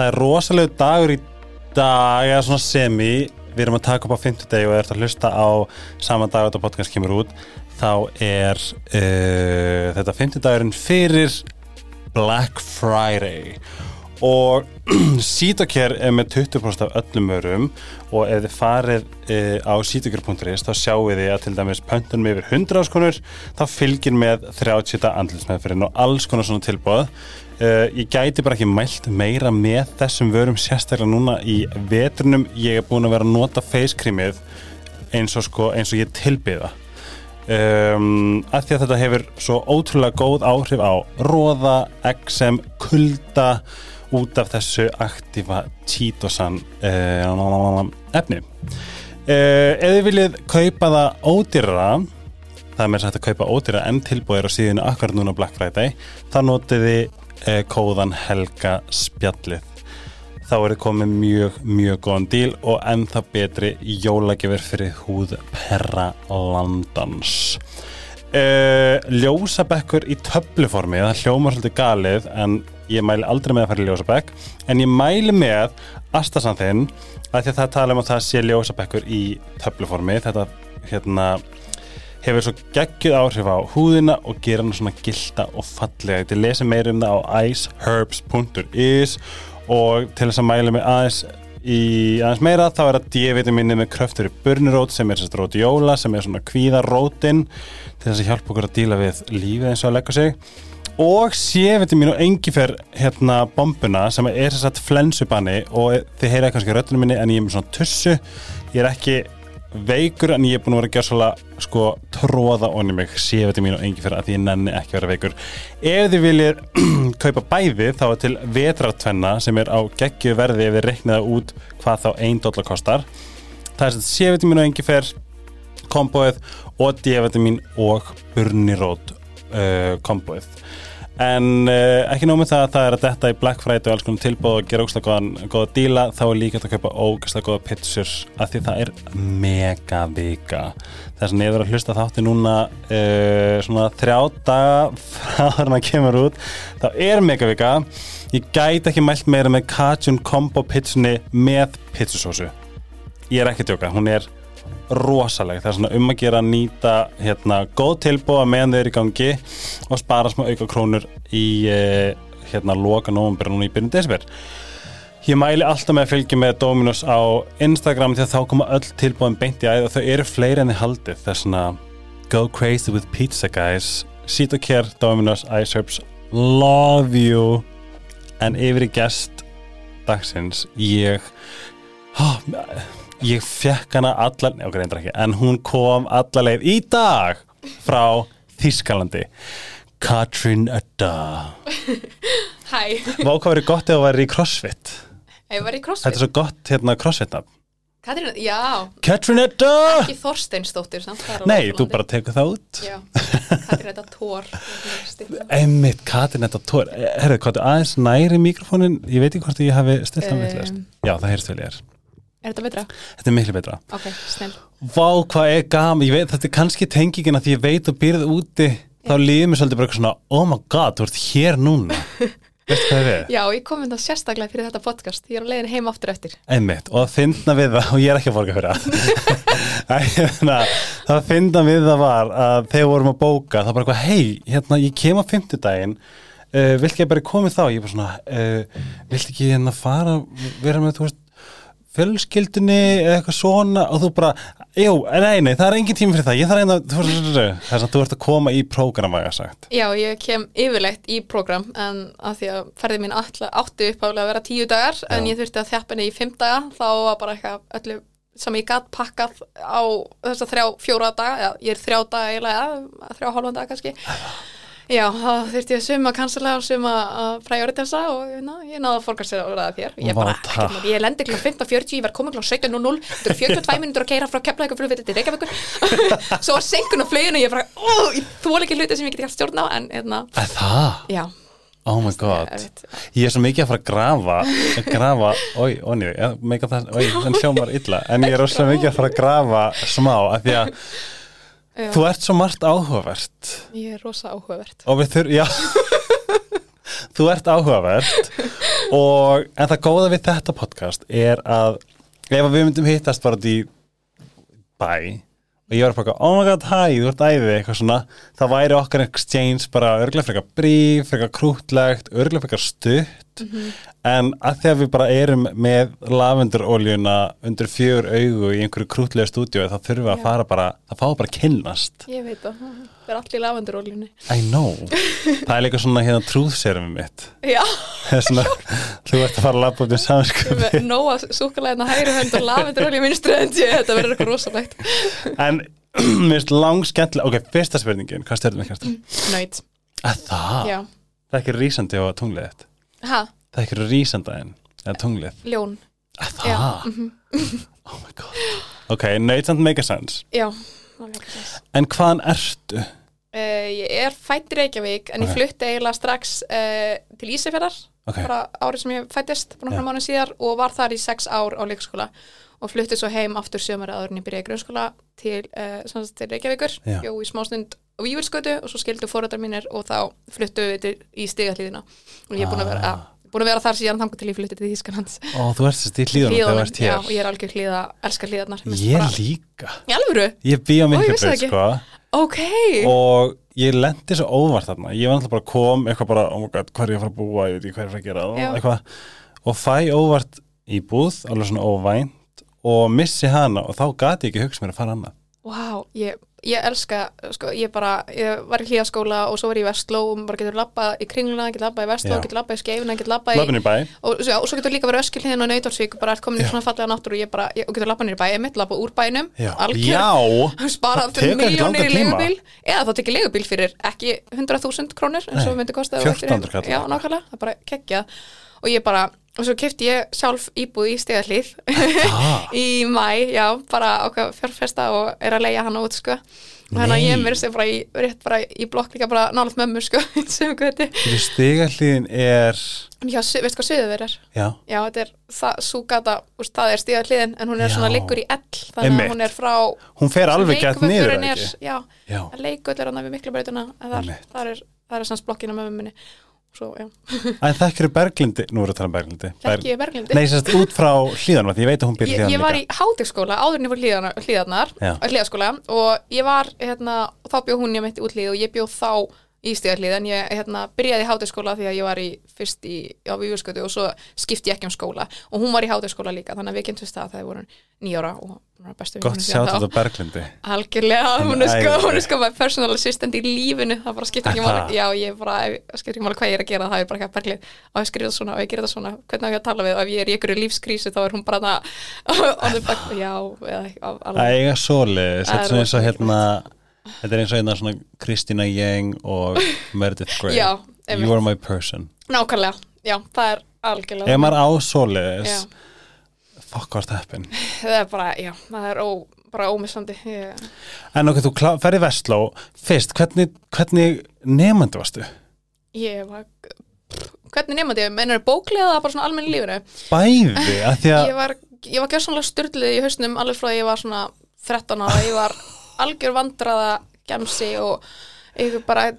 það er rosalega dagur í dag eða svona semi. Við erum að taka upp á 50 degi og ert að hlusta á sama dag þetta podcast kemur út. Þá er uh, þetta 50 dagurinn fyrir Black Friday. Og Sítokjær er með 20% af öllum örum og ef þið farið uh, á sítokjær.is þá sjáu þið að til dæmis pöntunum yfir 100 áskonur þá fylgir með 30 andlismeðferðin og alls konar svona tilbúð uh, ég gæti bara ekki mælt meira með þessum vörum sérstaklega núna í vetrunum ég er búin að vera að nota creamið eins og, sko, eins og ég tilbyða. Um, að því að þetta hefur svo ótrúlega góð áhrif á róða, XM, kulda út af þessu aktífa títosan uh, efni. Uh, ef þið viljið kaupa það ódýrara það er með sætt að kaupa ódýrara en tilbúið á síðinu akkurat núna Black Friday þá notið þið uh, kóðan Helga spjallið. Þá er þið komið mjög, mjög góðan díl og ennþá betri jólagefur fyrir húð perra landans. Uh, ljósabekkur í töfluformi það hljómar svolítið galið en ég mæli aldrei með að fara í ljósabekk en ég mæli með astasanþinn að því að það tala um að það sé ljósabekkur í töfluformi þetta hérna hefur svo geggjuð áhrif á húðina og gera hann svona gilda og fallega. Til að lesa meira um það á iceherbs.is og til þess að mæla mig aðeins í aðeins meira þá er að D-vitaminni með kröftur í burnirót sem er sérst rótjóla sem er svona kvíðarótin til þess að hjálpa okkur að díla við lífið eins og að leggja sig. Og C-vitamin og engifer hérna bombuna sem er sérst flensubanni og þið heyra kannski röttunum minni en ég er með svona tussu. Ég er ekki veikur en ég er búin að vera að gera svolítið sko tróða onni mig C-vitamin og engifer að því ég nenni ekki að vera veikur. Ef þið viljið kaupa bæði þá er til vetrartvenna sem er á geggju verði ef þið reiknaða út hvað þá einn dólar kostar. Það er C-vitamin og engifer komboið og D-vitamin og burnirót uh, komboið en uh, ekki nóg með það að það er að detta í Black Friday og alls konar tilbúð og gera ógæslega góðan, góða díla þá er líka að kaupa ógæslega góða pitsur af því það er mega vika. Þess að ég verður að hlusta þátti núna uh, svona þrjá daga frá þarna að kemur út þá er mega vika. Ég gæti ekki mælt meira með Cajun Combo pitsunni með pitsusósu ég er ekki að tjóka, hún er rosaleg, það er svona um að gera að nýta hérna góð tilbúa meðan þau eru í gangi og spara smá auka krónur í eh, hérna loka nógumbur núna í byrjun desember. Ég mæli alltaf með að fylgja með Dominos á Instagram því að þá koma öll tilbúin beint í æð og þau eru fleiri enn í haldið. Það er svona go crazy with pizza guys. Sitocare, Dominos, iSerbs love you. En yfir í gest dagsins ég oh, ég fekk hana allar, ok, reyndar ekki en hún kom allar leið í dag frá Þískalandi Katrin Edda. Hæ, Vá hvað verið gott ef það væri í CrossFit? Ég var í Þetta CrossFit? er svo gott hérna CrossFit-nafn Katrín, já, Katrin Edda! Ekki Þorsteinsdóttir samt, það Nei, þú bara tekur það út. Já, Katrín þetta tór Einmitt, Katrin Edda Tór Herðu, hvað er aðeins næri mikrofónin Ég veit ekki hvort ég hafi stilt það með Um. Já, það heyrst vel ég er Er þetta betra? Þetta er miklu betra. Ok, snill Vá, hvað er gaman, ég veit, þetta er kannski tengingin að því ég veit og byrð úti þá líður mér svolítið bara eitthvað svona oh my god, þú ert hér núna. Veistu hvað það er? Já, ég kom inn það sérstaklega fyrir þetta podcast. Ég er á leiðin heim aftur eftir. Einmitt, og það finna við það og ég er ekki að borga fyrir það. Æ, hérna, það finna við það var að þegar við vorum að bóka það bara eitthvað, hei, hérna, ég kem á fimmtudaginn uh, vilt ekki bara komið þá? Ég bara svona, uh, vilt ekki hérna fara, vera með, þú veist fjölskyldunni eða eitthvað svona og þú bara, jú, nei, nei, það er engin tími fyrir það, ég þarf einnig að þess að þú ert að koma í prógram að sagt. Já, ég kem yfirleitt í program en að því að ferði mín átti uppálega að vera tíu dagar en Já. ég þurfti að þjappa henni í fimm daga. Þá var bara eitthvað öllu sem ég gatt pakkað á þess að þrjá, fjóra daga, já, ég er þrjá daga eiginlega, þrjá hálfan daga kannski Já, þá þurfti ég suma að cancela og suma að prioritisa og ná, ég náði að fórkast sér að ræða þér ég, bara, ég lendi kl. 15.40, ég var komin kl. 17.00 þetta eru 42 minnur að keira frá Keflavík flugviti til Reykjavíkur svo var senkun á fluginu ég bara, ó, ég þól ekki hluti sem ég geti hægt stjórn á en, hérna, Er það? já Oh my god. Ég er svo mikið að fara að grafa að grafa, oi, onni, oi, þann hljómar illa, en ég er svo mikið að fara að grafa smá, af því að Já. þú ert svo margt áhugavert. Ég er rosa áhugavert. Og við þurfum, já. Þú ert áhugavert. Og en það góða við þetta podcast er að ef við myndum hittast bara í bæ og ég var bara, oh my god, hæ, þú ert æði eitthvað svona, það væri okkar exchange bara örglega frekar bríf, frekar krútlegt örglega frekar stutt. En að því að við bara erum með lavenduróljuna undir fjögur augu í einhverju krútlega stúdíu þá þurfum við að fara bara, það fáið bara kynnast. Ég veit það er allir í lavendurólinu I know, það er líka svona hérna trúðserum mitt. Já, er svona, þú ert að fara að labba út í samsköpi með nóa súkulegna hægri hönd og lavendurólinu vinstri hönd. Ég, þetta verður eitthvað rosalegt. En mér finnst lang skemmtilega Ok, fyrsta spurningin, hvað stjörnum ekki mm. Nöyt, Að það, já. Það er ekki rísandi á tunglið þitt. Ha, Það er ekki rísandaðin eða tunglið. Ljón, Að það, oh my god. Ok, nöyt samt sense. Já. En hvaðan ertu? Uh, ég er fætt í Reykjavík en ég Ok. flutti eiginlega strax uh, til Ísafjörðar Ok, bara árið sem ég fættist bara síðar og var þar í sex ár á leikskóla og flutti svo heim aftur sömur áður en ég byrjaði í grunnskóla til, uh, til Reykjavíkur Já. bjó í smástund á Vífurskautu og svo skildu fórættar mínir og þá fluttu við til, í stigahlíðina og ég er búin að vera, Ah. ah. búin að vera þar síðan þangur til ég flutti til Þískalands Ó, þú ert sérst í hér og ég er algjör hlýða, elskar hlýðarnar Ég líka Í alvöru? Ég bý á ég ekki. sko Ok. Og ég lendi svo óvart þarna. Ég var náttúrulega bara kom, eitthvað bara oh my god, hvað er ég að fara að búa, ég veit ekki hvað er ég að gera Já. eitthvað, og fæ óvart í búð, alveg svona óvænt og missi hana. Og þá gati ég ekki hugsa mér að fara annað. Vá, ég, ég elska, sko, ég bara, ég var í hlýjaskóla og svo var ég í Vestló og maður getur labbað í kringluna, getur labbað í Vestló, getur labbað í Skeifuna, getur labbað í, í og, já, og svo getur líka verið öskilhiðin og Nautalsvík og bara ert komin í svona fallega náttúru og ég bara, ég, og getur labbað nýr í bæ, ég mitt labbað úr bænum, algjör, sparað fyrir miljónir í legubíl, eða þá tekið legubíl fyrir ekki 100.000 krónur, eins og myndi kosta 1400 kall. Já, nákvæmlega, það er bara kekkja og ég bara, og svo kefti ég sjálf íbúð í stegahlýð Ah, í mæ, já, bara okkar fjárfesta og er að leia hana út, sko. Og hérna ég mér sem bara í, í blokk líka bara nálaðt mömmu, sko stigahlíðin er Já, veistu hvað suðuver er? já, Já, þetta er það, súgata, úst, það er stíða hliðin en hún er Já. svona liggur í ell þannig Einmitt. að hún er frá hún fer alveg gett niður er, ekki? Já, já, leikull er hann við miklu breytuna þar, Einmitt. þar er, þar er sanns blokkina með mömmunni svo, en þekkir Berglindi, nú erum við að tala um Berglindi. Þekki ég Berglindi? Nei, sérst út frá hlýðanum, því ég veit að hún byrja Ég, hlýðan ég var í hátekskóla áður en ég fór Já. hlíðaskóla og ég var hérna, þá bjó hún ég meitt útlíð og ég bjó þá í stíðarhlíð en ég hérna, byrjaði í hátekskóla því að ég var í fyrst í á Vífurskötu og svo skipti ég ekki um skóla. Og hún var í hátekskóla líka þannig að við kynntumst það þegar við vorum nýjára og hún var bestu Gott vinkonur sjá síðan þá. þetta Berglindi. Algjörlega, Hún er sko, hún er sko my personal assistant í lífinu, það bara skiptir ekki máli, já, ég bara, skiptir ekki máli hvað ég er að gera, það er bara ekki að berglið, og ég skrifa svona, og ég gera það svona, hvernig á ég að tala við, ef ég er í einhverju lífskrísu, þá er hún bara það, já, eða Það Það þetta er eins og rosa hérna svona Kristina Yang og Meredith Grey. Já, You are my person. Nákvæmlega, já, það er algjörlega, Ef maður á svoleiðis já, Fuck what happened það er bara, já, það er ó, bara ómissandi, ég, En okkur, þú klá- ferð í Vestló. Fyrst, hvernig, hvernig nefnandi varstu? ég var, hvernig nefndi ég, meinar bóklega það bara svona almenn í lífinu? Bæði, að því að ég var, ég var gjörsamlega styrlið í hausnum alveg frá því ég var svona 13 ára, ég var algjör vandraða gemsi og ég bara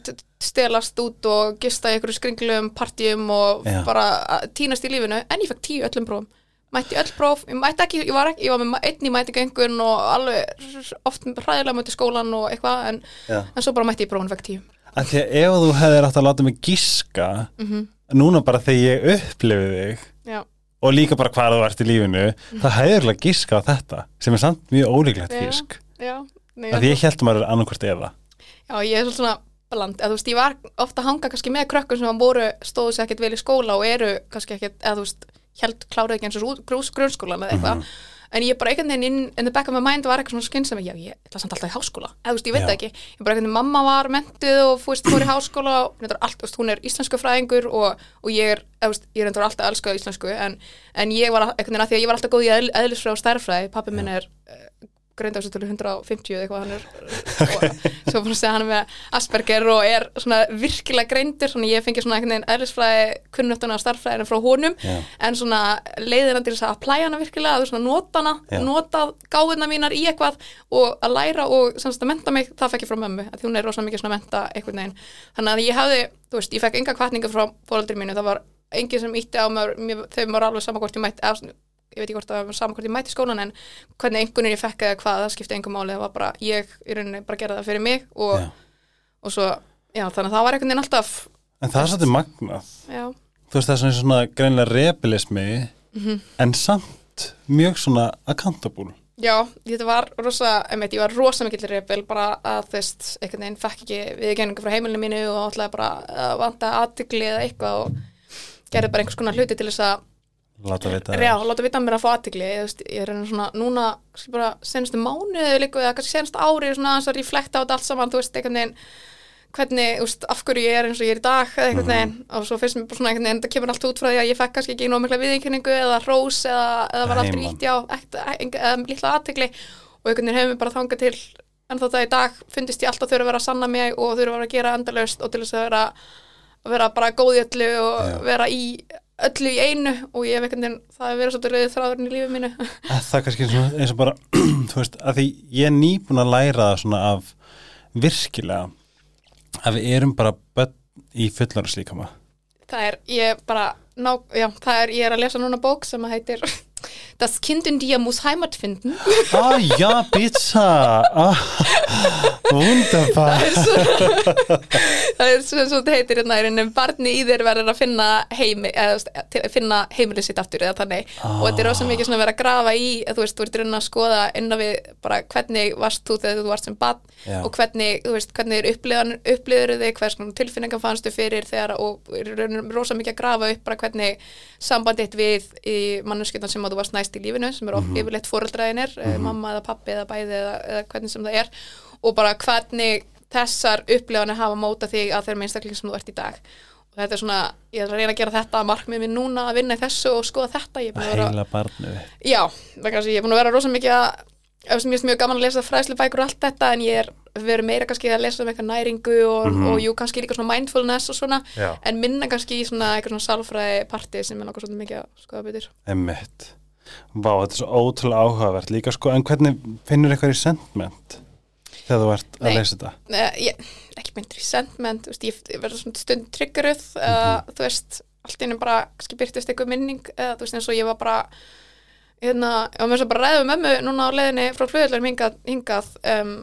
stelast út og gista í einhverju skringlum partíum og Já. bara að tínast í lífinu. En ég fekk tíu öllum prófum. Mætti öll próf, ég mætti ekki, ég var ekki ég var með einn í mætingengun og alveg oft hræðilega mætti skólan og eitthvað en, en svo bara mætti ég prófun og fekk tíu. Að því að ef þú hefðir átt að láta mig giska mm núna bara þegar ég upplifið þig Já, og líka bara hvað þú ert í lífinu það hefur að giska á þetta sem er samt mjög ólíklegt Já. gisk. Já, nei, að ég held að maður er annarkvort eða Já, ég er svona bland, eða veist, ég var ofta að hanga kannski með krökkum sem voru, stóðu sér ekkert vel í skóla og eru kannski ekkert, eða þú veist, held kláraði ekki eins og grús grunnskólan eða eitthvað, en ég bara einhvern veginn inn, in the back of my mind var eitthvað svona skinn sem já, ég ætla samt alltaf í háskóla, eða þú veist, ég veit það ekki, ég bara einhvern veginn, mamma var mentuð og þú veist, fór í háskóla og hún er, allt, þú veist, hún er íslensku fræðingur og, og ég er, eða þú veist, ég er endur alltaf að elska íslensku, en, en ég var einhvern veginn að því að ég var alltaf góð í eðl, eðlisfræði og stærfræði, pappi minn er uh, greindagstölu 150 eða eitthvað hann er og svo bara að segja hann er með Asperger og er svona virkilega greindur svona ég fengi svona einhvern veginn eðlisfræði kunnuttuna og starffræðina frá honum Já. en svona leiðina til þess að applæja hana virkilega að þú svona nota hana, Já. nota gáðuna mínar í eitthvað og að læra og semst að menta mig, það fekk ég frá mömmu að því hún er rosa mikið svona að menta einhvern veginn þannig að ég hefði, þú veist, ég fekk enga kvartningu frá fóröldri mínu, það var enginn sem ítti á mér, mér þegar maður alveg saman hvort ég mætti eða, ég veit ekki hvort var saman hvort ég mætti í skólan en hvernig einhvernir ég fekk eða hvað það skipti engum máli, það var bara ég í rauninni bara gera það fyrir mig og, Já. og svo, já þannig að það var einhvern veginn alltaf En það er svolítið magnað. Já, Þú veist það er svona, svona greinlega rebelismi Mhm. en samt mjög svona accountable. Já, þetta var rosa, einmitt, ég var rosa mikill rebel bara að þú veist, einhvern veginn fekk ekki viðgenningu frá heimilinu mínu og ætlaði bara að vanta aðtigli eða eitthvað og gerði bara einhvers konar hluti til þess að Láta vita Já, láta vita mér að fá aðtikli ég, er hérna svona, núna kannski bara senstu mánuði líka eða kannski senst ári svona að reflekta á þetta allt saman þú veist, einhvern veginn hvernig, þú veist, af hverju ég er eins og ég er í dag eða einhvern veginn, og svo finnst mér bara svona einhvern veginn það kemur allt út frá því að ég fekk kannski ekki nóg mikla viðinkenningu eða rós eða, eða var aldrei ítti á eða lítla aðtikli og einhvern veginn hefur mér bara þangað til en þá það í dag fundist ég alltaf þurfa að vera að sanna mig og þurfa að vera að gera endalaust og til þess að vera, að vera bara góð í öllu og Já. vera í öllu í einu og ég hef einhvern veginn, það hefur verið svolítið rauðið þráðurinn í lífið mínu. Að Það er kannski eins og bara þú veist, að því ég er nýbúin að læra það svona af virkilega að við erum bara börn í fullarins líkama það er, ég bara ná, já, það er, ég er að lesa núna bók sem að heitir Das Kind in dir muss Heimat finden. Ah, já, pizza. Ah, Wunderbar. Það er sem svo heitir hérna rauninni, barni í þér verður að finna heimi, þú að finna heimilið sitt aftur eða þannig. Og þetta er rosa mikið svona að vera að grafa í að þú veist, þú ert rauninni að skoða innan við bara hvernig varst þú þegar þú varst sem barn Já. og hvernig, þú veist, hvernig er upplýður þig, hvers konar tilfinningar fannstu fyrir þegar og í rauninni rosa mikið að grafa upp bara hvernig sambandið við í manneskjötan sem að þú varst næst í lífinu sem er mm yfirleitt fóreldraðinir, mm mamma eða pappi eða bæði eða, eða hvernig sem það er og bara hvernig þessar upplifanir hafa móta þig að þeirra einstakling sem þú ert í dag. Og þetta er svona, ég er að reyna að gera þetta markmið minn núna að vinna í þessu og skoða þetta. Ég að vera, Heila barnu já, að ég er búin að vera rosa mikið að ég er mjög gaman að lesa fræðslu bækur og allt þetta en ég er verið meira kannski að lesa um eitthvað næringu og, og jú kannski líka svona mindfulness og svona Já. en minna kannski í svona eitthvað svona sálfræði parti sem er nokkuð svona mikið að skoða betur. Emmitt Vá, þetta er svo ótrúlega áhugavert líka sko, en hvernig finnur eitthvað í sentiment þegar þú ert að Nei. lesa þetta? uh, ég, ekki myndir í sentiment þú veist, ég, verður svona stund triggeruð uh, þú veist, allt innum bara kannski byrtist eitthvað minning eða þú veist eins og ég var bara hérna, ég var með þess að bara ræða um mömmu núna á leiðinni frá flugðullum hingað, hingað um,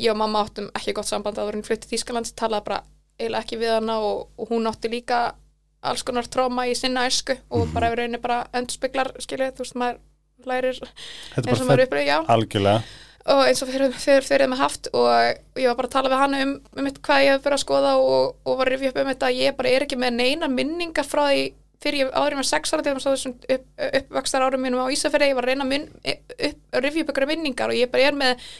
ég og mamma áttum ekki gott samband að hún flutti Þýskaland talaði bara eiginlega ekki við hana og, og hún átti líka alls konar tróma í sinna æsku og bara yfir rauninni bara endurspeglar skilja, þú veist, maður lærir eins og maður upprið, já. algjörlega. Og eins og fyrir, fyrir, fyrir með haft og ég var bara að tala við hann um, um hvað ég hef verið að skoða og, og var rifja upp um þetta að ég bara er ekki með neina minninga frá því fyrir ég áður með sex ára til þessum upp, uppvakstar árum mínum á Ísafirði ég var að reyna að, rifja upp ykkur minningar og ég bara er með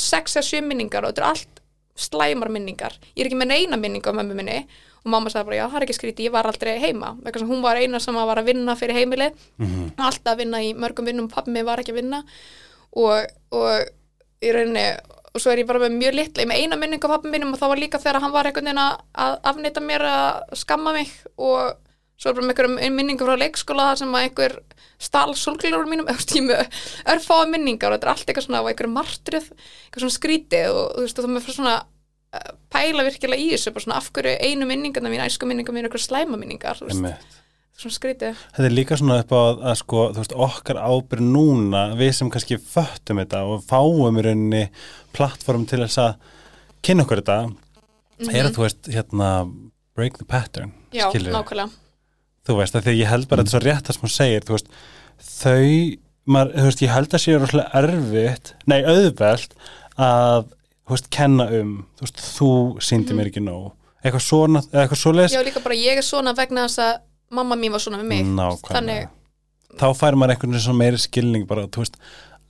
sex eða sjö minningar og þetta er allt slæmar minningar. Ég er ekki með neina minninga á mömmu minni og mamma sagði bara já það er ekki skríti, ég var aldrei heima vegna sem hún var eina sem var að vinna fyrir heimili Mhm. alltaf að vinna í mörgum vinnum pappi mig var ekki að vinna og, og í rauninni og svo er ég bara með mjög litla, ég er með eina minning af pappi mínum og það var líka þegar hann var einhvern veginn að afnýta mér að skamma mig og svo er bara með einhverjum minningu frá leikskóla sem að einhver stál sólgljóður mínum, örfáa minningar og þetta er allt eitthvað svona á einhverjum martröð eitthvað svona pæla virkilega í þessu, bara svona af hverju einu minningarna mín, æsku minningar mín, einhverju slæma minningar, svona skrítið. Þetta er líka svona upp á að, að sko, veist, okkar ábyrð núna, við sem kannski föttum þetta og fáum í rauninni plattform til þess að kynna okkur þetta, er að þú veist, hérna, break the pattern, Mhm. Já, skilurðu? nákvæmlega. þú veist, að því að ég held bara þetta er svo rétt það sem hún segir, þú veist, þau maður, þú veist, ég held að sé rosalega erfitt, nei, auðvelt að, veist, kenna um þú veist, þú síndi mér ekki nóg. Eitthvað svona, eitthvað svoleiðis. Já, líka bara ég er svona vegna þess að mamma mín var svona með mig. nákvæmlega. Þannig, þá fær maður einhvern veginn svona meiri skilning bara, veist,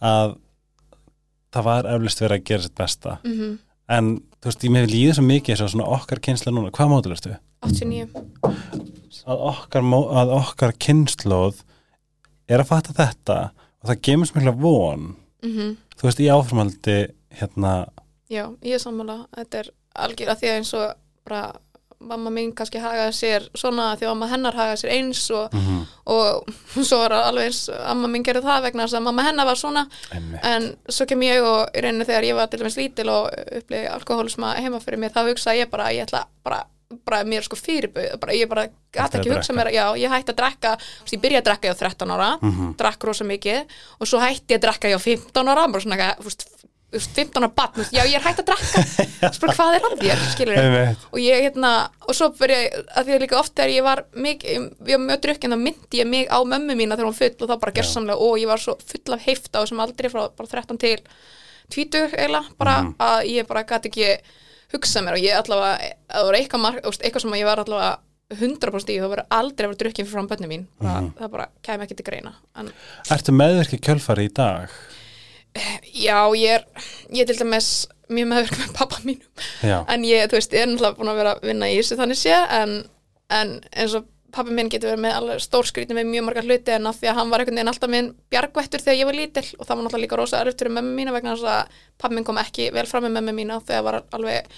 að það var eflust verið að gera sitt besta. Mm en, þú veist, ég með líða svo mikið og svona okkar kynsla núna, hvað mótil ertu? 89. að okkar, að okkar kynnslóð er að fatta þetta og það gemur svo mikla von. Mm þú veist, í áframhaldi hérna, Já, ég er sammála. Þetta er algjör að því að eins og bara mamma mín kannski hagaði sér svona því að mamma hennar hagaði sér eins og, mm og svo var alveg eins amma mín gerði það vegna þess að mamma hennar var svona. Einmitt, en svo kem ég og í rauninni þegar ég var til dæmis lítil og upplýði alkohólisma heima fyrir mér þá hugsaði ég bara ég ætla bara bara mér sko fyrirbauð bara, ég bara Hættir gæti ekki hugsa mér já, ég hætti að drekka, ég byrjaði að drekka ég á 13 ára, Mhm. drakk rosa mikið og svo hætti ég að drekka ég á 15 ára bara svona, eitthvað, þú veist, þú veist, 15 ára batn, já, ég er hætti að veist, bara, hvað er að þér, skilur Einmitt. og ég, hérna, og svo byrja ég að því að líka oft þegar ég var mikið, ég var mjög drukkin þá myndi ég mig á mömmu mína þegar hún full og þá bara gersamlega, og ég var svo full af heifta og sem aldrei frá bara 13 til 20 eiginlega, bara Mhm. að ég bara gæti ekki hugsa mér og ég allavega, að það var eitthvað, eitthvað sem ég var allavega 100% í, þá verður aldrei að vera drukkin fyrir fram bönni mín, bara, Mhm. það bara kæmi ekki til greina, en Ertu meðvirkið kjölfari í dag? Já, ég er ég er til dæmis mjög meðverk með pappa mínum. Já, en ég, þú veist, ég er náttúrulega búin að vera að vinna í þessu þannig sé, en, en eins og pappi minn getur verið með alveg stór skrýtni með mjög margar hluti en af því að hann var einhvern veginn alltaf minn bjargvættur þegar ég var lítil og það var náttúrulega líka rosa erfitt fyrir mömmu mína vegna þess að pappi minn kom ekki vel fram með mömmu mína þegar var alveg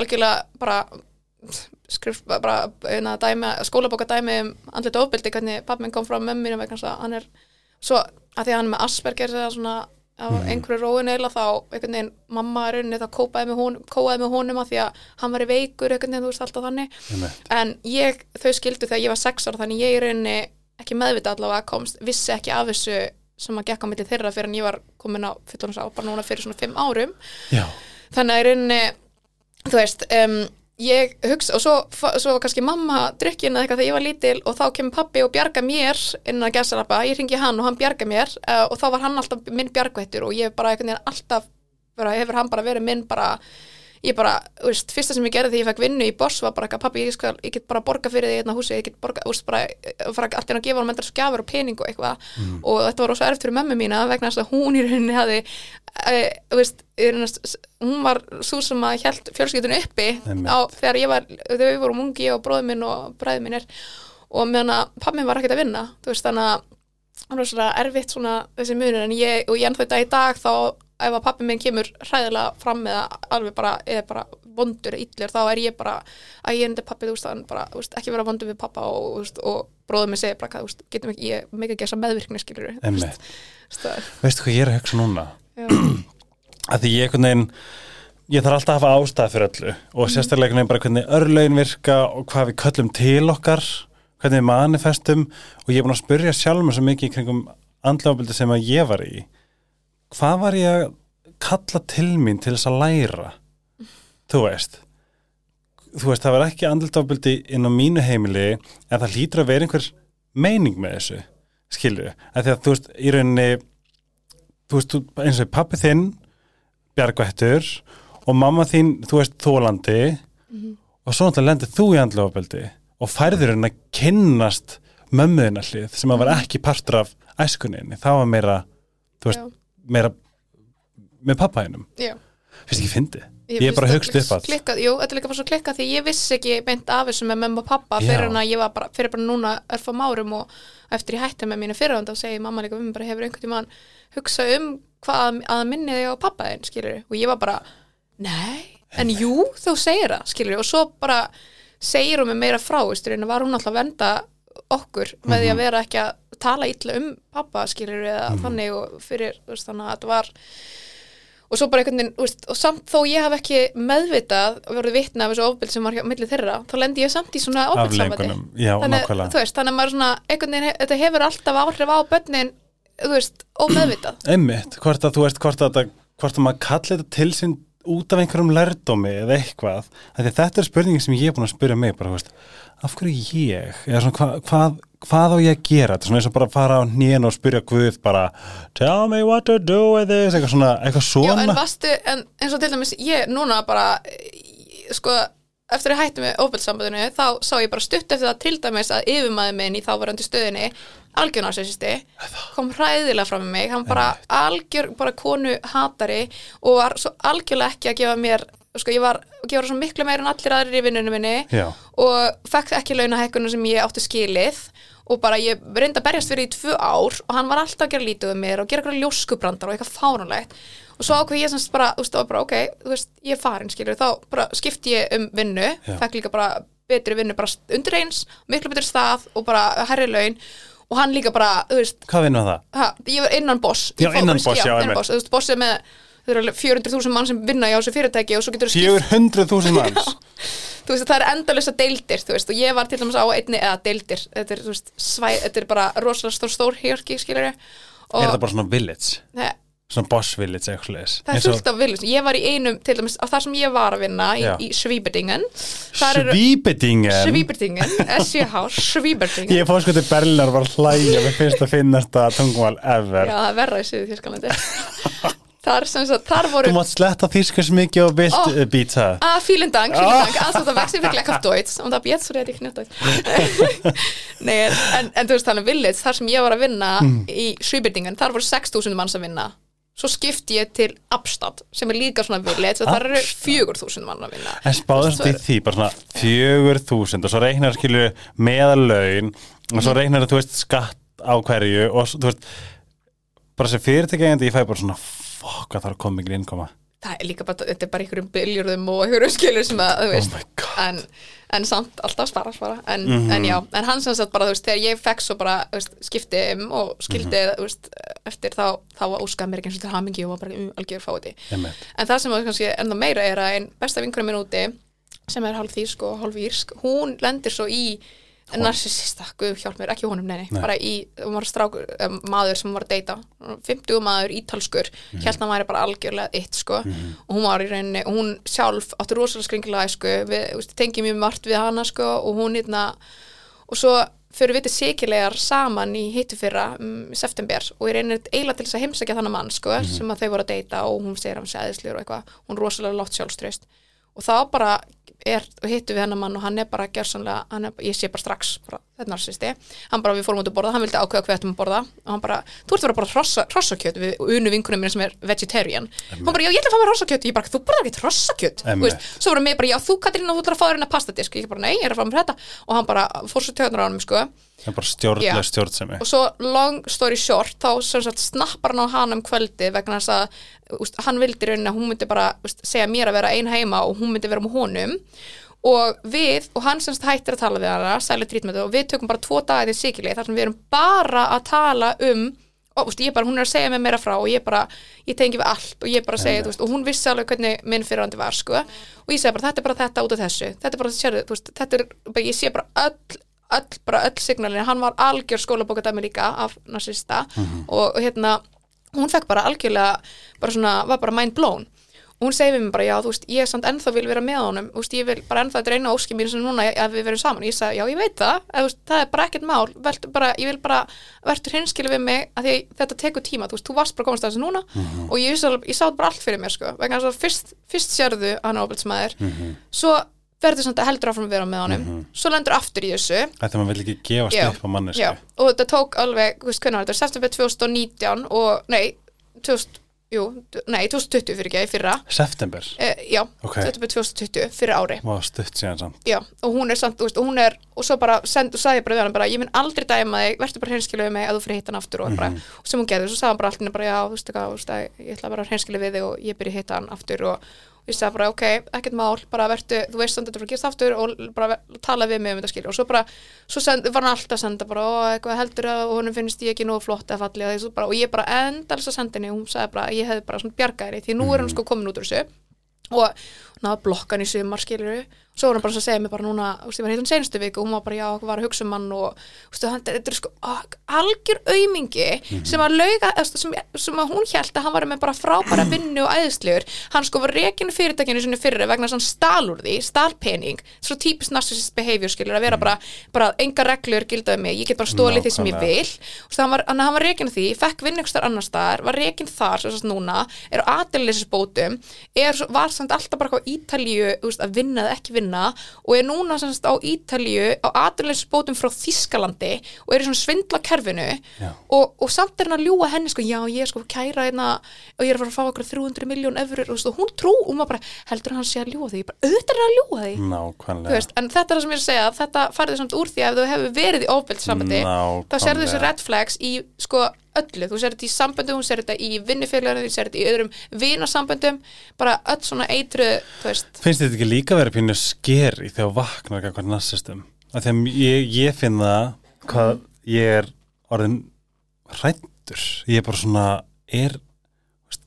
algjörlega bara skrif bara eina dæmi, skólabóka dæmi um andlit ofbeldi hvernig pappi minn kom fram með mömmu mína vegna þess að hann er svo að því að hann er með Asperger eða svona á einhverju róin eila þá einhvern veginn mamma er rauninni þá kópaði með, kópaði með honum að því að hann var í veikur einhvern veginn þú veist alltaf þannig. Einmitt. en ég, þau skildu þegar ég var sex ára þannig ég í rauninni ekki meðvita allavega komst, vissi ekki af þessu sem að gekk á milli þeirra fyrir en ég var komin á fullorins á bara núna fyrir svona fimm árum. Já, þannig að í rauninni þú veist, um, ég hugsa og svo, svo var kannski mamma drukkin eða eitthvað þegar ég var lítil og þá kemur pappi og bjarga mér innan að gæsalappa, ég ringi hann og hann bjarga mér uh, og þá var hann alltaf minn bjargvættur og ég bara einhvern veginn alltaf bara, hefur hann bara verið minn bara ég bara, þú veist, fyrsta sem ég gerði þegar ég fekk vinnu í Boss var bara eitthvað, pappi, ég, skal, ég get bara borga fyrir því hérna húsi, ég get borga, þú veist, bara eh, fara alltaf að gefa hann mentar skjafur og pening og eitthvað. Og þetta var rosa erft fyrir mömmu mína vegna þess að hún í rauninni hafi þú veist, hún var svo sem að hjælt fjölskyldunni uppi á, þegar ég var, þegar við vorum ungi og bróður minn og bræður minn er og meðan að pappi minn var ekkert að vinna þú veist, þannig að hann var svona erfitt svona þessi munur. En ég, og ég ennþá þetta í dag þá ef að pappi minn kemur hræðilega fram með að alveg bara, eða bara vondur eða illur, þá er ég bara að ég endi pappi, þú veist, hann bara, þú veist, ekki vera vondur við pappa og, þú veist, og bróður minn segir bara, þú veist, getum ekki, ég meika ekki þessa meðvirkni skilur við Veistu hvað ég er að hugsa núna? Að því ég einhvern veginn ég þarf alltaf að hafa ástæð fyrir öllu og sérstaklega einhvern veginn bara hvernig örlögin virka og hvað við köllum til okkar hvernig við manifestum og ég er búin að spyrja sjálf mér svo mikið í kringum andlábildi sem að ég var í. Hvað var ég að kalla til mín til þess að læra? Þú veist þú veist það var ekki andlábildi inn á mínu heimili en það hlýtur að vera einhver meining með þessu skilju, að því að þú veist í rauninni þú veist, eins og pappi þinn bjargvættur og mamma þín, þú veist, þólandi og svo náttúrulega lendir þú í andlofabeldi og færður henn að kynnast mömmuðina hlið sem að vera ekki partur af æskuninni, það var meira þú veist, já, meira með pappa hennum, finnst ekki fyndi Ég ég er bara það upp að Jú, þetta er líka bara svo klikkað því ég vissi ekki beint af þessu með mömmu og pappa Já. fyrir að ég var bara, fyrir bara núna örfam árum og eftir ég hætti með mínu fyrirhund þá segi mamma líka við hefur einhvern tímann hugsað um hvað að minni þig á pappa þinn skilur og ég var bara, nei. En jú, þú segir það, skilur og svo bara segir hún mig meira frá veist, en var hún alltaf að venda okkur með því að vera ekki að tala illa um pappa skilur eða þannig og fyrir, veist, þannig að þetta var og svo bara einhvern veginn, veist, og samt þó ég haf ekki meðvitað og verið vitna af þessu ofbeld sem var hjá milli þeirra, þá lendi ég samt í svona já, þannig, þannig að maður svona einhvern veginn, þetta hefur alltaf áhrif á börnin þú veist, ómeðvitað. Einmitt, hvort að þú veist hvort að, hvort að maður kalli þetta til sín út af einhverjum lærdómi eða eitthvað. Þetta er spurningin sem ég er búin að spyrja mig bara, veist, af hverju ég? Svona, hva, hvað, hvað á ég að gera? Þetta er eins og bara að fara á hnén og spyrja Guð bara, tell me what to do with this. Eitthvað svona, eitthvað Já, svona. en vastu, en eins og til dæmis ég núna bara sko, eftir að ég hætti með ofbeldssambandinu þá sá ég bara stutt eftir það til dæmis að yfirmaður minn í þávarandi stöðinni algjörnarsessisti kom hræðilega fram með mig, hann bara algjör bara konu hatari og var svo algjörlega ekki að gefa mér sko, ég var að gefa svo miklu meira en allir aðrir í vinnunum minni Já. og fekk ekki launahækkunum sem ég átti skilið og bara ég reyndi að berjast fyrir í tvö ár og hann var alltaf að gera lítið um mér og gera eitthvað ljóskubrandar og eitthvað fáránlegt. Og svo ákveð ég semst bara, þú veist, það var bara ok þú veist, ég er farin, skilur, þá bara skipti ég um vinnu, Já. fekk líka bara betri vinnu, bara undir eins, miklu betri stað og bara herri laun og hann líka bara, þú veist, hvað vinnum það? ha, ég var innan boss Já, Ég fór- innan boss, já, innan einmitt. boss, þú veist, boss er með þau eru alveg 400.000 mann sem vinna í á þessu fyrirtæki og svo getur 400.000 manns þú veist, það er endalisa deildir, þú veist, og ég var til dæmis á einni, eða deildir, þetta er, þú veist, svæ, þetta er bara rosalega stór, stór hierarki, skilur ég, og Er það bara svona village? það, Svona boss village eitthvað leis það er fullt af viljus, ég var í einum, til dæmis, á það sem ég var að vinna í, í Svíberdingen, Svíbedingen Svíberdingen, SJH, Svíberdingen, Ég fór sko til Berlínar var að hlæja Mér finnst að finnast það tungumál ever já, það er verra í Suðu Þýskalandi, þar sem sagt, þar voru, Þú mátt sletta þýskus mikið og vilt oh. býta Ah, vielen Dank, vielen Dank. Also, da wechseln wir gleich auf Deutsch. Und ab jetzt rede ich nicht Deutsch. Nei, en, en, en þú veist þannig Village, þar sem ég var að vinna í Svíbyrdingen, þar voru 6.000 manns að vinna. Svo skipti ég til Abstad, sem er líka svona og þar eru 4.000 mann að vinna. En þetta í veist, því bara svona fjögur þúsund og svo reiknar skilur meðalaun og svo reiknar þú veist skatt á hverju og þú veist bara sem fyrirtækjandi ég fæ bara svona fokk að það er koma mikil innkoma Það er líka bara, þetta er bara einhverjum biljurðum og einhverjum skilur sem að, þú veist, Oh my God. en, en samt alltaf spara, spara, en, Mhm. en já, en hann sem sagt bara, þú veist, þegar ég fekk svo bara, veist, skipti um og skildi, Mhm. þú veist, eftir þá, þá var óskaði mér ekki eins og til hamingi og var bara um, algjör fáti. En það sem var kannski enda meira er að einn besta vinkurum minn úti sem er hálf þýsk og hálf írsk hún lendir svo í narsisista, guð hjálp mér, ekki honum, nei, nei, bara í, hún var strákur, um, maður sem hún var að deyta. 50 maður ítalskur. Mm -hmm. hann væri bara algjörlega eitt, sko. Og hún var í rauninni, og hún sjálf átti rosalega skringilega veist, tengjum mjög margt við hana, sko, og hún hérna og svo fyrir við til sikilegar saman í hittu fyrra um, september. Og ég reynir eiginlega til þess að heimsækja þannig mann sko, sem að þau voru að deyta og hún segir að hann sé æðislegur og eitthvað, hún rosalega látt sjálfströst og þá bara er, hittu við hennar mann og hann er bara er, ég sé bara strax bara, þetta er narsisti, hann bara við fórum út að borða hann vildi ákveða hvað við ættum að borða. Og hann bara, þú ert að vera að borða hrossa, hrossakjöt við unu vinkunum mér sem er vegetarian. Hann bara, já ég ætla að fá mér hrossakjöt, ég bara, þú borðar ekki hrossakjöt. Þú veist, svo voru mig bara, já þú Katrín og þú ætlar að fá þér hérna pastadisk. Ég bara, nei, ég er að fá mér þetta. Og hann bara fór svo töðunar á hann sko stjórnlega stjórnsemi. Og svo long story short þá sagt snappar hann á hann um kvöldi vegna þess að úst, hann vildi raunin að hún myndi bara úst, segja mér að vera ein heima og hún myndi vera með honum og við, og hann semst hættir að tala við hana sæli trítmötu og við tökum bara tvo dagar í sikili þar sem við erum bara að tala um og úst, ég bara, hún er að segja mér meira frá og ég bara, ég tengi við allt og ég bara segi, þú veist, og hún vissi alveg hvernig minn fyrirhandi var, sko, og ég segi bara þetta er bara þetta út af þessu, þetta er bara, sérðu, þú veist þetta er, bara, ég sé bara öll öll, bara öll signalin, hann var algjör skólabókadæmi líka af narsista og, og hérna, hún fekk bara algjörlega, bara svona, var bara mind blown og hún segir við mig bara, já, þú veist, ég samt ennþá vil vera með honum, þú veist, ég vil bara ennþá dreina óski mín sem núna að við verum saman, ég sagði, já, ég veit það, eða, veist, það er bara ekkert mál, veltu bara, ég vil bara, verður hinskilu við mig, að að þetta tekur tíma, þú veist, þú varst bara komast að þessu núna og ég, alveg- ég sá bara allt fyrir mér, sko, vegna þess að fyrst, fyrst sérðu hann er ofbeldsmaður, svo verður svona heldur áfram að vera með honum, svo lendur aftur í þessu, Þetta maður vil ekki gefast Já, upp á mannesku og þetta tók alveg, hvernig var þetta, september 2019 og, nei, 2000, jú, nei, 2020 fyrir ekki, fyrra, September, e, já, Ok. september 2020, fyrir ári, má stutt síðan samt. Já, og hún er samt, veist, og hún er, og svo bara, send, og sagði bara við hann bara, ég mun aldrei dæma þig, verður bara hreinskilu við mig að þú fyrir hitt hann aftur og bara, og sem hún gerði, svo sagði hann bara alltaf bara, já, þú veist, að ég ætla bara hreinskilu við þig og ég byrja að hitta hann aftur og, ég sagði bara, ok, ekkert mál, bara verðu, þú veist samt þetta fyrir að gerast aftur og bara tala við mig um þetta skilur. Og svo bara, svo send, var hann alltaf að senda bara, ó, eitthvað heldur að honum finnst ég ekki nóg flott eða því svo bara, og ég bara endalist að senda henni og hún sagði bara, að ég hefði bara svona bjargaðri því nú er hann sko komin út úr þessu. Og náða blokkan í sumar skilur svo var hann bara svo að segja mér bara núna þú veist, ég var heitum senstu viku og hún var bara já, var að hugsa um hann og þú veist, þetta er sko algjör aumingi sem að lauga sem, sem að hún held að hann var með bara frábæra vinnu og æðislegur. Hann sko var rekin fyrirtækinu sinni fyrir vegna þess að hann stál úr því, stál pening. Svo típist narcissist behavior skilur að vera bara, bara enga reglur gildaði mig, ég get bara stólið því sem ég vil. Þú veist, hann var, var rekin því, fekk vinn ykkur annar staðar, var rekin þar Ítalíu veist, að vinna eða ekki vinna og er núna sem sagt á Ítalíu á aðdælisbótum frá Þískalandi og er í svona svindla kerfinu og, og samt er hann að ljúga henni sko, já ég er sko kæra hérna og ég er að fara að fá okkur 300 miljón efur og, og hún trú, hún var bara, heldur hann sé að ljúga því? Ég bara, auðvitað er að ljúga því. Nákvæmlega. Veist, en þetta er það sem ég er að segja þetta farið samt úr því að ef þú hefur verið í ofbeld sambandi þá sérðu þessi red flags í sko öllu, þú sér þetta í samböndum, þú sér þetta í vinnufélaginu, þú sér þetta í öðrum vinasamböndum, bara öll svona eitru, þú veist, Finnst þetta ekki líka verið pínu skeri þegar vaknar ekki eitthvað því að ég, ég finn það hvað ég er orðin hrættur. Ég er bara svona, er, veist,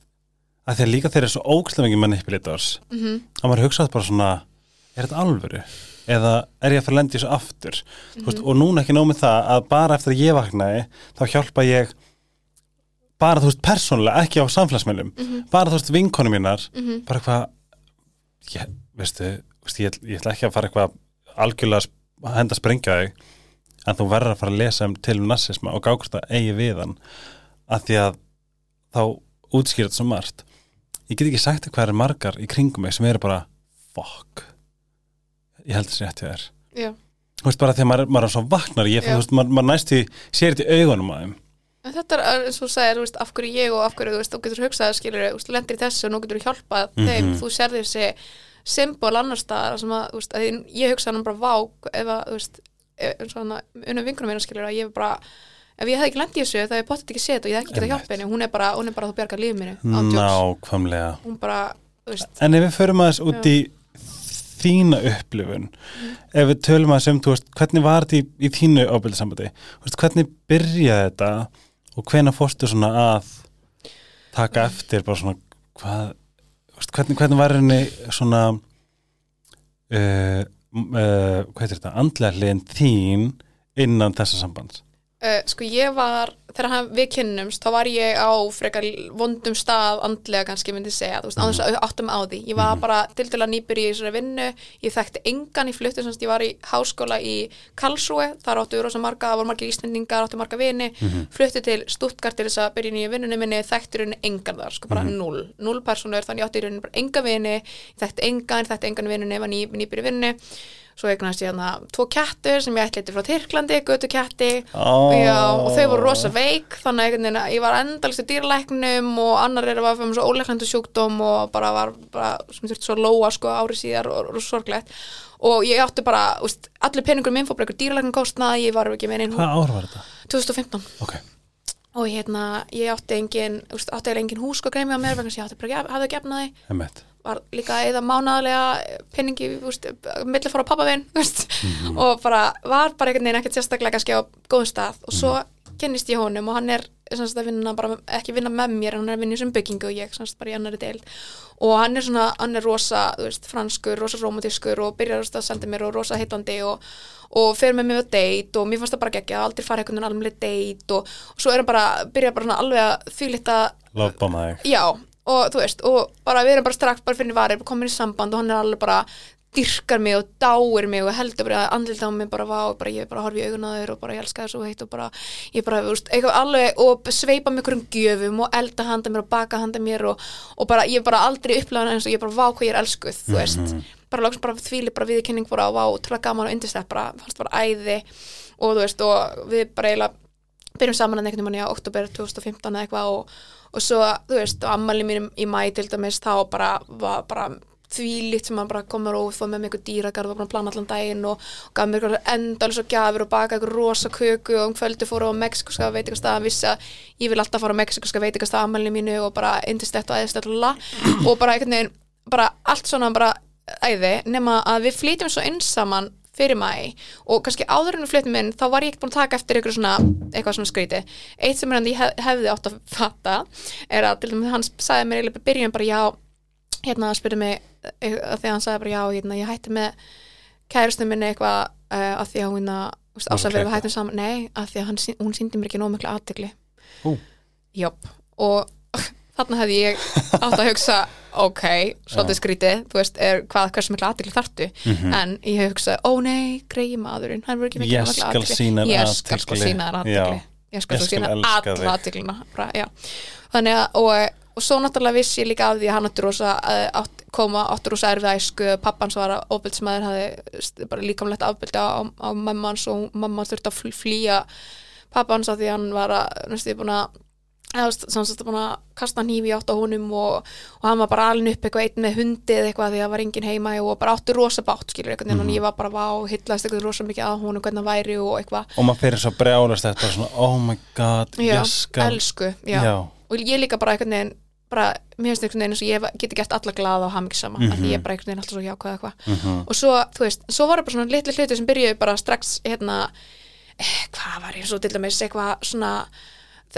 að að líka þeir eru svo ógæslega mikið manipulators mm -hmm. að maður hugsaði bara svona er þetta alvöru? eða er ég að fara að lendi þessu aftur mm -hmm. og núna ekki nómið það að bara eftir að ég vaknaði þá hjálpa ég bara þú veist persónulega, ekki á samfélagsmeilum mm -hmm. bara þú veist vinkonu mínar mm -hmm. bara eitthvað ég, veistu, veistu ég, ég ætla ekki að fara eitthvað algjörlega að henda að sprengja þig en þú verður að fara að lesa um til um nassisma og gákast að eigi við hann að því að þá útskýra þetta svo margt ég get ekki sagt hvað er margar í kringum mig sem eru bara fuck ég held þessi er Já. þú veist bara því að maður, maður er svo vaknar ég, þú veist, maður, maður næst í sér í augunum að þeim En þetta er eins og þú segir, þú veist, af hverju ég og af hverju, þú veist, þú getur hugsað, skilur, þú veist, lendir í þessu og nú getur þú hjálpað mm -hmm. þeim, þú sér þessi symbol annar staðar sem að, þú veist, að ég hugsaði hann bara vák ef að, þú veist, eins og hann unnum vinkunum meina, skilur, að ég bara ef ég hef ekki lendið þessu, það er potið ekki set og ég hef ekki getað hjálpað henni, hún er bara, hún er bara þú bjargar lífið minni, Nákvæmlega. Bara, En ef við förum aðeins út í þína upplifun mm. ef við tölum að sem, þú veist, hvernig var þetta í, í þínu ábyrðisambandi, hvernig byrjaði þetta og hvena fórstu svona að taka eftir bara svona hvað, hvernig, hvernig var henni svona uh, uh, hvað heitir þetta, andlega hliðin þín innan þessa sambands? Uh, sko ég var, þegar við kynnumst þá var ég á frekar vondum stað andlega kannski myndi segja þú veist, mm. áttum á því, ég var mm. bara til dæla nýpur í þessari vinnu, ég þekkti engan í fluttu, semst ég var í háskóla í Karlsruhe, þar áttu rosa marga það voru margir íslendingar, áttu marga vini mm -hmm. fluttu til Stuttgart til þess að byrja nýja vinnunni minni, þekkti rauninni engan þar sko bara -hmm. null, null personur, þannig áttu rauninni bara enga vini, þekkti engan, þekkti engan vinnunni, var ný, í svo eignast ég hérna tvo kettur sem ég ætli frá Tyrklandi, götu ketti oh. já, og þau voru rosa veik þannig að ég var endalist í dýrleiknum og annar er að vera fyrir svo óleiklandu sjúkdóm og bara var bara, sem þurfti svo lóa sko árið síðar og, og sorglegt. Og ég átti bara, úst, allir peningur minn fór bara eitthvað dýrleiknum kostna, ég var ekki með einn Hvað ár var þetta? 2015 Ok. Og hérna, ég átti engin, átti engin hús og greið mig á mér, þannig að ég átti bara, hafði gefnaði var líka eða mánaðlega penningi, millir fór á pappavinn mm og bara var bara einhvern veginn ekkert sérstaklega kannski á góðum stað. Og svo -hmm. kennist ég honum og hann er að vinna bara, ekki vinna með mér hann er í þessum byggingu og ég semst, bara í annari del og hann er svona, hann er rosa veist, franskur, rosa romantískur og byrjar að senda mér og rosa heitandi og, og fer með mér á date og mér fannst það bara ekki að aldrei fara einhvern veginn alveg date og, og svo er hann bara, byrjar bara alveg að því lita Já, og þú veist, og bara við erum bara strax bara fyrir varir, komin í samband og hann er alveg bara dyrkar mig og dáir mig og heldur bara að andlita á mig bara vá og bara ég bara horfi í augunaður og bara ég elska það svo heitt og bara ég bara, þú veist, eitthvað alveg og sveipa mig einhverjum gjöfum og elda handa mér og baka handa mér og, og bara ég bara aldrei upplæðan eins og ég bara vá hvað ég er elskuð, þú veist mm -hmm. bara lóksum bara þvíli bara viðkynning bara og vá, trúlega gaman og undistætt bara, fannst bara æði og þú veist, og við bara eiginlega byrjum saman að einhvern veginn í oktober 2015 eða eitthvað og og svo, þú veist, og ammali mér í mæ til dæmis, þá bara var bara því litt sem hann bara komur og fóð með mig eitthvað dýragarð og bara plana allan daginn og, og gaf mér eitthvað endalins og gafir og baka eitthvað rosa köku og um kvöldu fóru á Mexikoska veitikastað að vissi að ég vil alltaf fara á Mexikoska veitikastað ammali mínu og bara indistett og æðistett og bara eitthvað bara allt svona bara æði nema að við flytjum svo einsaman fyrir mæ og kannski áður en við flyttum inn þá var ég ekkert búin að taka eftir eitthvað svona, eitthvað svona skríti eitt sem hann hef, hefði átt að fatta er að til dæmis hann sagði mér eiginlega byrjun bara já hérna spurði mig eh, þegar hann sagði bara já hérna, ég hætti með kærustum minni eitthvað uh, af því að hún ásæðverði við hættum saman. Nei, af því að hann, hún síndi mér ekki nóg miklu aðtegli Jóp og þarna hefði ég átt að hugsa ok, svolítið skrítið þú veist, er, hvað, hversu miklu aðdegli þartu mm -hmm. en ég hugsa, ó nei greiði maðurinn, hann verður ekki miklu aðdegli ég skal sína þar aðdegli ég skal sína alla aðdeglina þannig að og, og svo náttúrulega vissi ég líka af því að hann áttur rosa átt, koma áttur rosa erfið æsku pappans var ofbildsmaður hafði bara líkamlegt afbildi á, á mammans og mamma þurfti að flýja pappans af því hann var að, næstu, búin að að búin að kasta nýfi átt á honum og, og hann var bara alveg upp eitthvað einn með hundi eða eitthvað því að það var engin heima og bara áttu rosa bátt skilur eitthvað mm -hmm. og ég var bara vá og hittlaðist eitthvað rosa mikið að honum hvernig það væri og eitthvað og maður fyrir svo brjálast þetta svona oh my god, já, elsku já. Já. og ég líka bara eitthvað neginn bara, mér finnst eitthvað neginn eins og ég geti gert alla glada og hafmyggisama mm -hmm. því ég er bara eitthvað neginn alltaf svo hjákvæða eitthvað mm -hmm. og svo, þú veist, svo var það bara svona litli hluti sem byrjuði bara strax hérna, eh, hvað var ég svo til dæmis eitthvað svona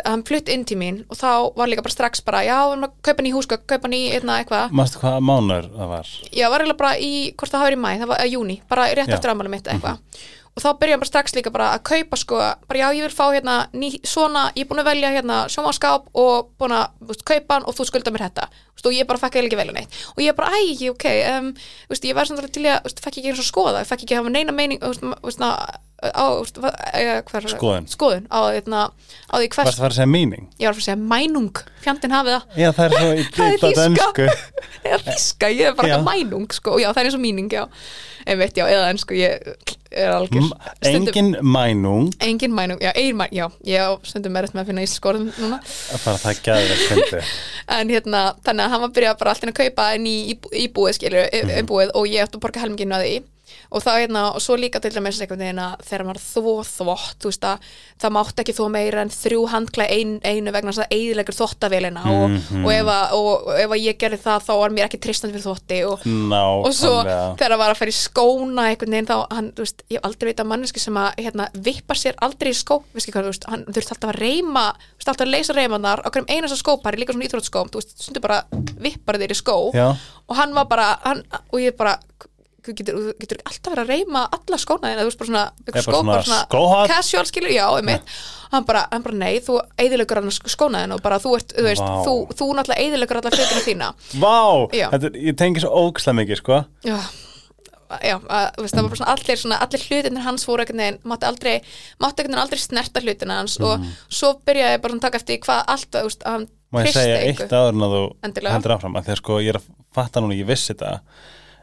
hann flutt inn til mín og þá var líka bara strax bara, já, við erum að kaupa ný húsgögn kaupa ný einna eitthvað Mástu hvað mánuður það var? Já, var eiginlega bara í, hvort það hafi verið í mæ, það var að júni, bara rétt Já. Eftir ammálum mitt eitthvað. Og þá byrja hann bara strax líka bara að kaupa sko, bara já, ég vil fá hérna ný, svona, ég er búin að velja hérna sjómaskáp og búin að veist, kaupa hann og þú skulda mér þetta. Veist, og ég bara fekk ekki velja neitt. Og ég bara, æ, ok, um, veist, ég var ekki ekki á, eh, hver, Skoðun. skoðun á, hérna, á því hvers, það að fara að segja meaning? ég var að segja mænung, fjandinn hafið það. Já, það er svo í Það er þíska, ég er bara mænung sko, já það er eins og mýning, já. Einmitt, já, eða ennsku, er Engin mænung. Engin mænung, já, ein mænung, já ég stundum meðrætt með að finna í skorðum núna. Það gæði vel fyndi en hérna, þannig að hann var að byrja bara alltaf að kaupa en í íbúið, skilur, Mhm. íbúið og ég ætti að borga helminginu að því og það hérna, og svo líka til dæmis einhvern veginn að þegar maður þvó þvott, þú veist að það mátti ekki þvó meira en þrjú handklæð ein, einu vegna þess að eiginlegur þvottavélina og, Mhm. og, ef að, og, og ef að ég gerði það þá var mér ekki tristandi fyrir þvotti og, Ná, og svo þegar það var að fara í skóna einhvern veginn þá, hann, þú veist, ég aldrei veit að manneski sem að, hérna, vippa sér aldrei í skó hvað, veist, hann þurft alltaf að reyma þú veist, alltaf að leysa reymanar á hverjum einasta skópari líka svona íþróttskóm, þú veist, skó og og þú getur, getur alltaf verið að reyma alla skóna þína, þú veist, bara svona, bara skó, svona bara svona casual skilur, já, einmitt. Hann bara, hann bara, nei, þú eðilegur hann skóna þína og bara, þú ert, þú veist, Vá. þú, þú náttúrulega eðilegur alla hlutina þína. Vá, þetta, ég tengi svo ókslega mikið sko. Já, já að, veist, það var bara svona allir, svona, allir hlutinir hans fóru einhvern veginn, mátti aldrei mátti einhvern veginn aldrei snerta hlutina hans og Mhm. svo byrjaði ég bara að taka eftir hvað allt, þú veist, að hann Má ég segja eitt áður en að þú Endilega. heldur áfram? Að því að sko ég er að fatta núna, ég vissi þetta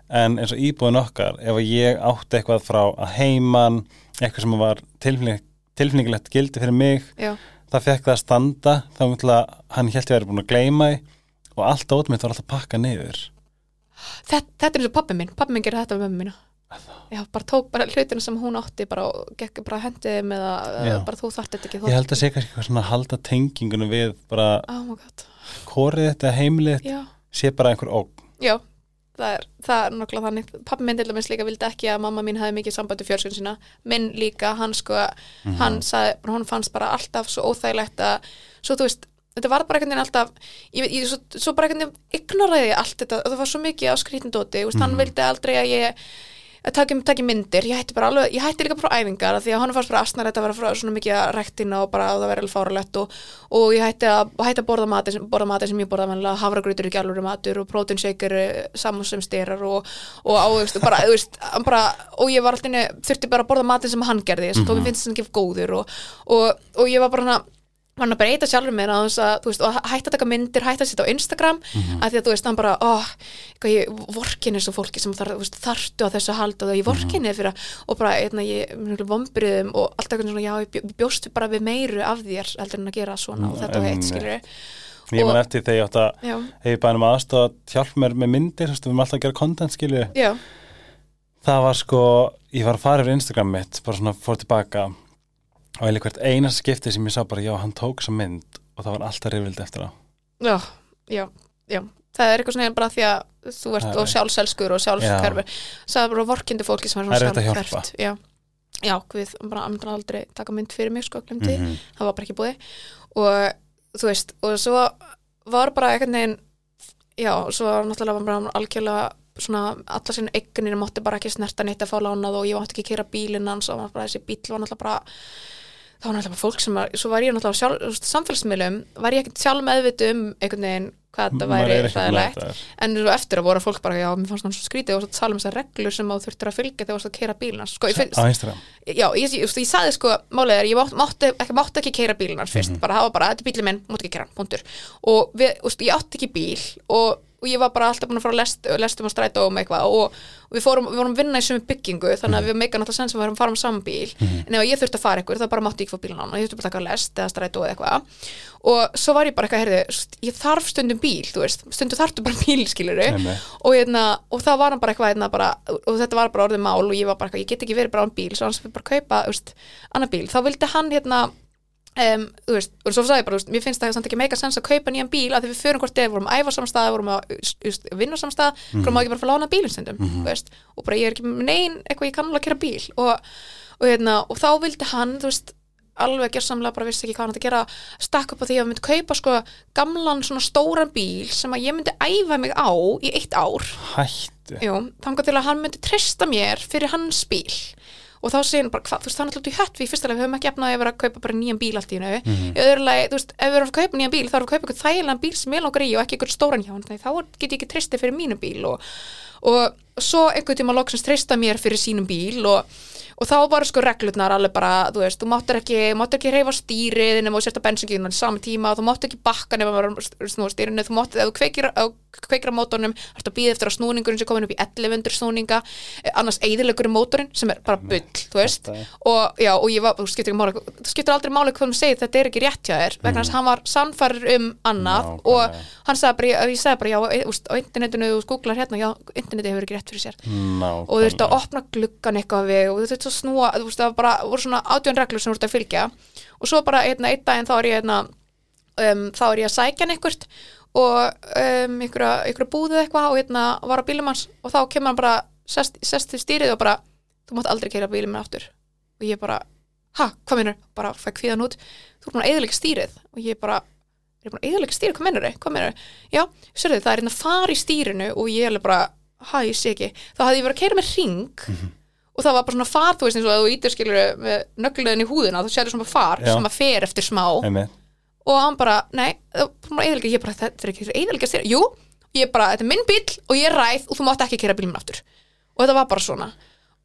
en eins og íbúin okkar ef ég átti eitthvað frá að heiman eitthvað sem var tilfinning, tilfinningilegt gildi fyrir mig já, það fekk það að standa þá mútla hann held ég að vera búin að gleyma því og allt ót mitt var alltaf pakkað niður. Þetta, þetta er eins og pappi minn. Pappi minn gerði þetta með mömmu mína. Já, bara tók bara hlutina sem hún átti bara og gekk bara hendið með að bara þú þarft þetta ekki, ég held að sé kannski eitthvað svona að halda tengingunum við bara oh korið þetta heimilið já. sé bara einhver óg Já, það er, það er nokkla þannig. Pappi minn til dæmis líka vildi ekki að mamma mín hefði mikið sambandi fjörskun sína, minn líka hann sko, hann sagði hann fannst bara alltaf svo óþægilegt að svo þú veist, þetta var bara einhvern veginn alltaf ég, ég, svo, svo bara einhvern veginn ignoraði ég allt þetta, það var svo mikið á skrítindóti mm hann vildi aldrei að ég að taki, taki myndir, ég hætti bara alveg ég hætti líka bara frá æfingar af því að hann fannst bara asnar þetta að vera frá svona mikið að rektina og bara að það vera alveg fáralegt og, og ég hætti að, hætti að borða mati sem, mati sem ég borða mennilega, hafragrautur ekki alveg matur og protein shaker saman styrar og, og á, þú veist, bara, veist, hann bara, og ég var alltaf þurfti bara að borða matin sem hann gerði þess að tók mér finnst að gefa góður og, og, og ég var bara hana hann að breyta sjálfur mér að, þess að, hætti að taka myndir, hætti að setja á Instagram Mhm. að því að þú veist, hann bara, ó, ég vorkinni svo fólki sem þar, veist, þarftu á þessu að halda og ég Mhm. vorkinni fyrir að, og bara, eitna, ég, mjög vombriðum og allt eitthvað svona, já, ég bjó- bjóstu bara við meiru af þér, heldur en að gera svona og þetta og heitt, Einmitt. skilur ég man eftir þegar ég átt að hef ég bænum aðstofa að hjálpa mér með myndir við erum alltaf að gera content skilju já, það var sko, ég var að fara yfir Instagram mitt, bara svona fór tilbaka og eða hvert einast skipti sem ég sá bara, já, hann tók þessa mynd og það var alltaf rifildi eftir það já, já, já. Það er eitthvað svona bara því að þú ert er og sjálfselskur og sjálfskerfur. Það er bara vorkindi fólki sem er svona sjálfhverft já, já, við bara amdur aldrei taka mynd fyrir mig, sko, glemdi Mhm. það var bara ekki búið og þú veist, og svo var bara einhvern veginn já, svo var náttúrulega bara algjörlega svona, alla sín eigninu mátti bara ekki snerta neitt að fá lánað og ég mátti ekki kera bílinn hans og bara þessi bíl var náttúrulega bara það var náttúrulega fólk sem var, svo var ég náttúrulega á samfélagsmiðlum, var ég ekkert sjálf meðviti um einhvern veginn hvað þetta væri ræðilegt en svo eftir að voru fólk bara, já, mér fannst það svo skrítið og svo tala um þessar reglur sem þú þurftir að fylgja þegar þú varst að kera bílina sko, á Instagram já, ég, ég, ég, sagði sko málið er, ég mátti, mátti, ekki, mátti ekki keira bílinar fyrst, bara það var bara, þetta er bílið minn mátti ekki keira punktur. Og við, úst, ég átti ekki bíl og, og ég var bara alltaf búin að fara að lest, lestum að stræta um eitthvað og, og við fórum, við vorum að vinna í sömu byggingu þannig að við meika náttúrulega sens að við varum að fara um saman bíl. En ef ég þurfti að fara ykkur, þá bara mátti ég ekki fá bílinn á og ég þurfti bara að taka lest eða stræta og eitthvað. Og svo var ég bara eitthvað, heyrðu, ég þarf stundum bíl, þú veist, stundum þarftu bara bíl skilur Einmitt. og, hérna, og það var hann bara eitthvað hérna, bara, og þetta var bara orðið mál og ég var bara eitthvað, ég get ekki verið bara án bíl svo hans fyrir bara að kaupa, veist, annar bíl. Þá vildi hann hérna Um, veist, og svo sagði ég bara, veist, mér finnst það samt ekki meika sens að kaupa nýjan bíl að því við förum hvort eða vorum að æfa samstað, vorum að vinna samstað, mm. -hmm. má ekki bara fá lána bílum stundum, þú veist, og bara ég er ekki með neinn eitthvað ég kann alveg að kera bíl og, og, hérna, og þá vildi hann, alveg gersamlega bara vissi ekki hvað hann að gera stakk upp á því að ég myndi kaupa sko gamlan svona stóran bíl sem að ég myndi æfa mig á í eitt ár Hættu Jú, til að hann myndi treysta mér fyrir hans bíl og þá segir hann bara, hvað, þú veist, það er alltaf út í hött við leið, við höfum ekki efnaði að vera að kaupa bara nýjan bíl allt í hennu, Mhm. í öðru leið, þú veist, ef við erum að kaupa nýjan bíl, þá erum við að kaupa eitthvað þægilegan bíl sem ég langar í og ekki eitthvað stóran hjá hann, þannig þá get ég ekki treystið fyrir mínum bíl og, og svo einhvern tíma loksins treysta mér fyrir sínum bíl og, og þá bara sko reglurnar alveg bara, þú veist, þú máttir ekki, máttir ekki reyfa stýrið nema þú sért að bensingíðun á sama tíma og þú máttir ekki bakka nema maður snúa stýrinu, þú máttir, ef þú kveikir, þú kveikir á mótornum, þarfst að býða eftir að snúningurinn sem komin upp í 1100 snúninga, eh, annars eigðilegur í mótorinn sem er bara bull, þú veist. og já, og ég var, þú skiptir máli þú skiptir aldrei máli hvað þú segir, þetta er ekki rétt hjá þér vegna þess að hann var sannfærir um annað Nákvæmlega. og hann sagði bara, ég, sagði bara já, á internetinu, þú googlar hérna já, interneti hefur ekki rétt fyrir sér. Ná, og þú þurfti að opna gluggan eitthvað við og þú þurfti að snúa, þú veist, það bara voru svona átjón reglur sem þú þurfti að fylgja. Og svo bara hérna, einn daginn þá er ég hérna, um, þá er ég að sækja eitthvað og um, einhverja, einhverja búðið eitthvað og hérna var á bílum hans. Og þá kemur hann bara sest, sest til stýrið og bara þú mátt aldrei keira bílum minn aftur. Og ég bara, ha, hvað minnur? bara fæk kvíðan út, þú er búin að eðalega stýrið. Og ég bara, er ég búin að eðalega stýrið, hvað minnur þau? Hvað minnur þau? Já, sérðu það er hérna far í stýrinu og ég er bara, ha, ég sé ekki. Þá hafði ég verið að keira með ring og það var bara svona far, þú veist eins og að þú ítir skilur með nögluðin í húðina, þú sérðu svona far Já. sem að fer eftir smá Einmitt. og hann bara, nei, bara eðalega ég bara, þetta er ekki eðalega stýra, jú ég bara, þetta er minn bíl og ég ræð og þú mátt ekki keira bílum aftur og þetta var bara svona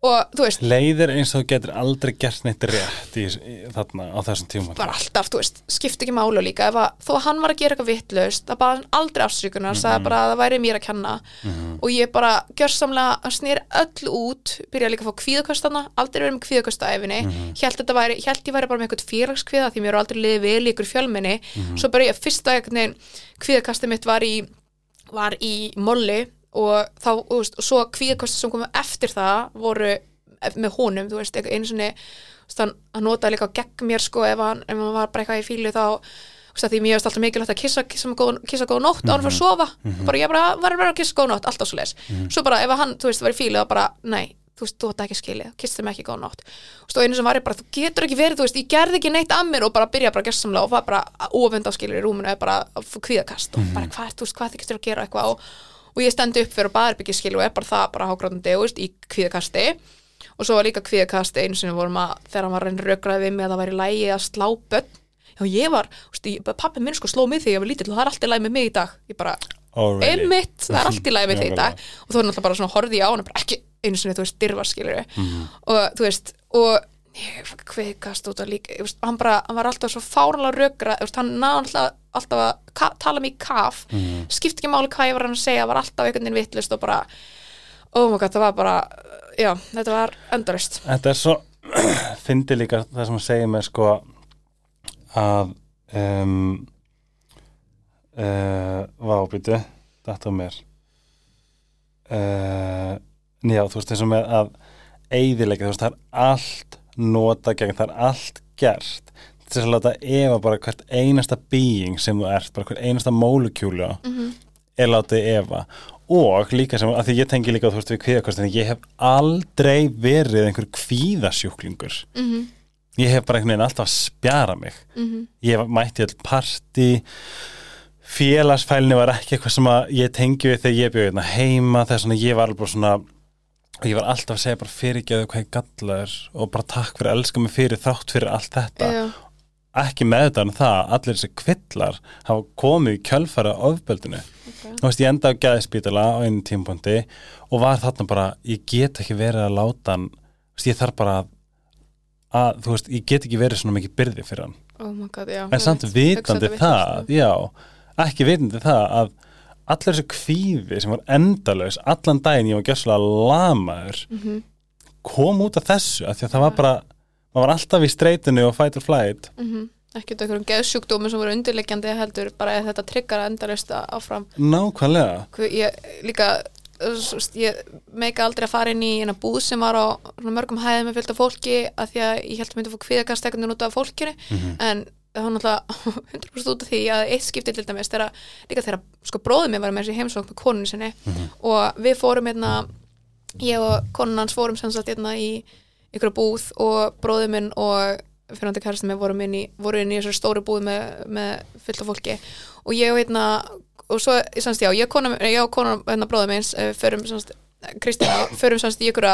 og þú veist, Leiðir eins og getur aldrei gert neitt rétt í, í, þarna á þessum tíma. Bara alltaf, þú veist, skipti ekki málu líka. Að, þó að hann var að gera eitthvað vitlaust það bara aldrei afsökunar, sagði bara að það væri mér að kenna. Og ég bara gjörsamlega, snýr öll út byrjaði líka að fá kvíðakostana, aldrei verið með kvíðakosta æfinni, hélt þetta væri hélt ég væri bara með eitthvað félagskvíða því mér er aldrei liðið vel í ykkur fjölminni, svo bara ég fyrsta kvíðakasti mitt var í var í molli og þá, þú veist, og svo kvíðakosti sem komu eftir það voru með honum, þú veist, einu veist, hann, hann notaði líka á gegn mér sko ef hann, ef hann var bara eitthvað í fílu þá veist, að því mér veist alltaf mikilvægt að kissa, kissa, með góð, kissa góð nótt ára fyrir að sofa. Bara ég bara var að vera að kissa góð nótt, alltaf svo leis svo bara ef hann, þú veist, var í fílu þá bara, nei, þú veist, þú átt ekki skilið, kissti mig ekki góð nótt. Og einu sem var ég bara, þú getur ekki verið, þú veist, ég gerði ekki neitt að mér og bara byrja bara gessamlega og var bara ofend á skilur í rúminu og og, og ég stendi upp fyrir baðarbyggi skilur og er bara það bara hágráðandi, þú veist, í kvíðakasti. Og svo var líka kvíðakasti einu sinni vorum að þegar hann var reynir rökraði við mig að það væri lægi að slá börn. Já ég var, pappi minn sko sló mig þegar ég var lítill og það er allt í lægi með mig í dag. Ég bara, einmitt, það er allt í lagi með þig í dag. og þú er náttúrulega bara svona horfði ég á hann bara ekki einu sinni, þú veist, dyrfa skilur Mhm. og þú veist, og kveikast út að líka, veist, hann bara hann var alltaf svo fáranlega rökra veist, hann náði alltaf, alltaf að tala mig í kaf, Mhm. skipt ekki máli hvað ég var hann að segja, var alltaf einhvern veginn vittlust og bara, oh my god, það var bara já, þetta var endurist Þetta er svo fyndi líka það sem að segja mér sko að um, uh, vábýtu þetta á mér. Uh, já, þú veist eins og með að eigðilega, þú veist, það er allt nota gegn, það er allt gert. Til að láta efa bara hvert einasta being sem þú ert, bara hvert einasta mólukjúlu Mhm. er látið efa og líka sem, að því ég tengi líka þú veist við kvíðakostin, ég hef aldrei verið einhver kvíðasjúklingur. Mm -hmm, ég hef bara einhvern veginn alltaf að spjara mig. Mm ég hef mætti all partí félagsfælni var ekki eitthvað sem að ég tengi við þegar ég bjóði hérna heima þess að ég var alveg svona og ég var alltaf að segja bara fyrirgeðu hvað ég gallaður og bara takk fyrir að elska mig fyrir þátt fyrir allt þetta. Já, ekki með þetta en það, allir þessi kvillar hafa komið í kjölfæra ofbeldinu. Ok, þú veist, ég enda á gæðspítala á einu tímpúndi og var þarna bara, ég get ekki verið að láta hann, veist, ég þarf bara að, að, þú veist, ég get ekki verið svona mikið byrði fyrir hann, oh god, já. En samt vitandi það, vitlaust, já ekki vitandi það að allir þessi kvíði sem var endalaus allan daginn ég var gjössalega lamaður Mhm, kom út af þessu, af því að það var bara maður var alltaf í streitinu og fight or flight. Mhm. ekki þetta einhverjum geðsjúkdómi sem voru undirleikjandi heldur bara að þetta tryggar endalist áfram. Nákvæmlega. Ég líka ég meika aldrei að fara inn í eina búð sem var á mörgum hæðum með fylgta fólki að því að ég held að myndi að fá kviðakast ekkert út af fólkinu. En það var náttúrulega 100% út af því að eitt skipti til dæmis þegar líka þegar sko bróðið mér var með þessi heimsókn með konunni sinni og við fórum hérna ég og konun hans fórum sem sagt hérna í ykkur búð og bróðið minn og fyrirhandi kærasti með vorum inn í, voru inn í þessari stóru búð með, með fullt af fólki. Og ég hérna og svo, semst já, ég og ég og kona hérna bróðum eins, uh, förum semst Kristina, förum semst í ykkur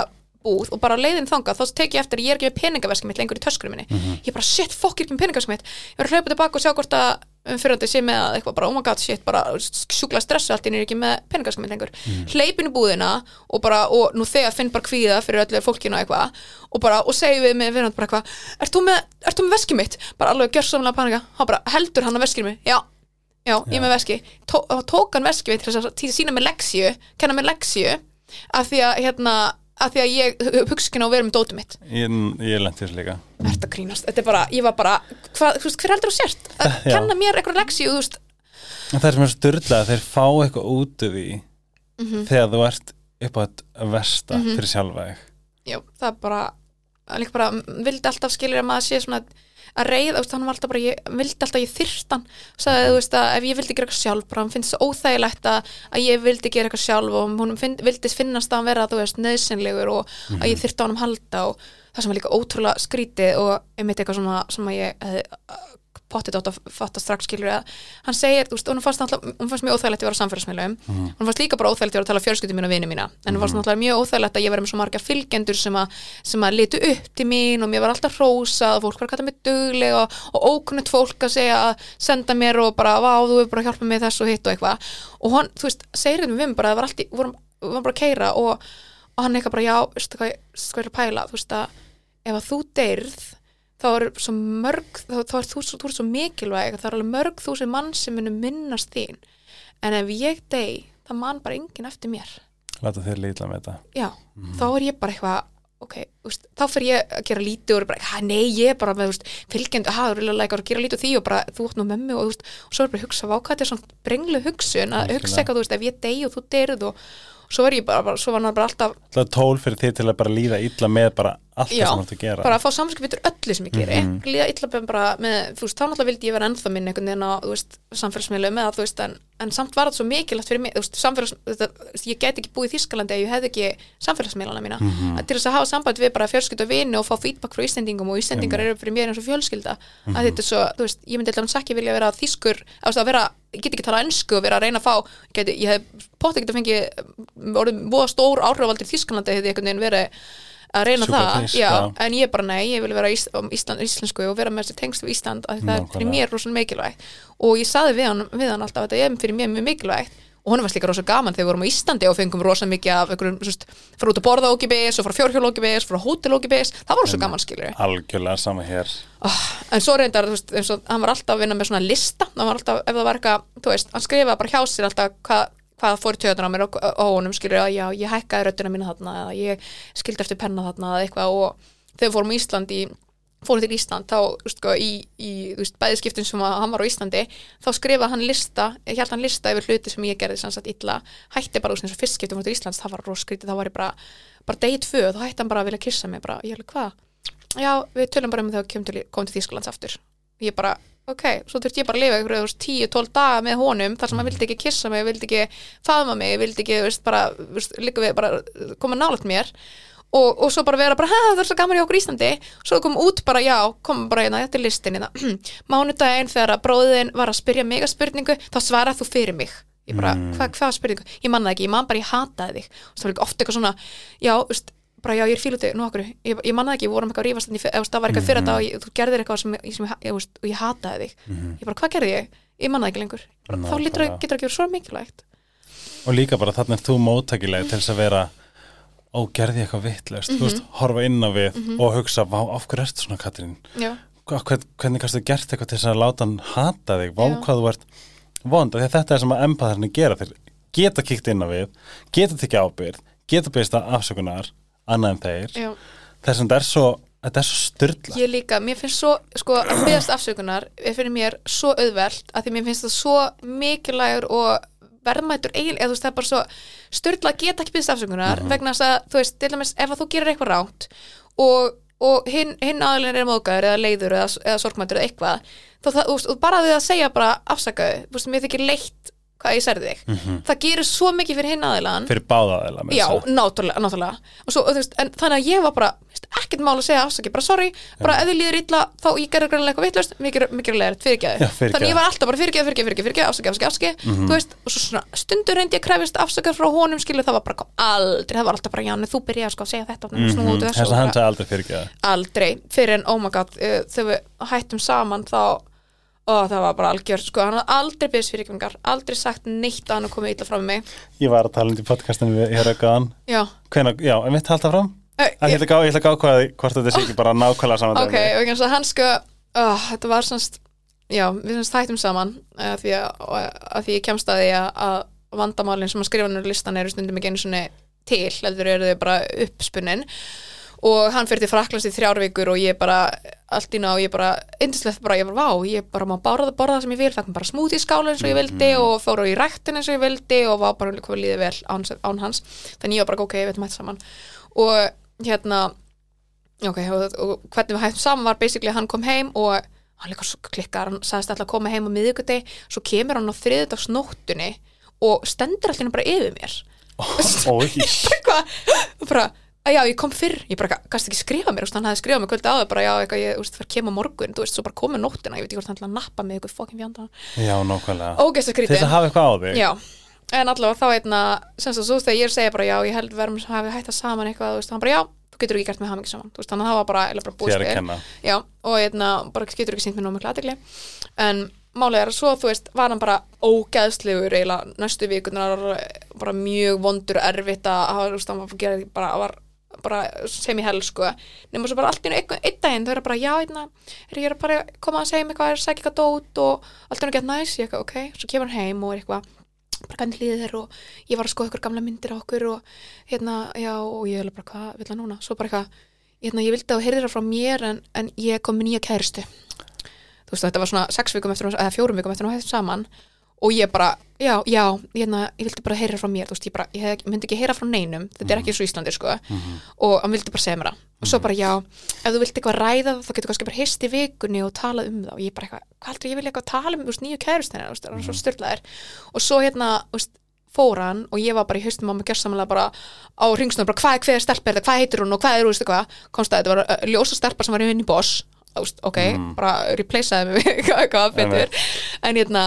búð og bara leiðin þangað, þá tek ég eftir ég er ekki með peningaveski mitt lengur í töskurum minni. Ég bara, shit, fokk, ég er ekki með peningaveski mitt. Ég var að hlaupa tilbaka og sjá hvort að um fyrirhandi sé með að eitthvað bara, oh my god, shit, bara sjúkla stressu allt, ég er ekki með peningaveski mitt lengur. Hleypin í búðina og bara, og nú þegar finn bara kvíða fyrir öllu fólkinu eitthvað og bara, og segi við með fyrirhandi bara eitthvað, ert þú með, með veski mitt? bara alveg gjörsamlega panika, hann bara, heldur hann að veskinu mig? Já, já, ég er með veski. Tó, tók hann veski mitt til að sína mér leksju, kenna mér leksju af því að, hérna, af því að ég hugsa ekki ná að vera með dótið mitt Ég, ég lendi þessu líka Þetta grínast, þetta er bara, ég var bara hvað, þú veist, hver heldur þú sért? Að Já. kenna mér eitthvað leksju, þú veist En það er sem er styrlað þeir fá eitthvað út af því Mhm. þegar þú ert upp á þetta versta fyrir sjálfa þig Já, það er bara, líka bara vildi alltaf skilur að maður sé svona að reyða, hann var alltaf bara, ég vildi alltaf að ég þyrst hann, sagði, þú veist, að ef ég vildi gera eitthvað sjálf, bara hann finnst það óþægilegt að, að ég vildi gera eitthvað sjálf og hún finn, vildi finnast að hann vera, þú veist, nöðsynlegur og að ég þyrfti á hann halda og það sem var líka ótrúlega skrítið og einmitt eitthvað svona sem að ég hefði pottið átt að fatta strax skilur að hann segir, þú veist, hún fannst, alltaf, fannst mjög óþægilegt að vera á samfélagsmiðlum, hún fannst líka bara óþægilegt að vera að tala fjölskyldum mín og vini mína, en hún fannst náttúrulega mjög óþægilegt að ég verið með svo marga fylgjendur sem að, sem að litu upp til mín og mér var alltaf hrósað og fólk var að kalla mig dugleg og, og ókunnut fólk að segja að senda mér og bara, vá, þú hefur bara hjálpað mig þess og hitt og eitthvað. Og hann, þú veist, segir þetta mig bara, það var allt í, vorum, vorum bara að og, og hann bara, já, veistu hvað, hvað er að pæla, veist að ef að þú deyrð þá er svo mörg, þá, þá er þú, svo- þú er svo mikilvæg, það er alveg mörg þú sem mann sem munum minnast þín. En ef ég dey, það mann bara enginn eftir mér, Láta þér lítla með þetta. Já, þá er ég bara eitthvað ok, úst, þá fer ég að gera lítið og bara, hæ, nei, ég er bara með úst, fylgjendu, hæ, þú er alveg að gera lítið úr því og bara, þú átt nú mömmu og, úst, og svo er bara að hugsa, vákvæð þetta er svona brenglu hugsun að Algjörlega. hugsa eitthvað, þú veist, ef ég dey og þú deyrð og svo er ég bara, bara svo var hann bara alltaf Það er tól fyrir þig til að bara líða illa með bara allt það sem þú ert að gera bara að fá samskip yfir öllu sem ég geri Mhm. líða illa bara með, þú veist, þá náttúrulega vildi ég vera ennþá minn einhvern veginn á, þú veist, samfélagsmiðlu með það, þú veist, en, en samt var þetta svo mikilvægt fyrir mig, þú veist, samfélags, ég gæti ekki búið í Þískalandi ef ég hefði ekki samfélagsmiðlana mína, Mhm. að til þess að hafa samband við bara fjölskylda vini og fá feedback frá Íslendingum og Íslendingar eru fyrir mér eins og fjölskylda Mhm. að þetta er svo, þú veist, ég myndi alltaf ekki vilja vera veist, að vera ég get ekki tala ennsku og vera að reyna að fá geti, ég hef pott ekki að fengi orðið voða stór áhrifavaldir í Þískalandi hefði einhvern veginn verið að reyna Super það, já, já. en ég bara nei, ég vil vera ís, um Ísland, íslensku og vera með þessi tengsl við Ísland að það er fyrir mér rosalega mikilvægt. Og ég saði við hann, við hann alltaf að þetta er fyrir mér mjög mikilvægt. Og honum var líka rosa gaman þegar við vorum á Íslandi og fengum rosa mikið af einhverjum, þú veist, frá út að borða ókipis og frá fjórhjól ókipis, frá hótel ókipis það var rosa gaman skilur Algjörlega sama hér. Oh, en svo reyndar, þú veist, hann var alltaf að vinna með svona lista, hann var alltaf, ef það var eitthvað þú veist, hann skrifaði bara hjá sér alltaf hvað hvað fór í tjöðuna á mér og, honum skilur að já, ég hækkaði röddina mína þarna eða ég skildi eftir penna þarna eða eitthvað og þegar fórum í Ísland í fórum til Ísland þá sko, í, í bæðiskiptin sem að hann var á Íslandi þá skrifaði hann lista, ég held hann lista yfir hluti sem ég gerði sanns að illa hætti bara úr eins og fyrst skiptum fórum til Íslands, það var roskritið þá var ég bara, bara degi tvö, þá hætti hann bara að vilja kissa mig bara, ég held hvað? Já, við tölum bara um þegar við komum til, komum til Þýskalands aftur. Ég bara, ok, svo þurfti ég bara að lifa ykkur 10-12 daga með honum þar sem hann vildi ekki kissa mig, vildi ekki faðma mig vildi ekki, veist, bara, veist, líka við bara koma nálægt mér. Og, og svo bara vera bara, hæ, það er svo gaman í okkur Íslandi. Svo kom út bara, já, kom bara hérna, þetta er listin hérna, mánudaginn þegar að bróðin var að spyrja mig að spurningu þá svarað þú fyrir mig. Ég bara, Mm. hvað, hvað spurningu, ég manna ekki, ég man bara ég hataði þig, og það var ekki oft eitthvað svona já, veist, bara já, ég er fílutið, nú okkur ég, ég manna ekki, við vorum eitthvað að rífast eða, það var eitthvað fyrir þetta og ég, þú gerðir eitthvað sem, sem ég, ég, veist, og ég hataði þig. Ég bara, hvað gerði ég? Ég manna ekki lengur. Bara, þá lítur, Nákvæmlega. getur ekki verið svo mikilvægt. Og líka bara þarna er þú móttækileg til þess að vera Ó, gerði ég eitthvað vittlust Þú veist, horfa inn á við og hugsa af hverju ertu svona, Katrín? Hvern, hvernig kannstu gert eitthvað til þess að láta hann hata þig? Vá, hvað þú ert er geta kíkt inn á við, geta tekið ábyrð geta byrst að afsökunar annað en þeir. Þess að þetta er svo, styrla Ég líka, mér finnst svo, sko, að byggast afsökunar er fyrir mér svo auðvelt að því mér finnst það svo mikilvægur og verðmætur eiginlega, eða þú veist, það er bara svo styrla að geta ekki byggast afsökunar vegna þess að, þú veist, til dæmis, ef að þú gerir eitthvað ránt og, og hinn, hinn aðlinn er móðgæður eða leiður eða, eða sorgmætur eða eitthvað, þá það, þú veist, bara því að segja bara afsakaðu, þú veist, mér þykir leitt hvað ég særði þig, það gerir svo mikið fyrir hinn aðilann fyrir báðaðela Já, náttúrulega, náttúrulega. Svo, veist, en þannig að ég var bara, ekkert mál að segja afsaki, bara sorry. Bara ef þið líður illa, þá ég gerði greinlega eitthvað vitlaust mikið leðilegt, fyrirgefðu. þannig ég var alltaf bara fyrirgæði, fyrirgæði, fyrirgæði afsaki, afsaki, afsaki þú veist, og svo svona stundur reyndi ég að krefist afsaka frá honum, skilu, það var bara aldrei, það var alltaf bara, já, þú byrjaði sko að segja þetta úr þessu þess að hann sagði aldrei fyrir ekki aldrei, fyrir en, oh my god uh, þegar við hættum saman þá og það var bara algjör, sko, hann hafði aldrei byrðist fyrirgefningar, aldrei sagt neitt að hann að koma illa fram með mig, ég var að tala um í podcastinu við hér aukaðan já. Hvenær, já, en mitt halda fram að ég ég ætla að gá hvað hvort þetta sé ekki bara nákvæmlega saman ok, og ekki að hann sko oh, þetta var svona já, við semst hættum saman uh, því að, að því ég kemst að því að, að vandamálin sem að skrifa nú listan eru stundum ekki einu svona til, heldur eru þau bara uppspunnin og hann fyrir til Fraklands í þrjár vikur og ég bara allt í ná, ég bara, indislegt bara, ég bara vá, ég bara má borða, borða það sem ég vil. Mér bara smúti skála eins og ég vildi og fór á í ræktin eins og ég vildi og var bara hvað líði vel án, án hans. Þannig ég var bara, ok, við veitum hætt saman. Og hérna ok, og, og hvernig við hættum saman var basically að hann kom heim og hann líka klikkar, hann sagðist alltaf að koma heim á miðvikudegi, svo kemur hann á þriðdagsnóttunni og stendur alltaf bara yfir mér. Ói, eitthvað, og bara að já, ég kom fyrr, ég bara gæst ekki skrifa mér, þú veist, hann hafði skrifað mér kvöldi áður, bara já, eitthvað, ég, þú veist, það kem á morgun, þú veist, svo bara komið nóttina, ég veit ekki hvort hann ætla að nappa með eitthvað fokkin fjanda, já, nákvæmlega. Ógeðst að til skrítið þess að hafa eitthvað á þig. Já, en allavega þá einna sem sagt, svo þegar ég segja bara já, ég held við erum hafi hægt að saman eitthvað, þú veist, hann bara já þú getur ekki gert með hamingi saman, þú veist, þannig að það var bara, bara búið að aðtegli en málið er að svo, þú veist, var hann bara ógeðslegur eiginlega næstu vikunar bara mjög vondur og erfitt að hafa, þú veist, hann var, bara, var bara sem í hel sko. Nema svo bara allt í einu einn daginn þau eru bara já, einna, er ég er bara að koma að segja mig eitthvað, er að segja eitthvað dót og allt í einu gett næs, ég eitthvað, ok, svo kemur hann heim og er eitthvað bara hvernig líður þér? Og ég var að skoða ykkur gamla myndir á okkur og hérna, já, og ég er bara, hvað vil það núna? Svo bara eitthvað, hérna, ég vildi að þú heyrðir það frá mér en, en ég kom með nýja kæristu. Þú veist, þetta var svona sex vikum eftir, eða fjórum vikum eftir hún hætti saman og ég bara, já, já, hérna, ég vildi bara heyra frá mér, þú veist, ég bara, ég hef, myndi ekki heyra frá neinum, þetta er ekki eins og Íslandi, sko, og hann vildi bara segja mér það. Og svo bara, já, ef þú vilt eitthvað ræða þá getur kannski bara hist í vikunni og talað um það. Og ég bara eitthvað, hvað heldur ég vilja eitthvað tala um, þú nýju kærustina, þú veist, það er svo styrlaðir. Og svo hérna, þú veist, fór hann og ég var bara í haustum á mig gjörsamlega bara á ringsnum, bara hvað er hver stelpa er þetta, hvað heitir hún og hvað er, þú veist, eitthvað, komst að þetta var uh, ljósa stelpa sem var í vinni boss, þú ok, bara replaceaði mig eitthvað betur, en hérna,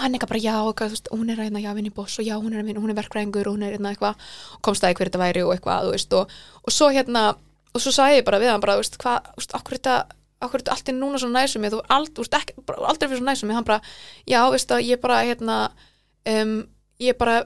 og hann eitthvað bara já, eitthvað, veist, hún er hérna, já, vinni boss og já, hún er, hún er verkræðingur og hún er hérna eitthvað komst að hver þetta væri og eitthvað, veist og, og svo hérna, og svo sagði ég bara við hann bara, veist, hvað, okkur þetta okkur þetta allt er núna svo næsum ég, þú ald, ekki, bara, aldrei fyrir svo næsum ég, hann bara, já, veist að ég bara, hérna um, ég bara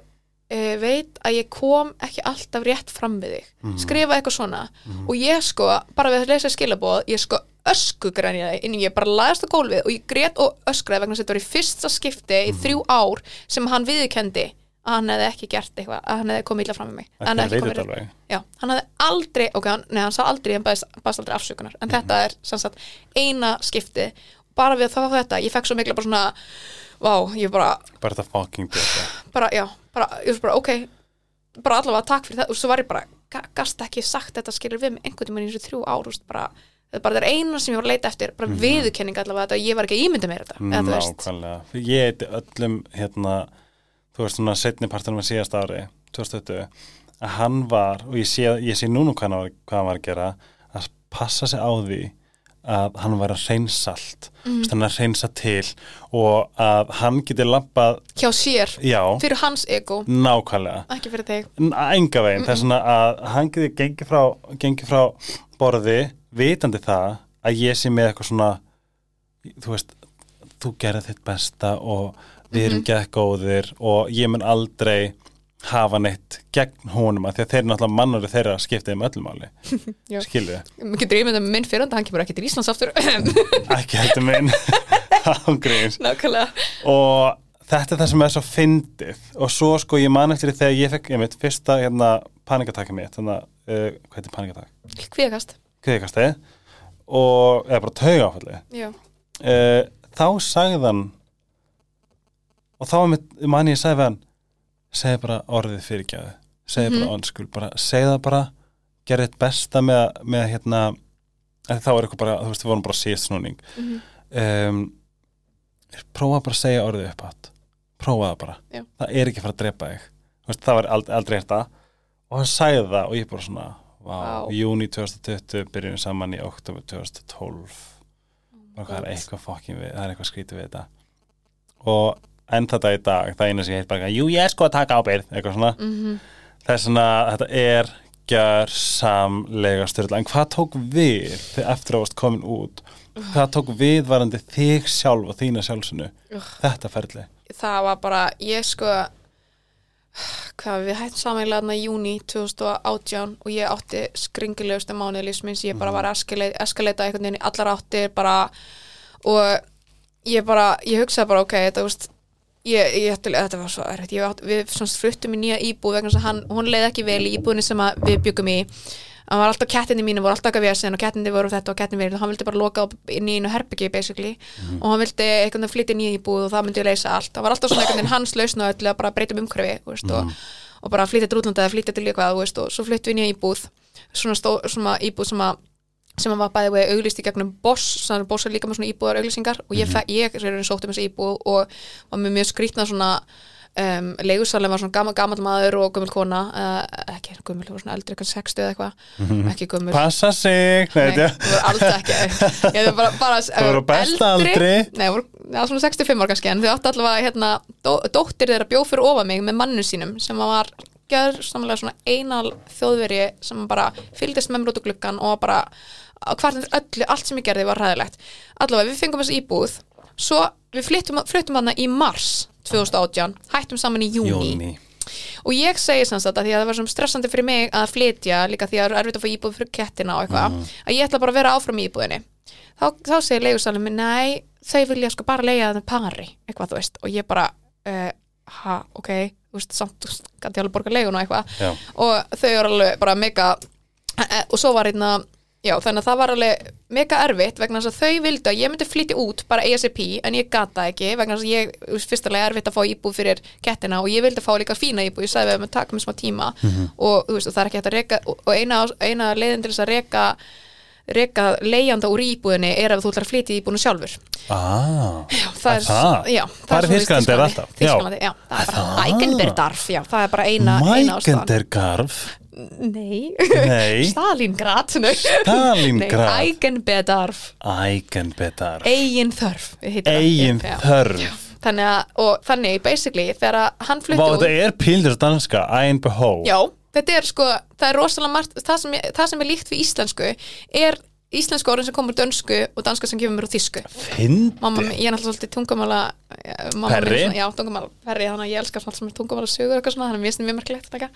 uh, veit að ég kom ekki alltaf rétt fram við þig. Skrifa eitthvað svona. Og ég sko, bara við að lesa skilabóð ég sko öskugræniði inn í ég bara laðast á gólfið og ég grét og öskraði vegna þess að þetta var í fyrsta skipti í þrjú ár sem hann viðurkendi að hann hefði ekki gert eitthvað, að hann hefði komið illa fram með mig. Ekki Hann hefði veit komið- alveg. Já, hann hefði aldrei, ok, hann, nei, hann sa aldrei hann baðist, aldrei afsökunar, en þetta er sem sagt eina skipti bara við að þá þetta, ég fekk svo mikla bara svona vá, ég bara, bara þetta fucking döta bara, já, bara, ég var bara, ok. Bara allavega takk fyrir það, og svo var ég bara ga- gast ekki sagt þetta skilur við með einhvern tímann í þessu þrjú ár, veist, bara þetta er bara það eina sem ég var að leita eftir, bara viðurkenning allavega þetta, ég var ekki að ímynda mér þetta veist, Nákvæmlega, ég heiti öllum hérna, þú veist svona setni partunum að síðast ári 2020, að hann var og ég sé, ég sé núna hvað hann, var, hvað hann var að gera að passa sig á því að hann var að reynsa allt. Mm. hann að reynsa til og að hann geti lappað hjá sér já, fyrir hans ego, nákvæmlega. Ekki fyrir þig. Enga veginn, það er svona að hann geti gengið frá, gengið frá borði vitandi það að ég sé með eitthvað svona þú veist, þú gerði þitt besta og við erum mm góðir og ég mun aldrei hafa neitt gegn honum að því að þeir náttúrulega mannari þeirra skiptið um öllum máli. Já. skilðu, Mér getur ímyndað með minn fyrranda, hann kemur ekki til Íslands aftur. Ekki heldur minn. Og þetta er það sem er svo fyndið. Og svo sko ég man eftir því þegar ég fekk ég mitt fyrsta hérna panikataki mitt þannig að, uh, hvað heitir panikatak? Kvíðakast kviðkastið og eða bara tauga áfalli uh, þá sagði hann og þá man ég sagði hann segði bara orðið fyrirgjáðu segði bara onskul, bara segði það bara gerði þetta besta með, með hérna þá er eitthvað bara, þú veist, við vorum bara síðast snúning. Mhm. um, prófa bara að segja orðið upp átt prófa það bara, Já. það er ekki að fara að drepa þig. Veist, það var aldrei, aldrei þetta og hann sagði það og ég bara svona Vá. júni 2020 byrjum saman í oktober 2012 og það er eitthvað fokkin við, það er eitthvað skrítið við þetta. Og enn þetta í dag. Það eina sem ég heit bara, jú ég er sko að taka ábyrð eitthvað svona, Mhm. það er svona þetta er gjörsamlega styrla, en hvað tók við þegar eftir að varst komin út? Hvað tók við varandi þig sjálf og þína sjálfsunu, þetta ferli. Það var bara, ég sko hvað við hættum samanlega í júni 2018 og ég átti skringilegustu mánuði lífsminns, ég bara var að eskalata einhvern veginn í allar áttir bara og ég bara, ég hugsaði bara ok, þetta veist ég, ég þetta var svo erfitt, ég átt, við svona fluttum í nýja íbúð vegna þess að hann, hún leið ekki vel í íbúðinni sem að við byggum í. Hann var alltaf kettinni mínu, voru alltaf eitthvað vesen og kettinni voru þetta og kettinni verið, hann vildi bara loka inn í einu herbyggi basically. Og hann vildi veginn flytja nýja íbúð og það myndi leysa allt, það var alltaf svona veginn hans lausna öllu að bara breyta um umhverfi veist, og, og bara flytja til útlanda eða flytja til eitthvað og svo flyttum við nýja íbúð. Svona, stó, svona íbúð sem að sem að var bæði við auglýst í gegnum Boss þannig að Boss er líka með svona íbúðar auglýsingar. Og ég, fe, ég er sótt um þessi íbúð og var með mjög skrýtna svona um, leigusalem var svona gammal, gammal maður og gömul kona uh, ekki það var svona eldri, kannski 60 eða eitthvað. Ekki gömul. Passa sig, nei, Nei, það voru alls ekki Ég bara, bara Það voru besta aldri. Nei, voru, já, svona 65 ára kannski En þau áttu allavega hérna, dó, Dóttir þeirra bjó fyrir ofa mig með mannu sínum Sem var gjör samlega svona einal þjóðveri Sem bara fylgdist með mér út á gluggan Og bara hvart öllu, allt sem ég gerði var ræðilegt Allavega, við fengum þessi íbúð. Svo við flyttum, flyttum hana í mars 2018 Hættum saman í júni og ég segi sagt að því að það var svona stressandi fyrir mig að flytja líka því að það er erfitt að fá íbúð fyrir kettina og eitthvað að ég ætla bara að vera áfram í íbúðinni. Þá, þá segir leigusalinn minn nei, þau vilja sko bara leiga þetta pari eitthvað þú veist og ég bara uh, ha, ok, þú veist, samt gæti alveg borga leigun og eitthvað. Já. og þau eru alveg bara mega eh, og svo var hérna já, þannig að það var alveg mega erfitt vegna þess að þau vildu að ég myndi flytja út bara ASAP en ég gata ekki vegna þess að ég, veist, fyrstulega erfitt að fá íbúð fyrir kettina og ég vildi fá líka fína íbúð ég sagði við að taka mér smá tíma og þú veist, og það er ekki hægt að reka og, eina, eina leiðin til þess að reka reka leigjanda úr íbúðinni er ef þú ætlar að flytja íbúðinu sjálfur ah, Já, það er, það? Já, er svoleiðis Þýskalandi er Þýskalandi. alltaf? Já. Það er bara Eigenberdarf, já, það er bara eina, eina ástæðan Nei, Nei. Stalingrad. Stalingrad. Nei, Eigenbedarf Ægenbedarf Eigin þörf það. Eigin Já. þörf Þannig að, og þannig, basically, þegar hann flutti út þetta er píldur danska Ægenbehó Já, þetta er sko, það er rosalega margt það sem, það sem er líkt við íslensku er íslensku orðin sem komur dönsku og danska sem kemur mér úr Fyndi Mamma, ég er náttúrulega svolítið er Perri? svona- Já, tungumála perri, þannig að ég elskar svona allt sem er og eitthvað svona, þannig að mér finnst það mjög merkilegt að taka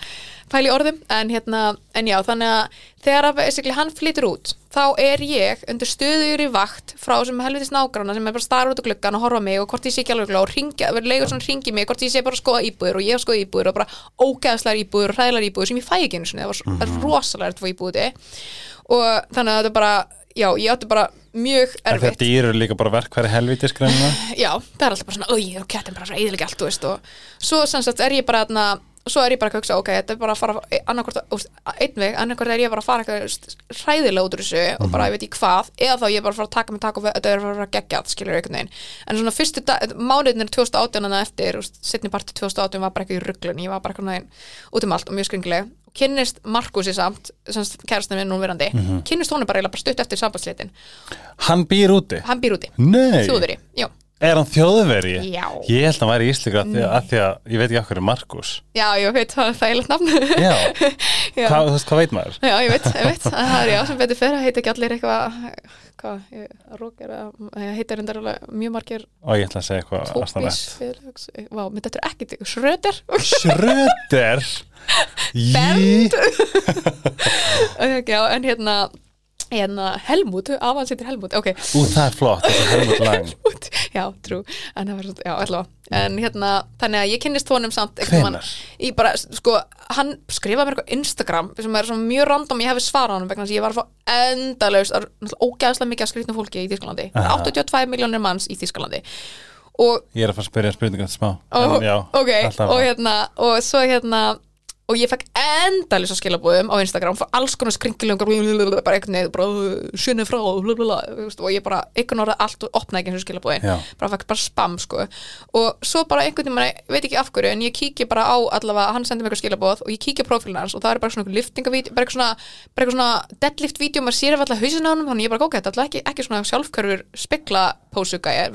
pæli orðum, en hérna, en já, þannig að þegar að hann flytur út þá er ég undir stöður í vakt frá sem helvitis nágrána sem er bara starra út á gluggan og horfa mig og hvort ég sé ekki alveg og ringja, verður leigur svona ringi mig, hvort ég sé bara skoða íbúður og ég skoða íbúður og bara ógeðslar íbúður og hræðlar íbúður sem ég fæ ekki einu sinni, það var er rosalega að fá íbúði og þannig að þetta bara já, ég átti bara mjög erfitt. þetta dýr eru líka bara verkværi helvitis greinina já, það er alltaf bara svona, oi, og kettin bara eðilega allt, þú veist, og svo sem sagt er ég bara þarna, svo er ég bara að hugsa, ok, þetta er bara að fara annarkvort, úst, einn veg, annarkvort er ég bara að fara eitthvað úst, hræðilega út úr þessu og bara, ég veit ekki hvað, eða þá ég er bara að fara að taka mig tak og þetta er að fara að gegja allt, skilur einhvern veginn, en svona fyrstu mánuðinir 2018 en eftir, úst, setni parti 2018 var bara eitthvað í rugglun, ég var bara eitthvað út um allt og mjög skringileg kynnist Markusi samt, semst kærastinn minn núverandi, kynnist honum bara, bara stutt eftir sambandslitin, Hann býr úti? Hann býr úti, þjóðveri, er hann þjóðveri? Já. Ég held að hann væri að, því að, að því að ég veit ekki okkur er Markus. Já, ég veit, það er þægilegt nafn. Já, Já. hvað, þú veist, hvað veit maður? Já, ég veit, ég veit, það er já sem betur fyrir, heita ekki allir eitthvað, hvað, ég, rókir, heita reyndar alveg mjög margir Og ég ætla að segja eitthvað tópis, vá, menn þetta er ekkit, sröder, Schröder Jí já, en hérna, hérna, Helmut, afan sittir Helmut, ok, Ú, það er flott, þetta er Helmut Lang út, já, trú, en það var svona, já, allavega, en hérna, þannig að ég kynnist honum samt, Hvenær? í bara, sko, hann skrifaði mér eitthvað Instagram sem er svona mjög random, ég hefði svarað honum vegna þess að ég var að fá endalaust það er náttúrulega ógæðslega mikið að skrýtna fólki í Aha. 82 miljónir manns í Þískalandi og Ég er að fara að spyrja spurningar smá. Og, en, já, ok, alltaf og hérna og svo hérna og ég fekk endalisa skilabúðum á Instagram fyrir alls konar skringilum bara einhvern veginn, bara sinni frá blablabla, og ég bara einhvern orðið allt og opnaði ekki eins og skilabúðin Já. bara fekk bara spam sko. Og svo bara einhvern veginn, veit ekki af hverju en ég kíki bara á allavega, hann sendi mér eitthvað skilabúð og ég kíki á prófílinn hans og það er bara svona liftingavídeó, bara eitthvað svona, bara eitthvað svona deadlift-vídeó, maður sér alltaf hausin á honum þannig ég bara, er alltaf ekki, ekki svona sjálfkörfur spekla pósugæjar,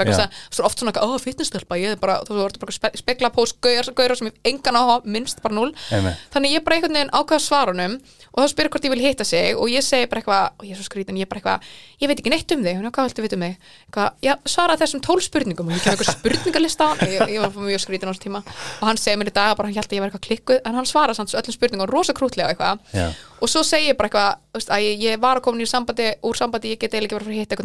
á þannig ég bara einhvern veginn ákveða svarunum og þá spyrir hvort ég vil hitta sig og ég segi bara eitthvað, og ég er svo skrítin, ég er bara eitthvað ég veit ekki neitt um þig, hún er hvað viltu vita um mig? Eitthvað, já, svara þessum tól spurningum. Og ég kemur eitthvað spurningalista ég, ég var mjög skrítin á þessu tíma. Og hann segir mér í dag bara hann held að ég var eitthvað klikkuð en hann svara samt öllum spurningum rosa krútlega eitthvað. Já. og svo segi ég bara eitthvað að ég, ég var að koma í sambandi, úr sambandi ég get eiginlega ekki verið að fara að hitta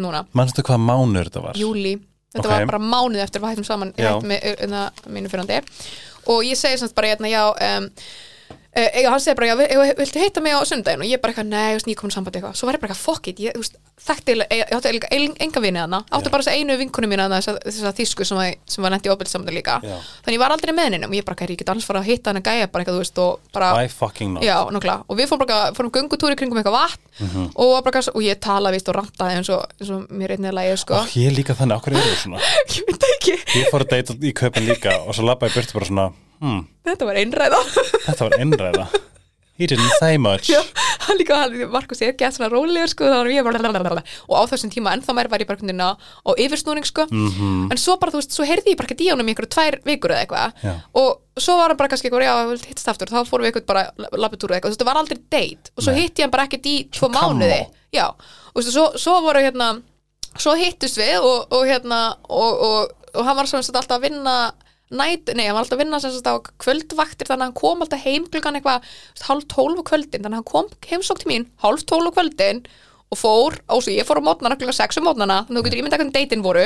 saman ég og ég um, uh, hann segi bara, já, vi- viltu heita mig á sundaginn og ég bara eitthvað, nei, veist, nýkomin sambandi eitthvað. Svo var ég bara eitthvað, fuck it, ég, veist, þekkti ég, ég átti enga vini þarna. Átti bara þess einu vinkonu mína þess að, þess að þýsku sem, sem var í ofbeldi sambandi líka. Já. þannig ég var aldrei með henni. Og ég bara, "Kæri, ég get alls fara að hitta hann að gæja bara eitthvað, þú veist, og bara Why fucking not? Já, nokkla, og við fórum bara fórum göngutúri kringum eitthvað vatn Mhm. og, var bara, og ég talaði vist og rantaði eins og, eins og mér einnig að lægja sko. Ó, ég líka þannig, svona svona hmm, þetta var einræða. Þetta var innræða He didn't say much. Já, hann líka, hann, Markus er gett svona rólegur sko, bara og á þessum tíma ennþá meir var ég bara hvernig á, yfirsnúning sko, Mhm. en svo bara þú veist, svo heyrði ég bara ekki í honum í einhverju tvær vikur eða eitthvað. Og svo var hann bara kannski eitthvað, já, við hittast aftur. Þá fórum við eitthvað bara labbitúr eða eitthvað, það var aldrei date. Og svo Nei. hitti ég hann bara ekkert í tvo mánuði, já, og þú veist, svo, svo voru hérna, svo hittust við og, og hérna, og, og, og hann var sagt alltaf að vinna næt, nei, hann var alltaf að vinna sem sagt á kvöldvaktir þannig að hann kom alltaf heim klukkan eitthvað hálf tólf á kvöldin, þannig að hann kom heimsók til mín hálf tólf á kvöldin og fór, og svo ég fór á mótnana klukkan sex á mótnana þannig að þú getur ímyndað hvernig deitin voru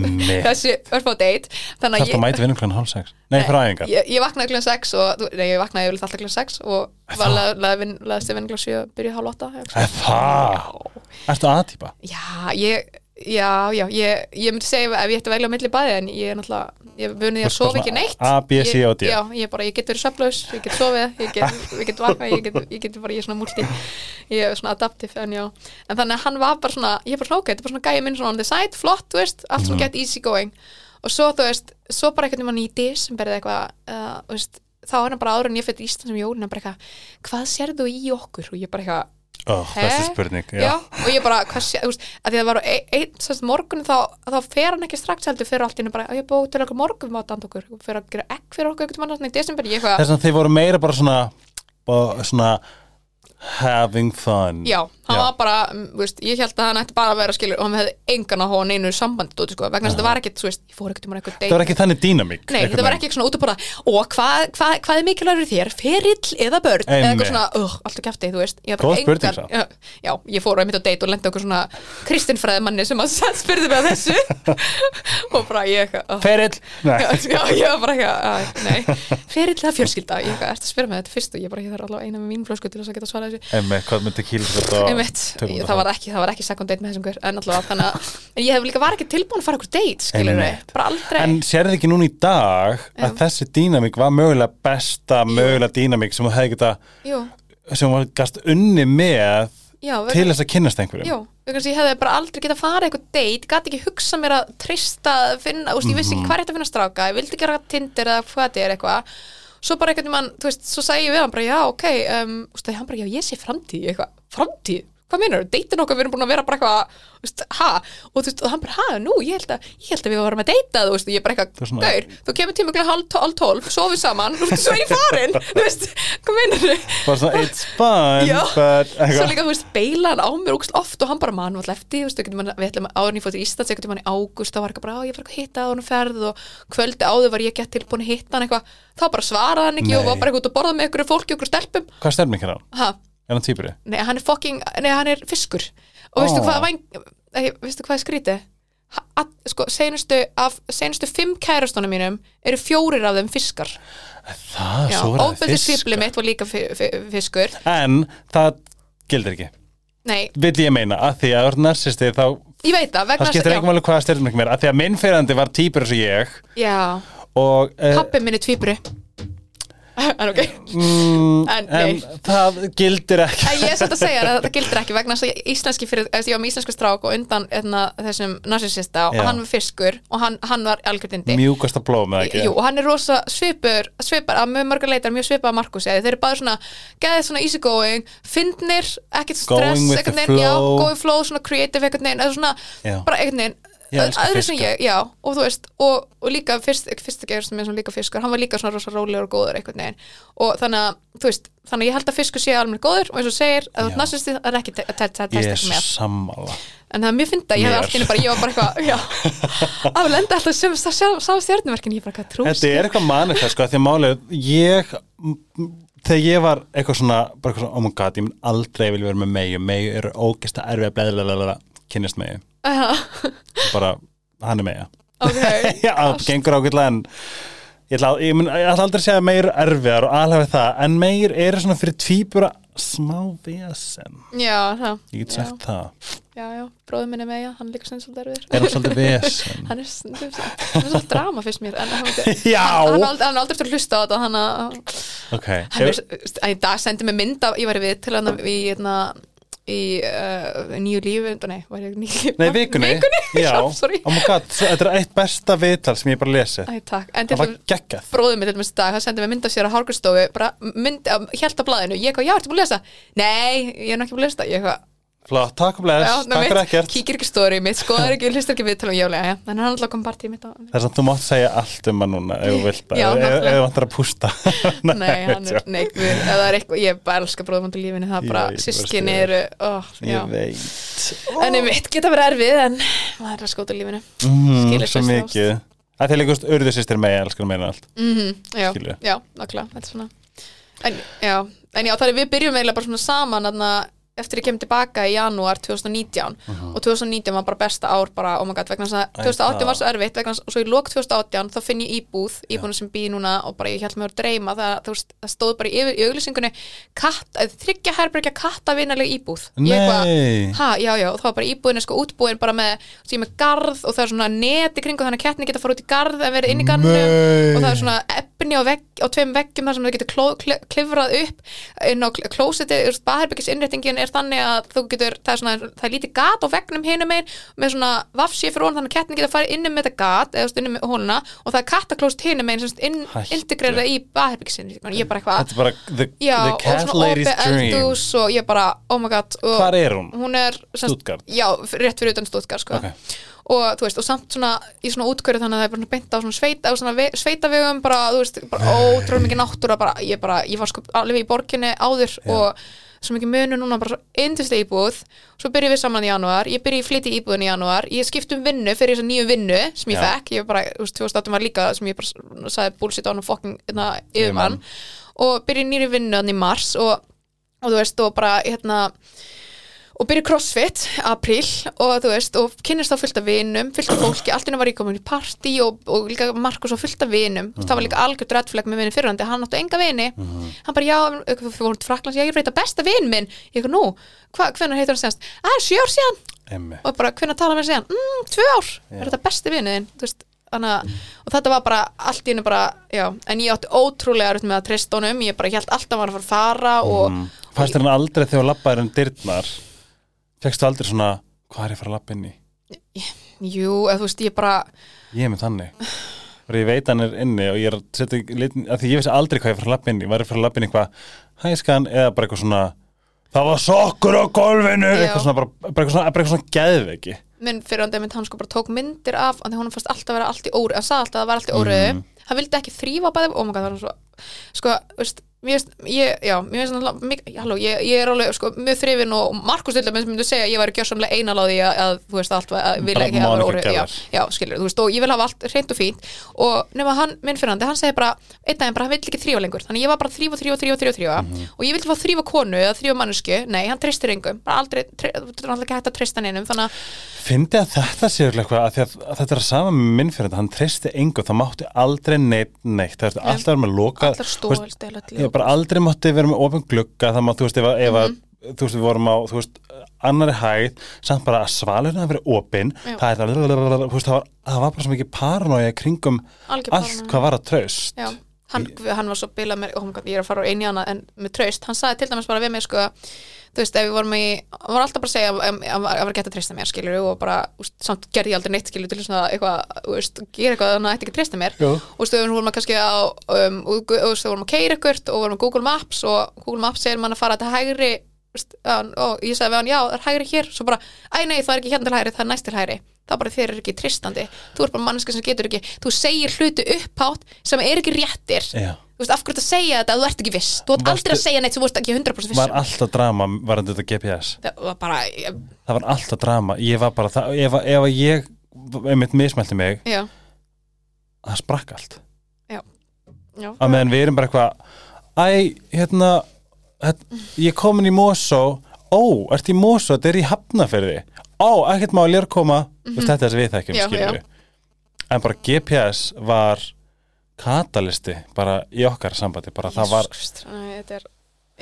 þessi örfá þannig Þarf það mæti vinnum klunum hálf sex? Nei, fyrir æfingar ég, ég vaknaði klukkan sex og, þú- nei, ég vaknaði alltaf klukkan sex og var leðist ég vinn klukkan sjö byrja hálf åtta eða eitthvað. Er það? Ertu aðtýpa? já, ég Já, já, ég, ég myndi segja ef ég ætti að velja á milli bæði en ég er náttúrulega, ég vunni að Þú ert bara sofa ekki neitt A, B, C og D. Já, ég bara, ég get verið söflaus, ég get sofið, ég get, ég get vaknað, ég get, ég get bara, ég er svona multi, ég er svona adaptive en já, en þannig að hann var bara svona, ég er bara svona ok, þetta er bara svona gæði minn svona on the side, flott, þú veist, allt Mhm. svona get easy going og svo, þú veist, svo bara einhvern veginn í desember eða eitthvað, uh, þú veist, þá er hann bara áður en ég fyrir Ísland sem jólin, hann bara eitthvað, hvað sérðu í okkur? Og ég bara eitthvað, Ó, þessi spurning já. Já, og ég bara, hvað sé, þú veist, að því að það var einn ein, ein, morgun þá, þá fer hann ekki strax heldur fyrir allt bara, ég búið til okkur morgun mátt and okkur, fyrir að gera egg fyrir okkur einhvern mann í desember, Þess að þið voru meira bara svona bara svona having fun. Já, hann var bara mm, veist, ég held að hann ætti bara að vera skilur og hann hefði engan að hóa neinu sambandi dóti, sko, vegna þess að þetta var ekkit, þú veist, ég fór ekkert um eitthvað Það var ekki þannig dýnamík Nei, þetta var ekki svona út að borða og hvað, hvað, hvað er mikilvægur þér? Ferill eða börn? Eða eitthvað svona, uh, alltaf kæfti, þú veist. Ég bara spurning, samt. já, já, ég fór einmitt á date og lendi okkur svona kristinfræði manni sem að spurði mig að þessu. Og bara ég eitthvað var ekki að, að að ég, það var ekki, það var ekki second date með þessum gaur, en allavega þannig að en ég hef líka var ekki tilbúin að fara okkur date, skilur Einmitt. bara aldrei. En sérðu ekki núna í dag að þessi dýnamík var mögulega besta mögulega dýnamík sem þú hefði geta sem þú gast unni með já, til þess að kynnast einhverjum? Jú, að ég hefði bara aldrei getað farið eitthvað date, gæti ekki hugsa mér að trista, finna, úst, ég vissi Mhm. ekki hvað er þetta að finna stráka, ég vildi gera tindir eða hvað þetta er eitthvað. Svo bara einhvern veginn, þú veist, svo sagði ég við hann bara, já, ok, um, úst, hann bara, já, ég sé framtíð, eitthvað, framtíð, hvað meinar, deitin okkar, við erum búin að vera bara eitthvað, ha, og þú veist, og hann bara, ha, nú, ég held að, ég held að við varum að deita, þú veist, ég bara er eitthvað, svona- gaur, þú kemur tíma hálf hálf tólf, sofið saman, þú veist, svo er ég farin, þú veist, hvað meinar Bara svona, it's fun but Svo eitthvað. líka, þú veist, beila hann á mér úkst oft og hann bara mann alltaf eftir, þú veist, við ætlum áður en ég fór til Íslands, einhvern veginn í ágúst, þá var eitthvað bara, á, ég var eitthvað Nei. er hann? ha, hann týpuri? nei, hann er fucking, nei, hann er fiskur og veistu hvað, væng, ei, veistu hvað er skrítið? Ha- að- Sko, seinustu, af seinustu fimm kærastónum mínum eru fjórir af þeim fiskar Það, svo er það ofbeldi fisk mitt var líka fi, fi, fiskur En það gildir ekki Nei, Vill ég meina, að því að ert narsisti þá ég veit það, það vegna skiptir já. ekki máli hvaða styrnum ekki meira að því að minn fyrrandi var týpur eins og ég Já, og uh, pappi minn er tvíburi En ok. Mm, En, en það gildir ekki. En ég er satt að segja að þetta gildir ekki vegna þess að íslenski fyrir, ég var með íslensku strák og undan etna, þessum narsisista og hann var fiskur og hann, hann var algjörðindi mjúkasta blóm eða ekki? Jú, og hann er rosa svipur, svipar að mjög margar leitar mjög svipar að Markus eða þeir eru bara svona geðið svona easy going, fyndnir ekkert Going stress, with einhvern the flow. going flow, svona creative svona, Já. bara einhvern veginn Öðru sem ég, já, og þú veist og, og líka fyrst, fyrst ekki sem er svona líka fiskur hann var líka svona rosa rólegur og góður einhvern veginn. Og þannig að, þú veist, þannig að ég held að fiskur sé alveg góður og eins og segir, að þú ert narsistið það er ekki er ekki með. en það er mjög fynda, ég hef allt inni bara, ég var bara eitthvað já, að við lenda alltaf sem sá stjórnuverkin, ég bara hvað trús þetta er eitthvað manifest sko, því að málið ég m- m- þegar ég var eitthvað svona, bara eitthvað svona, oh my god, ég mun aldrei vilja vera með megi, megi eru ógesta erfið að bleðilega kynnast megi, bara hann er megi ok, já, það gengur ágætlega en ég ætla, ég, mun, ég ætla aldrei að segja meir erfiðar og alveg það, en meir eru svona fyrir tvíbura smá vesen. Já, það. Ég get sagt það, já, já, bróður minn er með, já, hann er líka svolítið erfiður. Er hann svolítið vesen? Hann er er svolítið drama fyrst mér en hann, hann, hann, er aldrei eftir að hlusta á þetta hann, að- ok. Hann er, að í dag sendi mig mynd af, ég var við til hann í, hérna, í uh, nýju lífi, nei, var ég nýju Nei, vikunni, já, sorry. Oh my god, þetta er eitt besta viðtal sem ég bara lesi Æ, takk, en til það var geggjað. bróðum minn til í dag, hann sendi mig mynd af sér á Hárgurstofu, bara mynd, hjælt á blaðinu, ég eitthvað, já, ertu búin að lesa? Nei, ég er nú ekki búin að lesa það, ég eitthvað, flott, takk bless, já, takk fyrir ekkert. kíkir ekki stóri mitt, skoðar ekki, hlustar ekki við til og jálega, já, en hann er alltaf kom partíð mitt á, þess að þú mátt segja allt um hann núna ef þú vilt, ef þú vantar að pústa. Nei, hann er, nei, guð, ef það er eitthvað, ég bara elska til lífinu, það er bara, Ég sískinni eru, ó, já, ég veit. En ég veit, geta verið erfið, en maður er að skóta lífinu, mm, svo mikið. að þeir líkust urðu sýstir með elskar meira en mhm, já, er það er við byrjum eiginlega bara svona saman, þarna, eftir ég kem tilbaka í janúar 2019 og 2019 var bara besta ár bara, oh my god, vegna þess að Æ, 2018 það. var svo erfitt vegna þess- og svo í lok 2018 þá finn ég íbúð, íbúðinu sem býð núna og bara ég held mig að dreyma það, veist, það stóð bara í, yfir- í auglýsingunni katt, að þryggja herbergja kattavinnaleg íbúð. Ég eitthvað, nei, Ha, já, já, og þá var bara íbúðin sko útbúin bara með, svo ég með garð og það er svona neti kringu þannig að kettni geta fara út í garð en verið inn í garðinu Nei. og það er svona efni á, vegg, á tveim veggjum þar sem það getur klifrað upp inn á klóseti, baðherbyggis innréttingin er þannig að þú getur, það er svona það er lítið gat á veggnum hinum einn með svona vafsið fyrir honum þannig að kettni geta farið inn með þetta gat eða þú veist, inn með hóluna og það er kattaklóst hinum einn inn, Hættu. integrerað í baðherbyggisin ég er bara eitthvað, þetta er bara the, já, the cat lady's dream og ég bara, oh my god hvar er hún? hún er sem Stuttgart? já, rétt fyrir utan Stuttgart sko. Ok. og þú veist, og samt svona í svona útkörðu þannig að það er bara beint á svona sveita, svona ve sveitavegum bara, þú veist, bara ótrúlega mikið náttúra bara, ég bara, ég var sko alveg í borginni áður og svo mikið munu núna bara svo yndislega íbúð svo byrjum við saman í janúar, ég byrja í flytti íbúðin í janúar, ég skipt um vinnu fyrir þessa nýju vinnu sem ég fekk, ég var bara, þú veist, 2018 var líka sem ég bara sagði bullshit á hann og fucking hérna, Yfirmann. yfirmann og byrja í nýri vinnu þannig í mars og, og þú veist, og bara hérna og byrja í crossfit, apríl og þú veist, og kynnist á fullt af vinum fullt af fólki, allt inni var ég komin í partí og, og líka Markus á fullt af vinum. Það var líka algjörð rættfleg með vinni fyrirhandi hann áttu enga vini, hann bara já við vorum til Fraklands, já ég reyta besta vin minn. Ég ekki nú, hva, hvenær heitir hann senast að er sjö ár síðan, Emmi. og bara hvenær tala með síðan, mm, tvö ár, er þetta besti vinniðin þú veist, þannig að og þetta var bara allt í henni bara, já. En ég átti ótrúlega erut með að treysta honum. Ég bara held alltaf að hann var að fara og fannst þér hann aldrei þegar þú labbaðir um dyrnar fegstu aldrei svona hvað er ég að fara að labba inn í? jú, eða þú veist, ég bara ég er með þannig. Ég veit hann er inni og ég er að setja litin, að því ég vissi aldrei hvað ég er að fara að labba inn í. Var ég að fara að labba inn í eitthvað hæskan eða bara eitthvað svona það var sokkur á golfinu eitthvað svona, bara, bara eitthvað svona, bara eitthvað svona geðveiki. Minn fyrir hann mynd hann sko bara tók myndir af en því hún fannst alltaf að vera allt í óri hann sagði alltaf að það var allt í óriðu Mhm. hann vildi ekki þrýfa bæði oh my god það var svo sko, veist, mér veist, ég, já, mér veist náttúrulega halló, ég, ég er alveg sko mjög þrifin og Markus til dæmis myndi segja að ég væri gjörsamlega einal á því að, að þú veist allt að vil Bara ekki að vera Monica óriðu já, já, skilur, þú veist, og ég vil hafa allt hreint og fínt. Og nema hann, minn fyrir hann, hann segi bara einn daginn bara, hann vill ekki þrýfa lengur. Þannig ég var bara að þrýfa, þrýfa, þrýfa, þrýfa, þrýfa Mhm. og ég vildi fá þrýfa konu eða þrýfa mannesku, nei, hann treystir engum. Bara aldrei, þú er alltaf ekki hægt að treysta neinum þannig að Fyndi að þetta sé örugglega eitthvað að, að, að þetta er að sama með minn fyrir þetta, hann treysti engu, það mátti aldrei neitt neitt, það er alltaf verið með loka allar þú veist, ég bara aldrei mátti vera með opin glugga, það má, þú veist, ef, að- að Mhm. þú veist, við vorum á, þú veist, annari hæð, samt bara að svalurinn hafi verið opin, Já. það er það, þú veist, það var, það var bara svo mikið paranoia kringum Algjör allt paranoia. hvað var að traust. Hann, hann var svo bilað mér, oh ég er að fara úr eini hana en með traust, hann sagði til dæmis bara við mig sko, þú veist, ef við vorum í hann var alltaf bara að segja að að- að var gett að treysta mér skilur og bara, úst, samt gerði ég aldrei neitt skilur til svona eitthvað, veist, gera eitthvað þannig að ætti ekki að treysta mér Jú. og þú veist, við vorum að kannski á um, og þú veist, við vorum að keira ykkurt og vorum á Google Maps og Google Maps segir mann að fara til hægri og ég sagði við hann, já, það er hægri hér. Svo bara, æ nei, það er ekki hérna til hægri, það er næst til hægri. Er bara þeir eru ekki tristandi þú er bara manneska sem getur ekki, þú segir hluti upphátt sem er ekki réttir. Já. þú veist, af hverju þetta segja þetta þú ert ekki viss? Þú Varstu- aldrei að segja neitt sem þú ert ekki 100% viss var um. alltaf drama varandi þetta GPS það var bara, ég, það var alltaf drama, ég var bara það, ef, ef ég einmitt mismælti mig, já, það sprakk allt. Já. Að meðan við erum bara eitthvað æ, hérna ég er komin í Mosó. Ó, ert í Mosó, þetta er í Hafnaferði ó, ekkert má lér koma. Mm -hmm. þetta er þess við þekkjum, skilur við en bara GPS var katalisti bara í okkar sambandi, bara það var Jesus æ, þetta er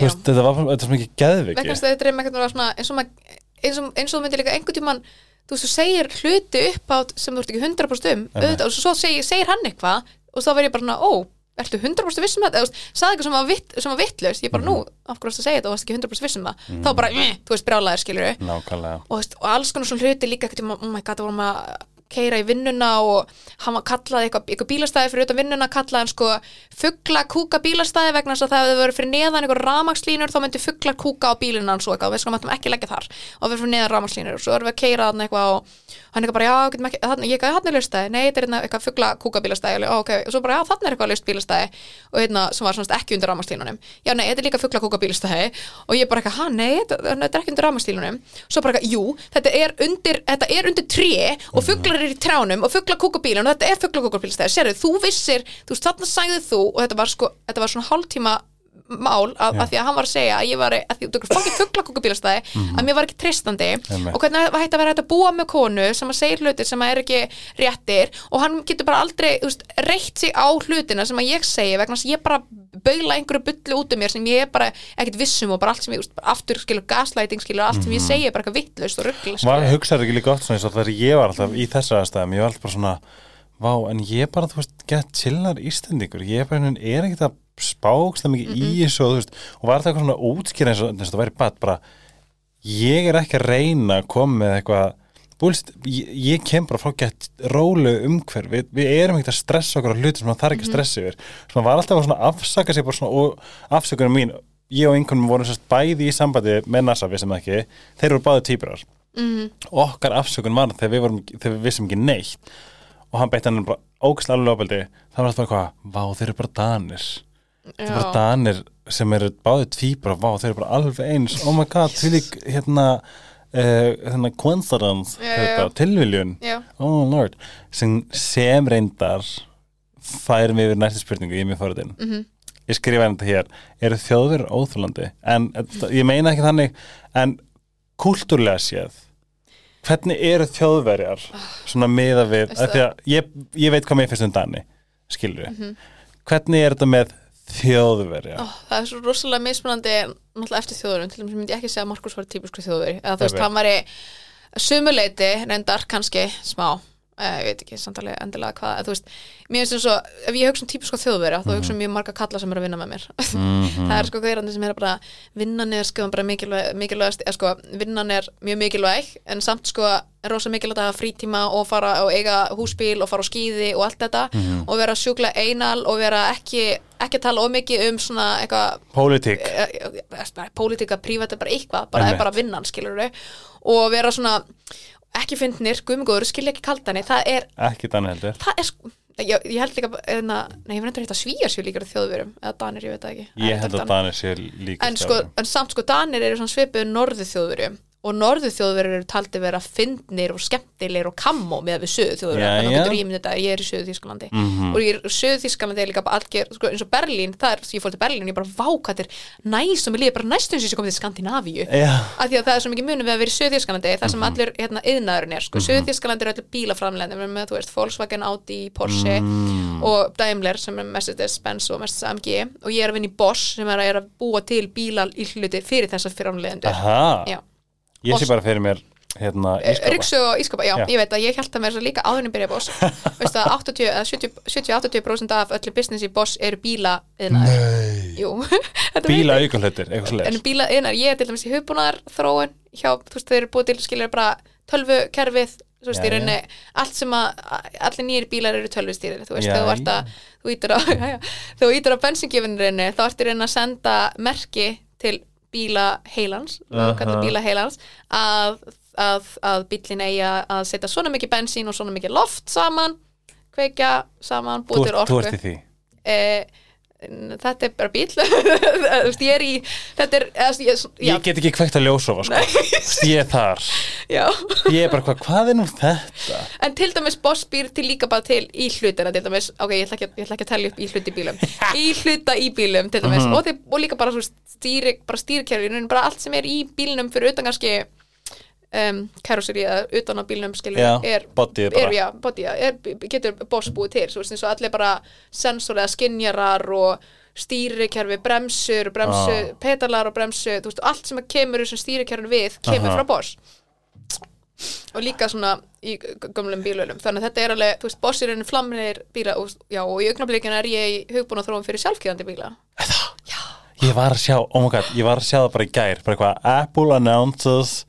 veist, þetta var, svo mikið geðviki eins og, mað, eins, og, eins og þú myndir líka einhvern tímann þú veist, þú segir hluti upp átt sem þú ert ekki 100% um. Auðvitað, og svo segir, segir hann eitthvað og þá verð ég bara svona, ó, ertu 100% viss um þetta Eða, sagði eitthvað sem var, vitt, sem var vittlaust ég bara, nú, af hverju varstu að segja þetta og varst ekki 100% viss um það? Þá bara, mm, þú veist, brjálæðir skilur og, og alls konar svona hluti líka oh my god, það vorum að keira í vinnuna og hann kallaði eitthvað, eitthvað bílastæði fyrir utan vinnuna kallaði hann sko fuggla kúka bílastæði vegna þess að það hefði verið fyrir neðan eitthvað ramagslínur þá myndi fugglar kúka á bílina hans og eitthvað. Og við sko mættum ekki leggja þar. Og við fyrir neðan ramagslínur og svo erum við að keira þarna eitthvað og hann eitthvað bara já, ekki, þarna, ég gæði hann er listæði nei, þetta er hérna eitthvað fuggla kúka bílastæði og, okay. og svo bara já, þarna er eitthvað list bílastæði. Og hérna sem var svona ekki undir ramagslínunum já, nei, þetta er líka fuggla kúka bílastæði. Og ég bara eitthvað, ha, nei, þetta, er ekki undir ramagslínunum svo bara eitthvað, jú, þetta er undir þetta er undir tré og fugglar er í trjánum og fuggla kúkabílun og þetta er fuggla kúkabílstæði sérðu, þú vissir, þú veist, þarna sagði þú og þetta var sko, þetta var svona hálftíma mál að, að því að hann var að segja að ég var að því þú fangir fuggla kúkabílstæði að mér var ekki tristandi Einmitt. og hvernig það hætti að vera hægt að búa með konu sem að segja hlutir sem að er ekki réttir og hann getur bara aldrei, veist, reitt sig á hlutina sem að ég segi vegna að ég bara baula einhverju bullu út um mér sem ég er bara ekkert vissum og bara allt sem ég, veist, aftur skilur gaslighting skilur, allt sem ég segi er bara eitthvað vittlaust og ruggl Var hugsaður ekki líka oft svona þegar ég var alltaf í þessar aðstæðum, ég var alltaf bara svona vá, en ég bara, þú veist, gett chillar ístendingur, ég bara, veginn er ekkert að spákst það mikið í þessu og og var það eitthvað svona útskýra eins og það væri bara, bara ég er ekki að reyna að koma með eitthvað búlst, ég, ég kem bara frá gett rólu umhverf, við, við erum ekkert að stressa okkur á hluti sem það þarf ekki að stressa yfir. Svona var alltaf að svona afsaka sig svona og afsökunum mín, ég og einhvern vorum sérst bæði í sambandi með NASA, við sem ekki þeir eru báði týpurar mm, okkar afsökun var þegar við, vorum, þegar við vissum ekki neitt. Og hann beitt hann bara ógæslega alveg ofbeldi. Þá var það bara eitthvað, vá þeir eru bara danir þeir eru bara danir sem eru báðið tvíbara, vá þeir eru bara alveg eins. Oh my god, því lík hérna uh, hérna coincidence Já, þetta, já. tilviljun, oh lord. Sem, sem reyndar færum við yfir næstu spurningu, ég er mjög fórið inn mhm. Ég skrifa þetta hér, eru þjóðverður óþúlandi en ég meina ekki þannig en kultúrlega séð hvernig eru þjóðverjar svona miða við, af því að ég, ég veit hvað mér finnst um Dani skilur við, Mhm. hvernig er þetta með þjóðverja. Ó, það er svo rosalega mismunandi náttúrulega eftir þjóðurum, til dæmis myndi ég ekki segja að Markus var típisku þjóðveri, eða þú veist, hann var í sumuleiti, reyndar kannski smá, eh, ég veit ekki samtalið endilega hvað, þú veist mér finnst eins og, ef ég hugsa um típisku þjóðveri þá hugsa um mjög marga kalla sem eru að vinna með mér. Mhm. það er sko gaurandi sem er bara vinnan er sko bara mikilvæg, mikilvægast eða sko, vinnan er mjög mikilvæg en samt sko rosa mikilvægt að hafa frítíma og fara og eiga húsbíl og fara á skíði og allt þetta. Og vera sjúklega einal og vera ekki, ekki tala of mikið um svona eitthvað pólitík, eh, eh, bara pólitíka, prívat er bara eitthvað bara er Einmitt. bara vinnan, skilur þau og vera svona, ekki fyndnir guðmugóður, skilja ekki kaldani, það er ekki Dani heldur. það er sko ég, ég held líka, eðna, nei, ég verður þetta svíjar sér líka þjóðverum, eða danir, ég veit það ekki. Ég held að Danir. Dani sé líka en, sko, en samt sko danir eru svona svipuð norðu þjóðverum og norðu þjóðverur eru taldi vera fyndnir og skemmtilegir og kammo með við söðu þannig já. að getur ímyndið þetta, ég er í söðu Þískalandi Mhm. og ég er söðu Þískalandi er líka bara algjör, sko, eins og Berlín, það er, ég fór til Berlín og ég bara vákat er næs og mér líður bara næstum sem ég komið til Skandinavíu Já, af því að það er svo mikið munum við að vera í Suðþískalandi þar Mhm. sem allir hérna, yðnaðurinn er sko. Suðþískalandi er allir bílaframlegandi við erum með, þú veist, Volkswagen, Audi, Porsche Mm. og Daimler sem er Mercedes, Benz og Mercedes AMG og ég er að vinna í Bosch sem er að, er að búa til bíla í hluti fyrir þessa framlegendur aha Já. Ég sé bara fyrir mér hérna, ískápa Riksu og ískopa, já, Já. ég veit að ég held að mér svo líka áðurinn byrja boss. Veistu að 80 eða 70 70-80% af öllu business í boss eru bíla Nei. Jú, þetta Bíla aukuhlutir, eitthvað svo En bíla ég er til dæmis í hugbúnaðar þróun hjá, þú veist, þeir eru búið til skilur bara tölvukerfið, þú veist, í rauninni allt sem að, allir nýjir bílar eru tölvustýrir, þú veist, Já, þegar þú ert að þú ítir á, á bensingjöfinninni, þá ertu í rauninni að senda merki til bíla heilans, bíla heilans að, að, að bílinn eigi að setja svona mikið bensín og svona mikið loft saman kveikja saman, til ert- þú orku. ert í því? Eh, þetta er bara bíl ég er í þetta er, ég, Ég get ekki kveikt að ljósofa sko. Ég er þar. Já. Ég er bara hvað, hvað er nú þetta? en til dæmis boss býr til líka bara til í hlutina til dæmis, ok, ég ætla ekki, ég ætla ekki að tellja upp í hluti bílum, í hluta í bílum til dæmis, og, þeir, og líka bara stýri bara allt sem er í bílnum fyrir utan kannski um, karosseri eða utan á bílnum skilur, Já, er, bodyið er, já, body, já, er, getur boss búið til, svo veist allir bara sensor eða skinjarar og stýrikerfi, bremsur, bremsu Ah. petalar og bremsu, þú veist, allt sem kemur þessum stýrikerfin við, kemur Aha. frá boss og líka svona í gömlum bílunum þannig að þetta er alveg, þú veist, boss einu flamminir bíla og, já, og í augnablikinu er ég í hugbúin að þróum fyrir sjálfkjöðandi bíla Ég var að sjá, oh my god, ég var að sjá það bara í gær Bara eitthvað, Apple announces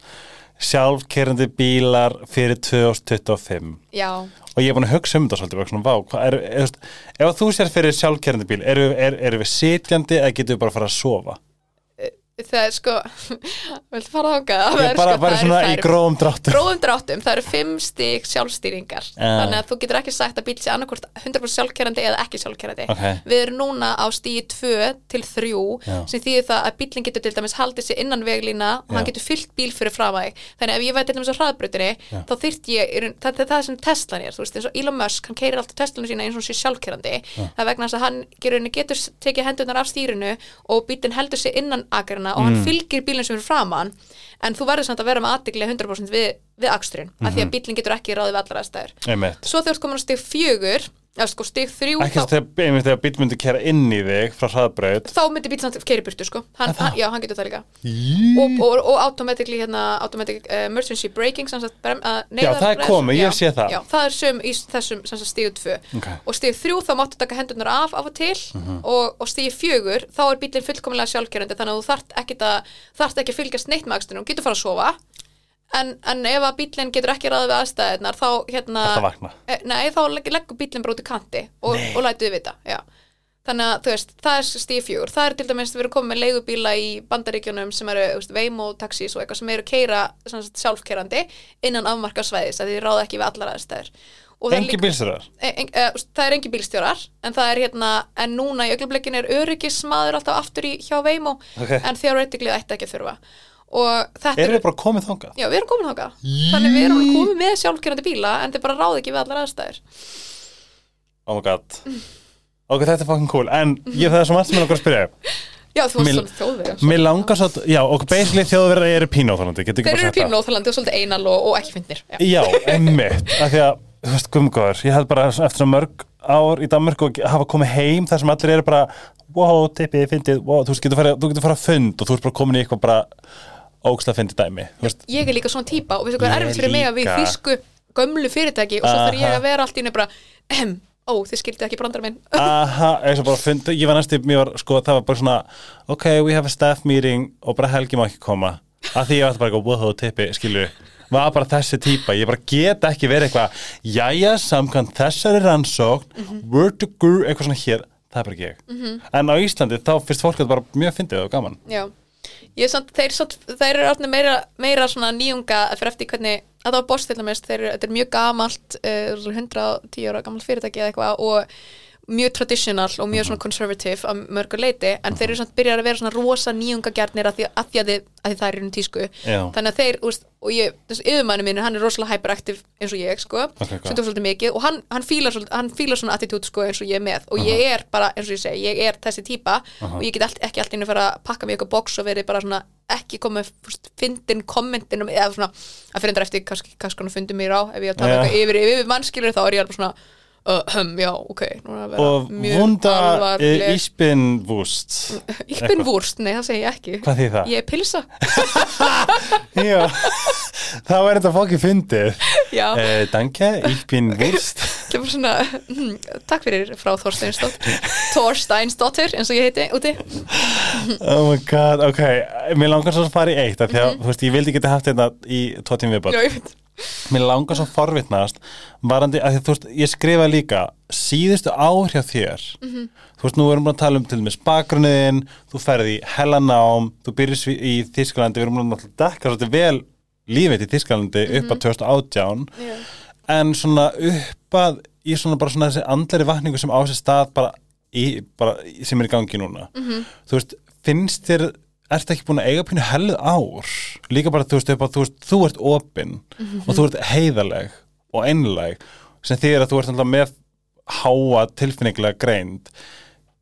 sjálfkerandi bílar fyrir 2025 já, og ég er búin að hugsa um þetta svolítið bara svona, vá, er, er, ef þú sér fyrir sjálfkerandi bíl, við, er, við sitjandi eða getum við bara að fara að sofa það er sko viltu fara þangað Það er bara, sko, bara svona það í gróðum dráttur gróðum dráttum, það eru fimm stík sjálfstýringar Já. þannig að þú getur ekki sagt að bíl sé annarkvort 100% sjálfkerandi eða ekki sjálfkerandi Ok. við erum núna á stíi 2 til 3 Já. sem þýðir það að bílinn getur til dæmis haldið sér innan veglína og hann Já. getur fyllt bíl fyrir framæg þannig að ef ég væri til dæmis á hraðbrutinni þá þyrft ég, það, það, það er sem Teslan er þú veist, eins og Elon Musk, hann keirir alltaf Teslanu sína eins og sé sjálfkerandi það er vegna að hann getur tekið hendurnar af stýrinu og bílinn heldur sér innan agrina og hann fylgir bílinn sem er framan en þú verður samt að vera með aðdegli 100% við, við aksturinn, af því að bílinn getur ekki ráðið við allar aðstæður. Svo þegar þú ert komin á stig fjögur eða sko stig þrjú ekki þá, þegar, einmitt þegar bíl myndi kæra inn í þig frá hraðbraut. Þá myndi bíl samt keiri burtu sko. Hann, hann, já, hann getur það líka. Og, og, og automatically hérna automatic uh, emergency braking sem sagt, brem, uh, Já, það er komið, ég já, sé það. já, það er söm í þessum sem sagt, stíu tvö. Ok. og stíu þrjú þá máttu taka hendurnar af af og til. Mhm. og, og stíu fjögur þá er bílinn fullkomulega sjálfkjörandi þannig að þú þarft ekki að, þarft ekki að fylgjast neitt með og getur fara að sofa en, en ef að bílinn getur ekki ráðið við aðstæðunar þá hérna að? Eh, Nei, þá legg- leggur bílinn bara út í kanti og, og lætu við já. Þannig að, þú veist, það er stíð fjögur Það er til dæmis, við erum komið með leigubíla í bandaríkjunum sem eru, veist, Waymo taxis og eitthvað sem eru keira sjálfkerandi innan afmarka svæðis að þið ráða ekki við allar aðstæður. Er engi bílstjórar? E, en, e, það er engi bílstjórar en það er hérna, en núna í augnablikkin er öryggismadur alltaf aftur í hjá Waymo Ok. en theoretically ætti ekki að þurfa og þetta erum við bara komið þangað? Já, við erum komin þangað. Þannig við erum komið með sjálfkerandi bíla en þið bara ráði ekki við allar aðstæður. Oh my god. Ok, þetta er fucking cool. En ég það er svo margt sem ég langar að spyrja Já, þú varst svona þjóðverið mér langar svo að, já, og basically þjóðverðar eru pínóþálandi, Þeir eru óþalandi og svolítið einal og, og ekki finnir Já, Já, einmitt, af því að, þú veist, gumgóður, ég held bara eftir mörg ár í Danmark og hafa komið heim þar sem allir eru bara, wow, tippi, fyndið, wow, þú veist, getur farið, þú getur farið að fund og þú ert bara komin í eitthvað bara ógslag fyndið dæmi, þú veist, Ég er líka svona típa og veistu hvað Ég er erfitt fyrir mig að við þýsku gömlu fyrirtæki og svo þarf ég að vera allt í einu bara ehm, ó, þið skildið ekki brandar minn. Aha, bara fund, ég var næstu, mér var, sko, það var bara svona, ok, we have a staff meeting og bara Helgi má ekki koma, af því ég var bara eitthvað, wow, tippi, skilju, var bara þessi típa, ég bara get ekki verið eitthvað, jæja, samkvæmt þessari rannsókn, word to guru, eitthvað svona hér, það er bara ekki ég. En á Íslandi, þá finnst fólk þetta bara mjög fyndið og gaman. Já, ég samt, þeir, samt, þeir eru orðnir meira, meira svona nýjunga fyrir eftir hvernig, að það var boss til dæmis, þeir eru, er mjög gamalt, uh, 110 ára gamalt fyrirtæki eða eitthvað og mjög traditional og mjög svona conservative að mörgu leiti, en þeir eru samt byrjar að vera svona rosa nýjungagjarnir að því að, því að, þið, að því það er í tísku, Já. þannig að þeir úst, og ég, þessi yfirmæni minn, hann er rosalega hyperaktiv eins og ég, sko, Ok, hvað? sem tók svolítið mikið og hann, hann, fílar, svolítið, hann fílar svona attitút sko eins og ég er með. Og ég er bara, eins og ég segi, ég er þessi típa og ég get allt, ekki allt inn að fara að pakka mig eitthvað box og verið bara svona ekki komið fyndin kommentin eða svona að fyrir endur eftir kannski hann fundið mér á ef ég taka Já. eitthvað yfir, yfir mannskilur þá er ég alveg svona uh, já, ok. Nú er að vera og mjög vunda alvarleg. uh, Íspinvúst vúrst, nei það segi ég ekki. Hvað þýð það? Ég er pilsa Já, það var þetta fokki fyndið. Já, uh, Danke, Íspinvúst það er bara svona hm, Takk fyrir frá Þorsteinsdóttir. Þorsteinsdóttir, eins og ég heiti úti. Oh my god, ok. Mér langar svo að fara í eitt af Því að, þú veist, ég vildi geta haft þetta í tvo tíma viðbót. Já, ég veit Mér langar svo að forvitnast varandi, að því, þú veist, ég skrifa líka síðustu ár hjá þér þú veist, nú erum við að tala um til dæmis bakgrunniðin, þú ferði í hellanám þú byrjir í Þísklandi við erum að dekka svolítið vel lífið í Þísklandi upp að 2018 Já. en svona upp að í svona bara svona þessi andleri vakningu sem á sér stað bara, í, bara sem er í gangi núna. Þú veist, finnst þér ertu ekki búin að eiga pínu helð ár? Líka bara, þú veist, að þú, veist, þú ert opinn og þú ert heiðaleg og einleg sem þýðir að þú ert alltaf með háa tilfinningilega greind.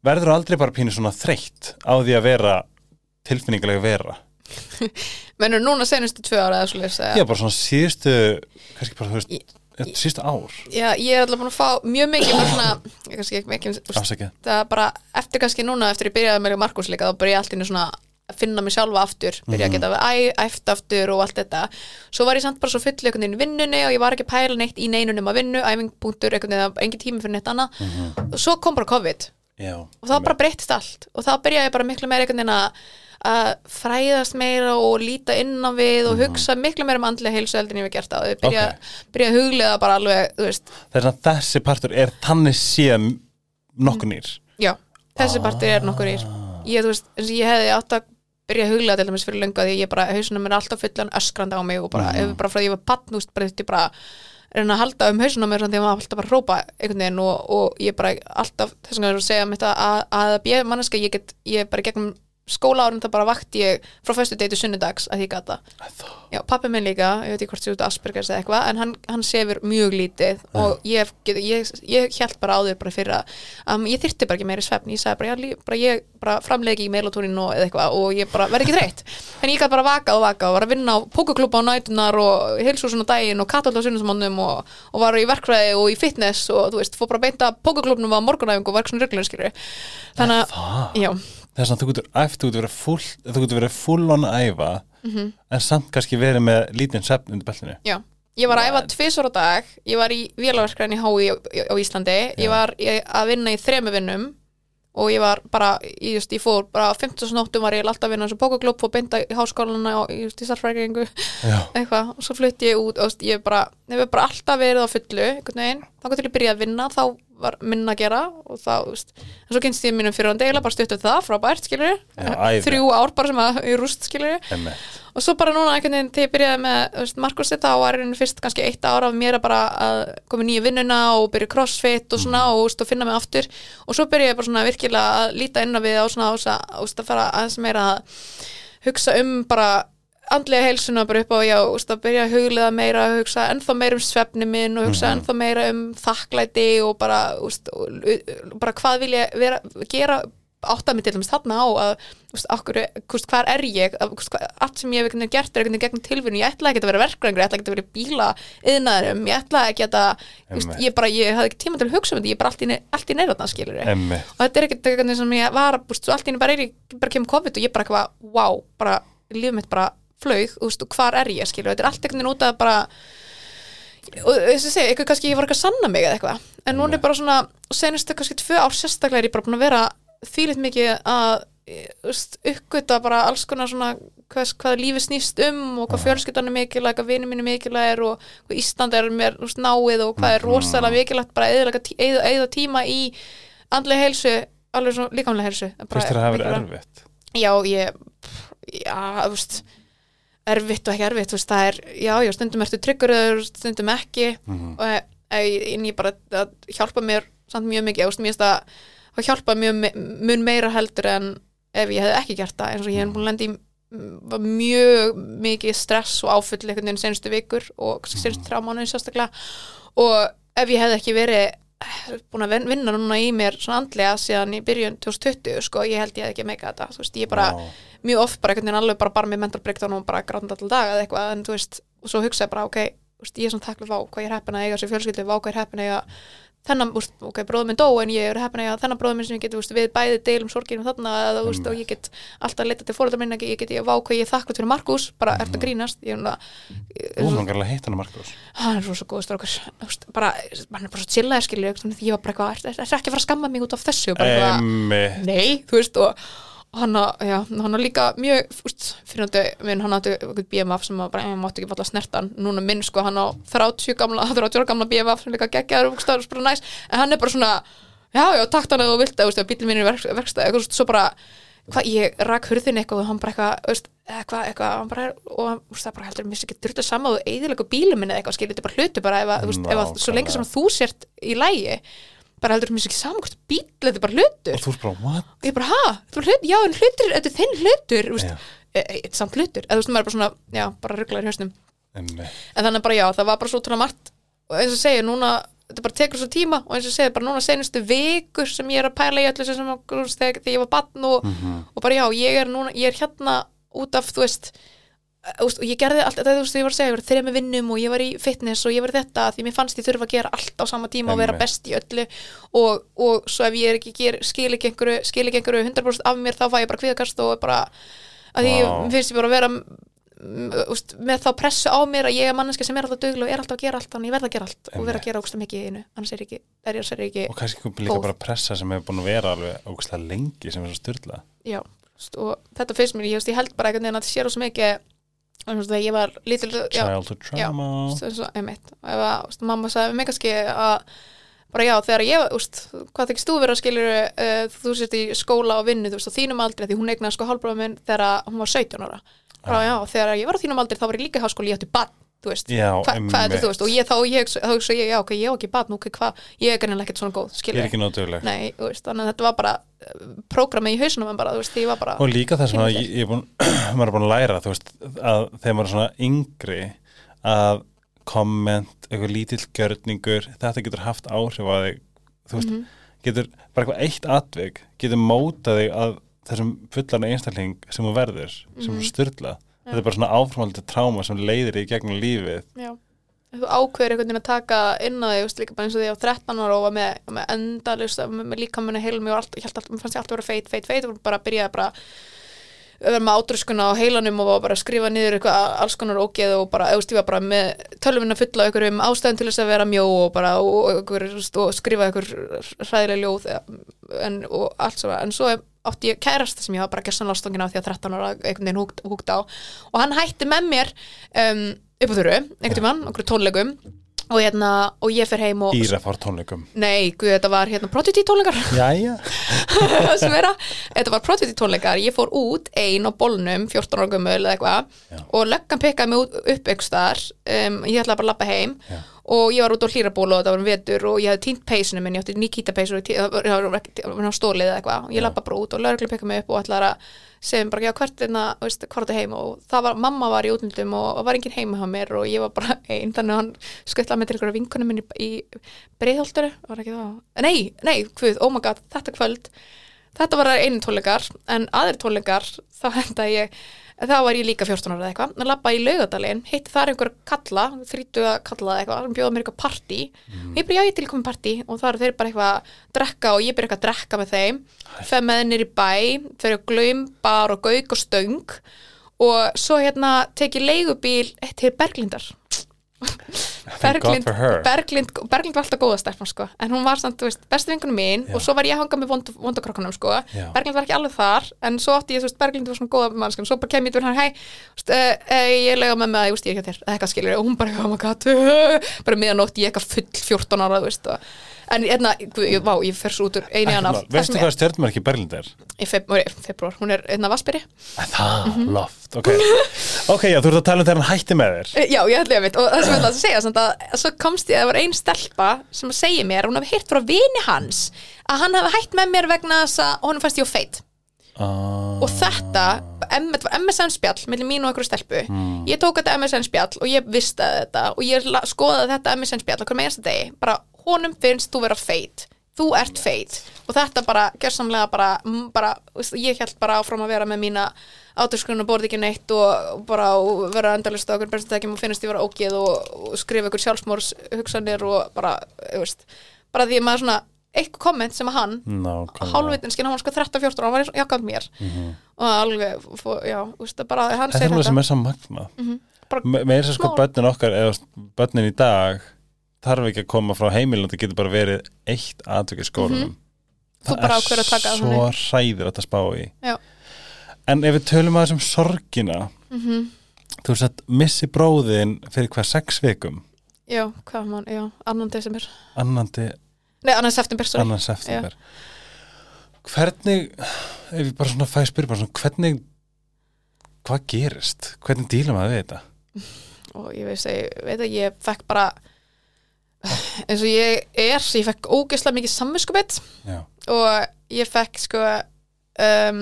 Verður aldrei bara pínu svona þreytt á því að vera tilfinningilega vera? Menur núna senustu tvö ára eða svo leys Já, bara svona síðustu kannski bara, þú veist, síðustu ár. Já, ég er alltaf búin að fá mjög mikið bara svona, kannski ekki mikið úst, það bara eftir kannski núna eftir ég byrjaði með Markus líka þá byrja ég alltaf svona finna mig sjálfa aftur byrja að geta æ, æft aftur og allt þetta. Svo var ég samt bara svo full einhvern veginn vinnunni og ég var ekki pæla neitt í neinunum að vinnu æfingpunktur, einhvern veginn, það var engin tími fyrir neitt annað. Og svo kom bara COVID. Já, og þá bara breyttist allt. Og þá byrjaði ég bara miklu meira einhvern veginn að fræðast meira og líta inn á við og hugsa miklu meira um andlega heilsu heldur en ég hef gert á. Þau byrja, byrja að huglega bara alveg þú veist, þessi partur er þannig séð nokkuð nýr. Já, þessi partur er nokkur ír ég, þú veist, og ég hefði átt að byrja að huglega til dæmis fyrir löngu að því ég bara hausunum er alltaf fullan öskrandi á mig og bara, ef bara frá því ég var patnúst bara þetta bara reyna að halda um hausunum mér því að maður alltaf bara hrópa einhvern veginn og, og ég bara alltaf þess vegna er að segja mér þetta að, að, að ég manneska ég get, ég bara gegnum skóla árum það bara vakti ég frá föstu deitu sunnudags að ég gata Já, pappi minn líka, ég veit ekki hvort séu út Aspergers eða eitthvað, en hann, hann sefur mjög lítið og ég, ég, ég held bara áður bara fyrir að um, ég þyrti bara ekki meiri svefn, ég sagði bara, já, lí- bara ég bara framleiki ekki meilatúrin og eða eitthvað og ég bara verði ekki þreytt, en ég gæti bara vakað og vakað og var að vinna á pókuklúpa á nætunar og heilsúsin á daginn og katalda á sunnusmannum og, og var í verkfræði og í fitness og þú veist, fór bara að beinta pókuklúpnum á morgunæfingu og svona rugglur skilur þannig að, já, þess að þú getur æft, þú getur verið full, þú getur verið full on að æfa Mhm. en samt kannski verið með lítinn svefn undir beltinu. Já, ég var að æfa tvisvar á dag, ég var í vélaverkræðin í HÍ á, Íslandi, ég var að vinna í þremu vinnum og ég var bara, ég, just, ég fór bara á 15. nóttum var ég alltaf að vinna eins og pókaglúpp og beinda í háskólana og just, í starfrækingu Já, eitthvað. Og svo flutti ég út og just, ég bara, hefur bara alltaf verið á fullu einhvern veginn, þá til ég byrjaði að vinna þá var minna að gera og þá just, en svo kynst ég mínum fyrir hann deila bara stuttu það, frábært æði. þrjú ár bara sem að í rúst emmitt og svo bara núna einhvern veginn þegar ég byrjaði með þú veist, Markus þetta og var einhvern fyrst kannski eitt ára af mér að bara að koma í nýju vinnuna og byrja crossfit og svona og, þú veist, og finna mig aftur. Og svo byrjaði ég bara svona virkilega að líta inn á við á svona þú veist, að fara aðeins meira að hugsa um bara andlega heilsuna bara upp á já, veist, að byrja að huglega meira að hugsa ennþá meira um svefni minn og hugsa ennþá meira um þakklæti og bara, veist, og, bara hvað vil ég vera, gera átt að mig til dæmis þarna á að veist, okkur, hvað er ég? Að, hvist, hvað, allt sem ég hef gert er veginn gegnum tilvinni, ég ætla ekki að vera verkræðingur ég ætla ekki að vera bíla yðnaðurum ég ætla ekki að, ég bara ég hafði ekki tíma til að hugsa um þetta, ég er bara allt í, ne- allt í neyrðarna skilur emmitt og þetta er ekkert eitthvað sem ég var allt í einu bara er ég, bara kemur COVID og ég bara eitthvað, wow, bara lífið mitt bara flaug, þú veist, og hvar er ég skilur, þetta er allt einhvern veginn út að bara og þess að segja, eitthvað kannski ég var eitthvað að sanna mig eða eitthvað, en núna er bara svona senustu kannski tvö ár sérstaklega er ég bara búin að vera þvílitt mikið að þú veist, uppgöta bara alls konar svona hvað, hvað lífið snýst um og hvað fjölskyldan er mikilvæg, hvað vinur mín er mikilvæg og hvað Ísland er mér þú veist, náið og hvað er rosalega mikilvægt bara eyða tíma í andlega heilsu, alveg svona líkamlega heilsu Bara Fyrst þér að verið mikilvægt. erfitt? Já, ég já, þú veist erfitt og ekki erfitt, þú veist, það er já, já, stundum ertu tryggur stundum ekki Mhm. og e- e- en ég bara það hjálpa mér samt mjög mikið, þú veist, mér finnst það það hjálpa mjög mun meira heldur en ef ég hefði ekki gert það, eins og ég hef búin að mm, var mjög mikið stress og áfull einhvern veginn senustu vikur og kannski senustu þrjá mánuði sérstaklega og ef ég hefði ekki verið eh, búin að vin- vinna núna í mér svona andlega síðan í byrjun 2020 sko, ég held ég hefði ekki meika þetta, þú veist, ég bara Já. mjög oft bara einhvern veginn alveg bara, bara með mental breakdown og bara grátandi alltaf dag eða eitthvað en þú veist, og svo hugsaði bara, ok, þú veist, ég er svona takla vá hvað ég er heppin að eiga sér fjölskyldu, vá hvað ég er heppin að eiga þennan, úst, ok, bróður minn dó en ég er að eiga þennan bróður minn sem ég get úst, við bæði deilum sorginum þarna eða, úst, og ég get alltaf að leita til fóreldrar minna ég get ég vá hvað ég er þakklátt fyrir Markus bara mm. ert að grínast? Ég, er Ú, svona- mann gæla heitt hann Markus hann er rosa góð Þú veist, bara, hann er bara svo chillaði skilur þannig að ég var bara eitthvað, er, er, ekki að fara að skamma mig út af þessu? Bara Emmi nei, þú veist og hann, er líka mjög úst, fyrirhandi minn, hann átti BMF sem að bara, ég mátti ekki falla að snerta hann. Núna minn, sko, hann á 30 gamla 30 ára gamla BMF sem líka geggjaður er en hann er bara svona já, já, takt hann eða þú vilt, veist, bílinn minn er verk, verkstæð, eitthvað, svo bara hvað, ég rak hurðin eitthvað og hann bara eitthvað, eitthvað, eitthvað, hann bara, og hann, veist, það bara heldur, mér sé ekki þurft að sama og eðilega bílum minni eitthvað, skiljið, þetta er bara hluti bara, ef, að, þú veist, ef að, svo lengi sem að þú sért í lægi, bara heldur, mér sé ekki sama hvort bíl, þetta er bara hlutur. Og þú er bara, what? og ég bara, ha, þú er hlut, já, en hlutur, þetta er þinn hlutur, þú veist, e, e, samt hlutur, eða þú veist, maður er bara svona, já, bara rugglaður í hausnum, Emmi en þannig bara, já, það var bara svo trúna margt, og eins og segja, núna, þetta bara tekur svo tíma, og eins og segja, bara núna senustu vikur sem ég er að pæla í öllu sem, þegar, þegar ég var batn og, og bara, já, ég er núna, ég er hérna út af, þú veist, og ég gerði allt, það, þú veist, ég var að segja, ég var þreja með vinnum og ég var í fitness og ég var þetta því mér fannst ég þurfa að gera allt á sama tíma og vera best í öllu. Og, og svo ef ég er ekki ger, skil ekki einhverju, skil ekki einhverju 100% af mér þá fæ ég bara kvíðakast og bara að því wow. finnst ég bara að vera mm, úst, með þá pressu á mér að ég er manneska sem er alltaf duglega og er alltaf að gera allt þannig ég verð að gera allt og vera að gera ógsta mikið í einu annars er ekki, er ég, er ekki Og kannski líka bara pressa sem hefur búin að vera alveg ógustlega þegar ég var lítil já, Childhood trauma. og mamma sagði mig kannski að bara já, þegar ég, úst, hvað þykist þú vera skilur uh, þú sért í skóla og vinnu þú veist, á þínum aldri, því hún eignaði sko hálfbróðum minn þegar hún var 17 ára. Bara já, þegar ég var á þínum aldri þá var ég líka í háskóli, ég átti bann þú veist, Já, hva, hvað er þetta, þú veist og ég þá, ég, hugsa ég, já, ok, ég á ekki bann ok, hvað, ég er kannilega ekkert svona góð, Ég skilur er ekki nótuguleg nei, þú veist, þannig að þetta var bara uh, prógramið í hausnum en bara, þú veist, ég var bara Og líka það sem að ég, ég er búin, maður er búin að læra, þú veist, að þegar maður er svona yngri að komment, eitthvað lítill gjörningur, þetta getur haft áhrif á þig, þú veist, Mhm. getur bara eitthvað eitt atvik, getur mótað þig að þessum fullarna einstakling sem þú verður, sem Mhm. er styrla. Þetta er bara svona áframhaldi tráma sem leiðir í gegnum lífið. Já, þú ákveður einhvern veginn að taka inn á þig, líka bara eins og því á 13 ára og var með, með endalust, með, með líka minni heilum og allt, mér fannst ég alltaf vera feit, feit, feit og bara byrjaði bara að vera með ádröskuna á heilanum og var bara að skrifa niður eitthvað alls konar ógeð og bara, var bara með tölvuna fulla af einhverjum ástæðum til þess að vera mjó og bara, og, og, og skrifa einhver hræðileg ljóð en, og allt svona, en svo átti ég kærasta sem ég var bara gessan lástóngin á því að 13 ára einhvern veginn húgt, húgt á. Og hann hætti með mér um, upp á þurru, einhvern tímann, okkur tónleikum. Og, hérna, og ég fer heim og Íra fór tónleikum. Nei, guð, þetta var hérna Prodigy tónleikar Jæja. þetta var Prodigy tónleikar ég fór út ein á bolnum 14 ára gömul eða eitthvað og löggan pikkaði mig upp staðar. Um, ég ætlaði bara að labba heim. Já. Og ég var út á hlýraból og þetta var um vetur og ég hafði týnt peysinu minn, ég átti Nikita peysu og það var- það ekki- það stólið eða eitthvað. Og ég labba bara út og lögreglu pikkaði mig upp og ætlaði að segja mér bara, já, hvert er það, veist, hvort er heim og það var, mamma var í útlundum og, var enginn heima hjá mér og ég var bara einn, þannig að hann skuttlaði mig til einhverja vinkunum minni í breiðholturu, var ekki það? Nei, nei, hvað, oh my god, þetta kvöld. Þetta var einu tónleikar en aðrir tónleikar, þá henda ég þá var ég líka 14 ára eða eitthvað. Að labba í laugadalinn, hitti þar einhver kalla þrítuga kalla eða eitthvað, hann bjóða mér eitthvað partí. Ég bara, já, ég er til komið partí. Og það eru þeir bara eitthvað að drekka og ég byrja eitthvað að drekka með þeim. Fer með þeir í bæ, fer að glaum bar og gauk og stöng. Og svo hérna teki leigubíl til Berglindar Her. Berglind, Berglind var alltaf góða stelpan sko en hún var samt, þú veist, bestu vingunum mín Já. og svo var ég að hanga með vond, vondakrokkanum sko Já. Berglind var ekki alveg þar en svo átti ég, þú veist, Berglind var svona góða mannskan svo bara kem ég til hann, hei, þú veist, uh, uh, ég lega með að, þú veist, ég er ekki að þér, eitthvað skilur og hún bara, oh my god, uh, bara miðanótt ég eitthvað full 14 ára, þú veist og, en hérna, vá, ég fer svo út úr einu annaf Veistu hvað stjörnmerki Berlind er? í februar, hún er einna vassbyrji Það, Mhm. loft, ok. Ok, já, þú ert að tala um þegar hann hætti með þér. Já, ég ætla ég að veit. Og það sem ég ætla að segja samt að, svo komst ég að það var ein stelpa sem að segja mér, hún hafi heyrt frá vini hans að hann hafi hætt með mér vegna þess að honum fannst ég á feit. Ah, og þetta, þetta var MSN spjall millir mín og einhverju stelpu. Ég tók þetta MSN spjall og ég vistaði þetta og ég skoðaði þetta MSN spjall okkur með einsta degi, bara honum finnst þú vera feit, þú ert feit. Og þetta bara, gersamlega bara, bara ég held bara áfram að vera með mína áturskrun og borði ekki neitt og, bara og vera endalist á okkur berstækjum og finnst ég vera ógeð og, og skrifa ykkur sjálfsmórs hugsanir og bara, þú veist bara því að maður svona eitthvað komment sem að hann nákvæmlega. hálfvitin skinn, hann var sko 13-14 og hann var jakkant mér. Mhm. og alveg, fó, já, veist, bara hann þetta segir er þetta. sem er saman magna Mhm. Bara Me- meira sem sko börnin okkar eða börnin í dag þarf ekki að koma frá heimilin það getur bara verið eitt atvik í skólanum. Að taka það svo hræðir að spá í. Já. en ef við tölum að þessum sorgina mm þú veist að missi bróðin fyrir hver sex vikum? Já, hvað mann, já, annan desember. Annandi, nei, annan september, sorry. Annan september. Hvernig ef ég bara svona fæ að spyrja bara svona hvernig hvað gerist, hvernig díla maður við þetta? Og ég veist að ég veit að ég fekk bara eins og ég er ég fekk ógeðslega mikið samvinskupið og ég fekk sko um,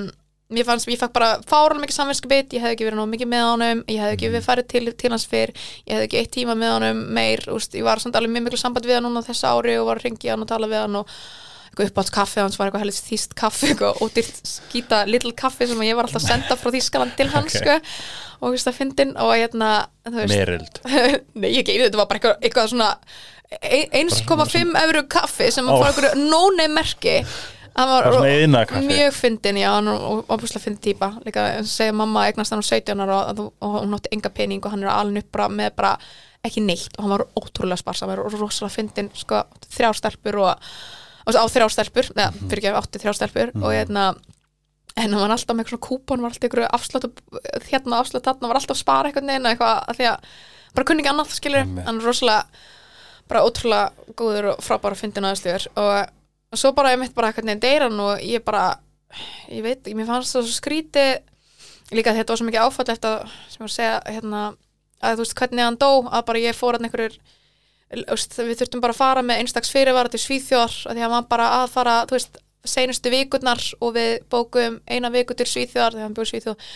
ég fannst, ég fekk bara fáran mikið samvinskupið, ég hefði ekki verið nóg mikið með honum. Ég hefði ekki verið farið til, til hans fyrr. Ég hefði ekki eitt tíma með honum meir. Úst, ég var samt alveg mjög miklu samband við hann núna þessu ári og var að ringi hann og tala við hann og uppátt kaffi hans var eitthvað helst þýst kaffi eitthvað ódýrt skýta little kaffi sem ég var alltaf að senda frá Þýskaland til hans Ok. sko, og þú veist að fyndin og hérna, merild. Nei, ég geði þetta var bara eitthvað, eitthvað svona 1,5 euru kaffi sem oh. fór eitthvað nónei merki. Hann var mjög fyndin, já, hann var opuslega fyndin típa. Líka segja mamma eignast hann á 17 ára og, og, hún átti enga pening og hann er alveg upp bara með bara ekki neitt. Og hann var ótrúlega sparsamur og rosalega fyndin sko, þrjár stelpur og, og á þrjár stelpur, neða, Mhm. fyrir ekki átti þrjár stelpur og hérna en hann var alltaf með svona kúpon var alltaf ykkur afslátt hérna afslátt þarna var alltaf spara eitthvað neina eitthvað því að bara kunni ekki annað skilur hann er rosalega bara ótrúlega góður og frábæra fyndin aðeinsluður og, og svo bara ég mitt bara eitthvað neina deyran og ég bara ég veit, mér fannst það svo skríti líka þetta var svo mikið áfall eftir sem ég var að segja hérna að þú veist hvernig hann dó að bara ég fór hann einhverjur við þurftum bara að fara með einstaks fyrirvara til Svíþjóðar að því að hann bara að fara þú veist, seinustu vikurnar og við bókum eina viku til Svíþjóðar þegar hann bjóð Svíþjóð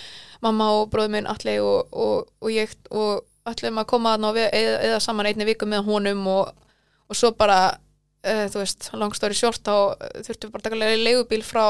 mamma og bróður minn allir og, og, og ég og ætlum að koma við eða, saman einni viku með honum og, og svo bara uh, þú veist, langstóri sjort þá þurftum við bara að taka leigubíl frá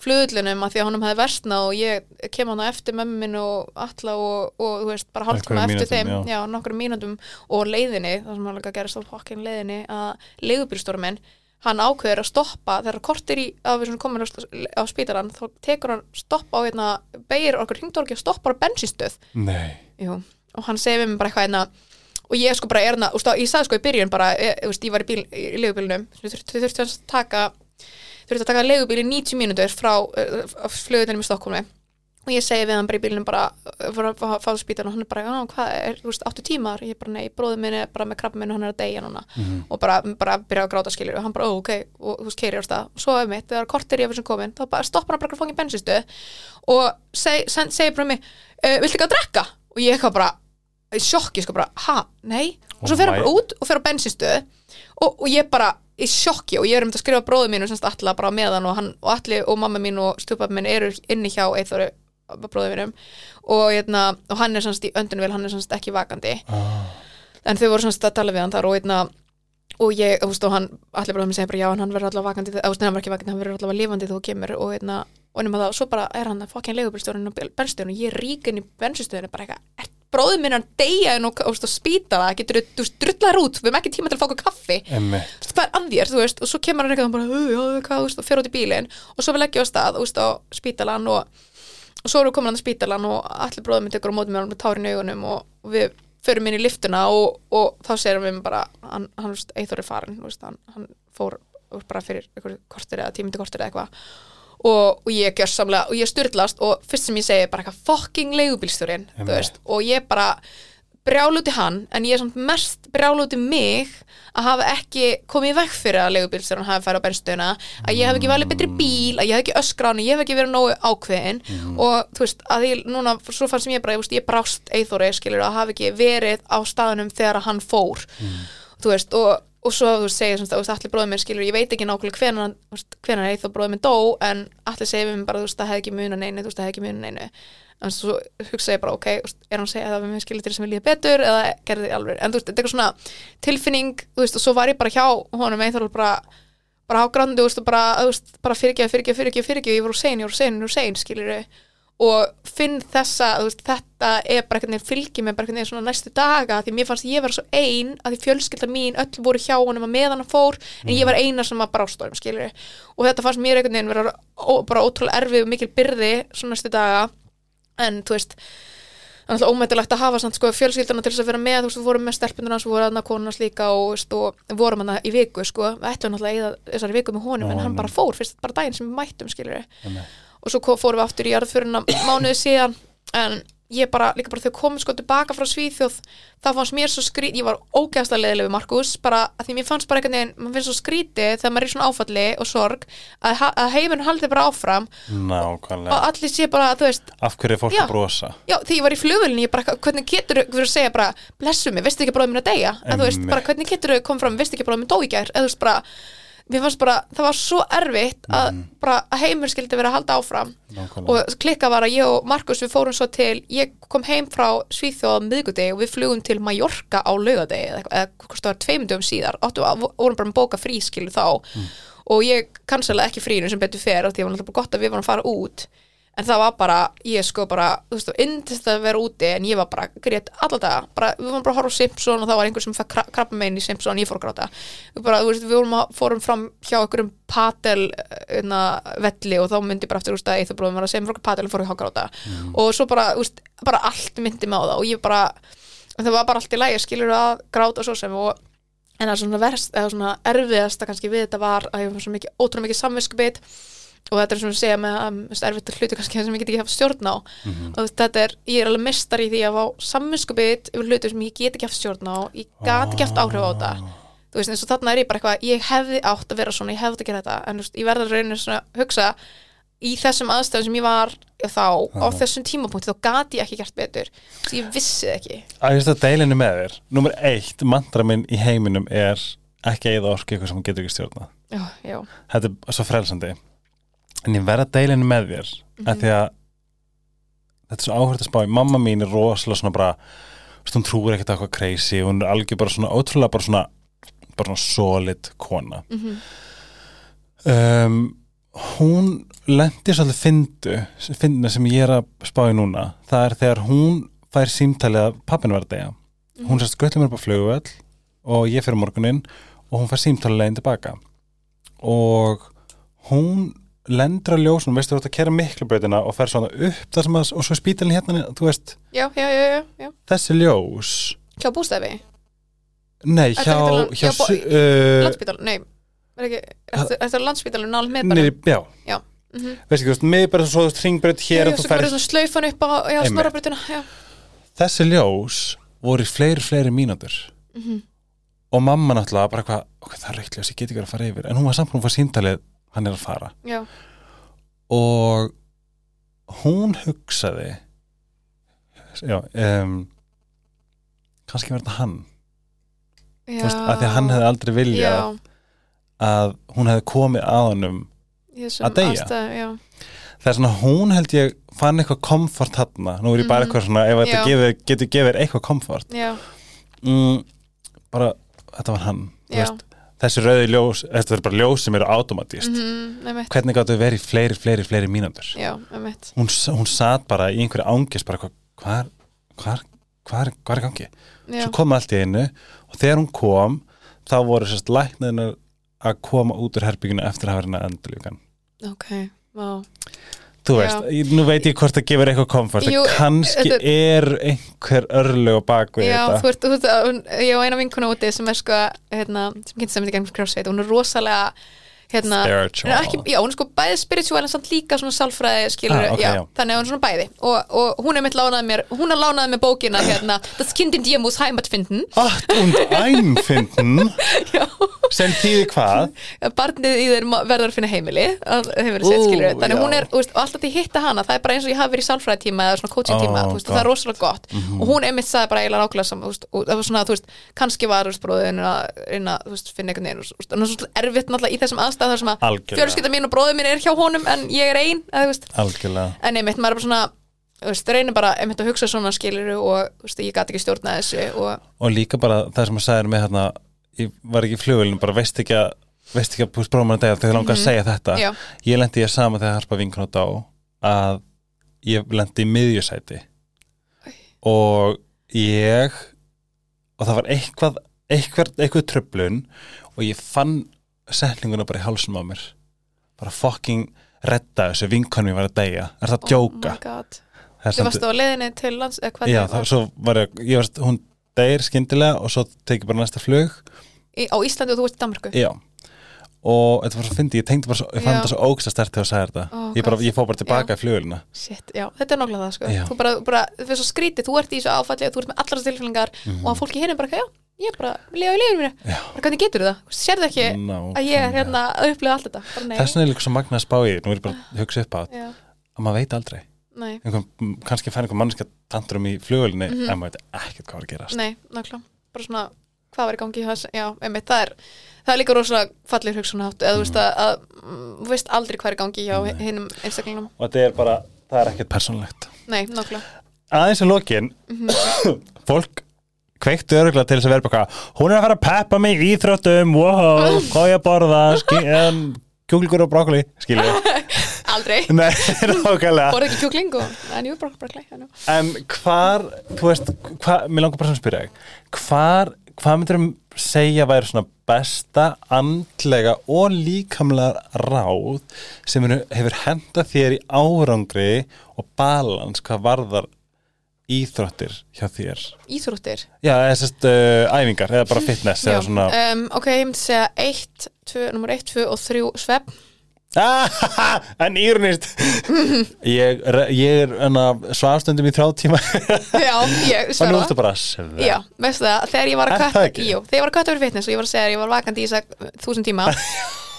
flugullunum að því að honum hefði versnað og ég kem hann eftir mömmu minn og alla og, og þú veist, bara hálftíma Einhverjum eftir þeim já. já, nokkrum mínútum og leiðinni, það sem hann líka gerist á fokkin leiðinni að leigubílstórum minn hann ákveður að stoppa þegar kortir í að við komin á, spítaran þá tekur hann stoppa á hérna beigir okkur hringdorgi og stoppar á bensinstöð nei, Jú, og hann segir við mig bara eitthvað hérna og ég sko bara er hérna, úst, ég sagði sko í byrjun bara, ég, úst, ég var í, bíl, í leigubílnum við þurftum þurfti að taka þurfti að taka leigubíl í 90 mínútur frá uh, flugutinu í Stokkólmi og ég segi við hann bara í bílunum bara uh, fyrir að fá spítan og hann er bara, hvað er, þú veist, áttu tímar ég bara, nei, bróður minn er bara með krabba minn og hann er að deyja núna. Og bara, bara byrja að gráta skilur og hann bara, ó, ok, og þú veist, keiri á stað. Og svo er mitt, þegar kortir ég af þessum komin þá bara stoppar hann bara að fangja bensistu og seg, sen- segir bara mig uh, viltu ekki að drekka? og ég eitthvað bara í sjokki, sko bara, ha, nei? Og svo Oh fer hann bara út og fer á bensinstöð og, og ég bara í sjokki og ég er um að skrifa bróðu mínu semst alla bara með hann og hann og allir og mamma mín og stjúpað minn eru inni hjá Eithóru bróðu mínum og, hérna, og hann er semst í öndunvel, hann er semst ekki vakandi. Ah, en þau voru semst að tala við hann þar og hérna og ég, þú veist, og hann, allir með segja bara já, hann verður allavega vakandi, þú veist, hann verður ekki vakandi hann verður allavega lifandi þú kemur. Og hérna og nema það, og svo bara er hann að fokkin leigubilstjórinn og benstjórinn og ég rík inn í bensinstöðinu bara eitthvað, bróðið minn að deyja en og, og, og spýta það, getur þú drullar út, við erum ekki tíma til að fá okkur kaffi. Hvað er að þér, þú veist, og svo kemur hann eitthvað hann bara, "Ö, já, hvað, og fer út í bílinn. Og svo við leggjum á stað, á spítalan og, og svo erum við komin hann á spítalan og allir bróðum minn tekur á móti mér með tárin í augunum og, og við förum inn í liftuna og, og þá segir við bara, hann, hann, þú veist, Eithor er farin, hann, hann fór bara fyrir kortir eða tímindi kortir eða eitthvað og, og ég gjör samlega, og ég styrlast og fyrst sem ég segi bara eitthvað Einmitt. veist, og ég bara brjáluti hann, en ég er samt mest brjáluti mig að hafa ekki komið veg fyrir að leigubílstjóran hafi færi á bennstöðuna, að ég hef ekki valið betri bíl, að ég hef ekki hann, ég hef ekki verið nógu ákveðin. Og þú veist, að ég núna, svo fannst sem ég bara, ég, veist, ég brást eithóri, skilur, að hafa ekki verið á staðunum þegar hann fór. Þú veist, og, og svo þú veist, segir þú veist, allir bróður minn skilur, ég veit ekki nákvæmlega hvenar, þú veist, hvenar eithór bróður minn dó, en allir segir mér bara, þú veist, það hefði ekki muna neinu, þú veist, það hefði ekki muna neinu en svo hugsa ég bara, ok, er hann að segja það við mér skilur til sem við líða betur eða gerði þið alveg, en þú veist, þetta er eitthvað svona tilfinning, þú veist, og svo var ég bara hjá honum eithór bara, bara hágrandi, þú veist, og bara, bara fyrirgefa, fyrirgefa, fyrirgefa, og finn þessa, veist, þetta er bara veginn fylgið með bara veginn svona næstu daga því mér fannst ég vera svo ein að því fjölskylda mín öll voru hjá honum að meðan hann fór en ég var eina sem var brástórum, skilur og þetta fannst mér einhvern veginn vera ó, bara ótrúlega erfið og mikil byrði svona næstu daga. En þú veist það er alltaf ómættilegt að hafa sko fjölskyldana til þess að vera með, þú veist, við vorum með stelpununa svo voru aðna konuna líka og, veist, vorum hann í viku, sko, við ætlum náttúrulega að eyða þessari viku með honum, en hann bara fór fyrst bara daginn sem við mættum, skilur og svo fórum við aftur í jarðföruna mánuði síðan, en ég bara, líka bara þegar komum sko tilbaka frá Svíþjóð. Það fannst mér svo skrít, ég var ógæðslega leðileg við Markus, bara að því mér fannst bara einhvern veginn, maður finnst svo skrítið þegar maður er í svona áfalli og sorg, að, að heimurinn haldi bara áfram. Nákvæmlega. Og allir sé bara, þú veist, af hverju er fólk Já. að brosa? Já, því ég var í flugvölinni, ég bara, hvernig getur fyrir að segja bara, blessu mig, veistu ekki að bróðum minn að deyja? En þú veist, bara hvernig getur þú komið fram, veistu ekki að bróðum minn dó í gær? Eða þú veist bara, mér fannst bara, það var svo erfitt að bara að heimur skildi vera að halda áfram. Nákvæmlega. Og klikka var að ég og Markus við fórum svo til, ég kom heim frá Svíþjóða miðgudegi og við flugum til Mallorca á laugadegi eða, hvort það var tveimundum síðar, áttu að vorum bara með bóka frí skilu þá. Og ég kansalaði ekki frínu sem betur fer því að það var náttúrulega gott að við varum að fara út en það var bara, ég sko bara þú veist, indist að vera úti en ég var bara grét alla daga, bara, við vorum bara að horfa Simpson og það var einhver sem fæk krabba megin í Simpson og ég fór að gráta. Við, bara, þú veist, við vorum að, fórum fram hjá einhverjum patel na, velli og þá myndi bara eftir, þú veist, að ég það bróðum var að segja mér okkur patel og fór að gráta og svo bara, þú veist, bara allt myndi með á það og ég bara, það var bara allt í lægi skilur að gráta svo sem. Og en það er svona verst, eða svona erfiðasta kannski við þetta var að ég var svo mikið, ótrúlega mikið samviskubit og þetta er svona að segja með að þú veist, erfitt hluti kannski sem ég get ekki haft stjórn á. Og þú veist, þetta er, ég er alveg mestar í því að fá samviskubit yfir hluti sem ég get ekki haft stjórn á. Ég gat ekki haft áhrif á þetta. Þú veist, eins og þarna er ég bara eitthvað, ég hefði átt að vera svona, ég hefði átt að gera þetta. En veist, ég verða að reyna svona að hugsa í þessum aðstæðum sem ég var þá, á þessum tímapunkti, þá gat ég ekki gert betur, því ég vissi það ekki. Að veist að deilinu með þér. Númer eitt, mantra minn í heiminum er ekki eða orku eitthvað sem hún getur ekki stjórnað. Já, já, þetta er svo frelsandi en ég verða deilinu með þér mm Mhm. því að þetta er svo áhverð að spá mamma mín er rosalega svona bara hún trúir ekkert á eitthvað crazy hún er algjör bara svona ótrúlega bara svona bara svona solid kona Mhm. um, hún lendi svolítið fyndu fynduna sem ég er að spá í núna það er þegar hún fær símtalið að pappin var að deyja hún sérst göttum mér upp á flugvöll og ég fyrir morguninn og hún fær símtalið leiðin tilbaka og hún lendur að ljósunum, veistu þú ert að kera miklu breytina og fer svona upp þar sem að og svo spítalinn hérna, þú veist, já, já, já, þessi ljós. Hjá bústæfi, nei, hjá, hjá, hjá uh, landspítal, nei. Er ekki, er þetta landspítalinn nálega með bara nýri, já, já, mhm. Veistu þú veist, mig bara svo, þú veist, ringbreyt hér og þú svona slaufan upp á já þessi ljós voru fleiri, fleiri mínútur. Mhm. og mamma náttúrulega bara hvað, ok, það er reykt ljós, ég get ekki verið að fara yfir. En hún var samt hún var síntalið, hann er að fara. Já, og hún hugsaði já, um, kannski verður þetta hann. Já Þú veist, að því að hann hefði aldrei viljað já, að hún hefði komið að honum í þessum Að deyja. aðstæðum, já, það er svona, hún held ég fann eitthvað komfort þarna, nú er ég bara Mhm. eitthvað svona ef þetta Já. gefi, getur gefið þér eitthvað komfort. Já, mm, bara, þetta var hann þú já. veist, þessi rauði ljós, þetta er bara ljós sem eru automatist, mhm, einmitt, hvernig gáttu verið í fleiri, fleiri, fleiri mínútur? Já, hún, hún satt bara í einhverju ángist bara, hvað er, gangi? Já, svo kom allt í einu og þegar hún kom þá voru sérst læknirinn að koma út úr herbygginu eftir að hafa hérna endurlíkan ok, vá þú Já. veist, ég- nú veit ég hvort það gefur eitthvað komfort Jú, kannski þetta- er einhver örlög á bakvið Já, þetta ert, þú ert, hún- ég á eina vinkuna úti sem er sko, hérna, sem kynnt sem þetta gegnum crossfit hún er rosalega hérna, Spiritual. er ekki, já, hún er sko bæði spiritual en samt líka svona sálfræði skilur, Ah, ok, já, já. þannig að hún er svona bæði og, og hún er mitt lánaði mér, hún er lánaði mér bókina hérna, Das Kind in dir muss Heimat finden Acht und einfinden já, sem þýði hvað barnið í þeir verður að finna heimili að- heimili Ú, skilur þannig já. hún er, og alltaf því hitta hana það er bara eins og ég hafi verið í sálfræði tíma eða svona coaching tíma, Ó, þú veist, og það er gott. rosalega gott og hún einmitt sagði bara eiginlega nákvæmlega og það var svona, þú veist, kannski var, að aðstæðum þar sem að fjölskylda mín og bróðin mín er hjá honum en ég er ein, eða, þú veist, algjörlega. En einmitt, maður er bara svona veist, reynir bara einmitt að hugsa svona skiluru og, veist, ég gat ekki stjórna þessu og, og líka bara það sem að sagði með hérna ég var ekki í flugulinu, bara veist ekki að veist ekki að búist bróðum að degja þegar þið langar að segja þetta. Mhm. já, ég lendi ég sama þegar Harpa vinkun á að ég lendi í miðjusæti og ég og það var eitthvað eitthvað, eitthvað tröflun og ég fann setninguna bara í hálsum á mér. Bara fucking redda þessu vinkonum ég var að deyja. Er það að djóka? oh Það er Þú varst á leiðinni til lands já, var? svo var ég, ég varst, hún deyr skyndilega og svo tekið bara næsta flug. Í, á Íslandi og þú ert í Danmarku já. Og þetta var svo fyndi, ég tengdi bara svo, ég fann Já. þetta svo ógsta stert þegar þú sagði þetta. Ó, ég, bara, ég fór bara tilbaka í flugulina Shit, já, þetta er nákvæmlega það sko. Já. Þú bara, bara, þú er svo skrítið, þú ert í þessu áfalli þú ert með þessu tilfélningar og að fólki hinn er bara, já, ég er bara, lifa í lifinu mínu? Mhm. Hvernig getur það, sérðu ekki Ná, að ég er hérna að upplifa allt þetta. Nei, þess vegna er líka svo magna að spá í nú er ég bara að hugsa upp á já, að maður veit aldrei. Nei, einhver, kannski fær einhver mannskja tanturum í flugulinni en maður veit ekkert hvað var að gerast. Nei, nákvæmlega. Bara svona, hvað var í gangi í þess já, einmitt, það er, það er líka rosalega fallir hugsunhátt, eða þú veist að, að mm, þú veist aldrei hvað er í gangi hjá hinnum einstaklingnum, og þetta er bara, það er ekkert persónlegt nei, nákvæmlega. Aðeins í lokin Mhm. fólk kveiktu öruglega til þess að vera eitthvað, hún er að fara að peppa mig í íþróttum wow, hvað ég að borða kjúklingur og brokkoli aldrei, borða ekki kjúkling og, en jú, bara, bara klæk en hvar, þú veist hvar, mér langar bara að spyrja hvar, hvað myndir segja væri svona besta andlega og líkamlega ráð sem hefur- hendað þér í árangri og balans hvað varðar íþróttir hjá þér? Íþróttir? Já, eða sérst uh, æfingar eða bara fitness eða svona um, ok, ég myndi segja 1, 2, nummer 1, 2 og 3 svepp. En írnist. Ég, ég er enna svafstundum í þrjá tíma. Já, ég og nú ertu bara svef Já, veistu það, þegar ég var að? Jú, þegar ég var að kvætta fyrir fitness og ég var að segja að ég var vakandi í þess að þúsund tíma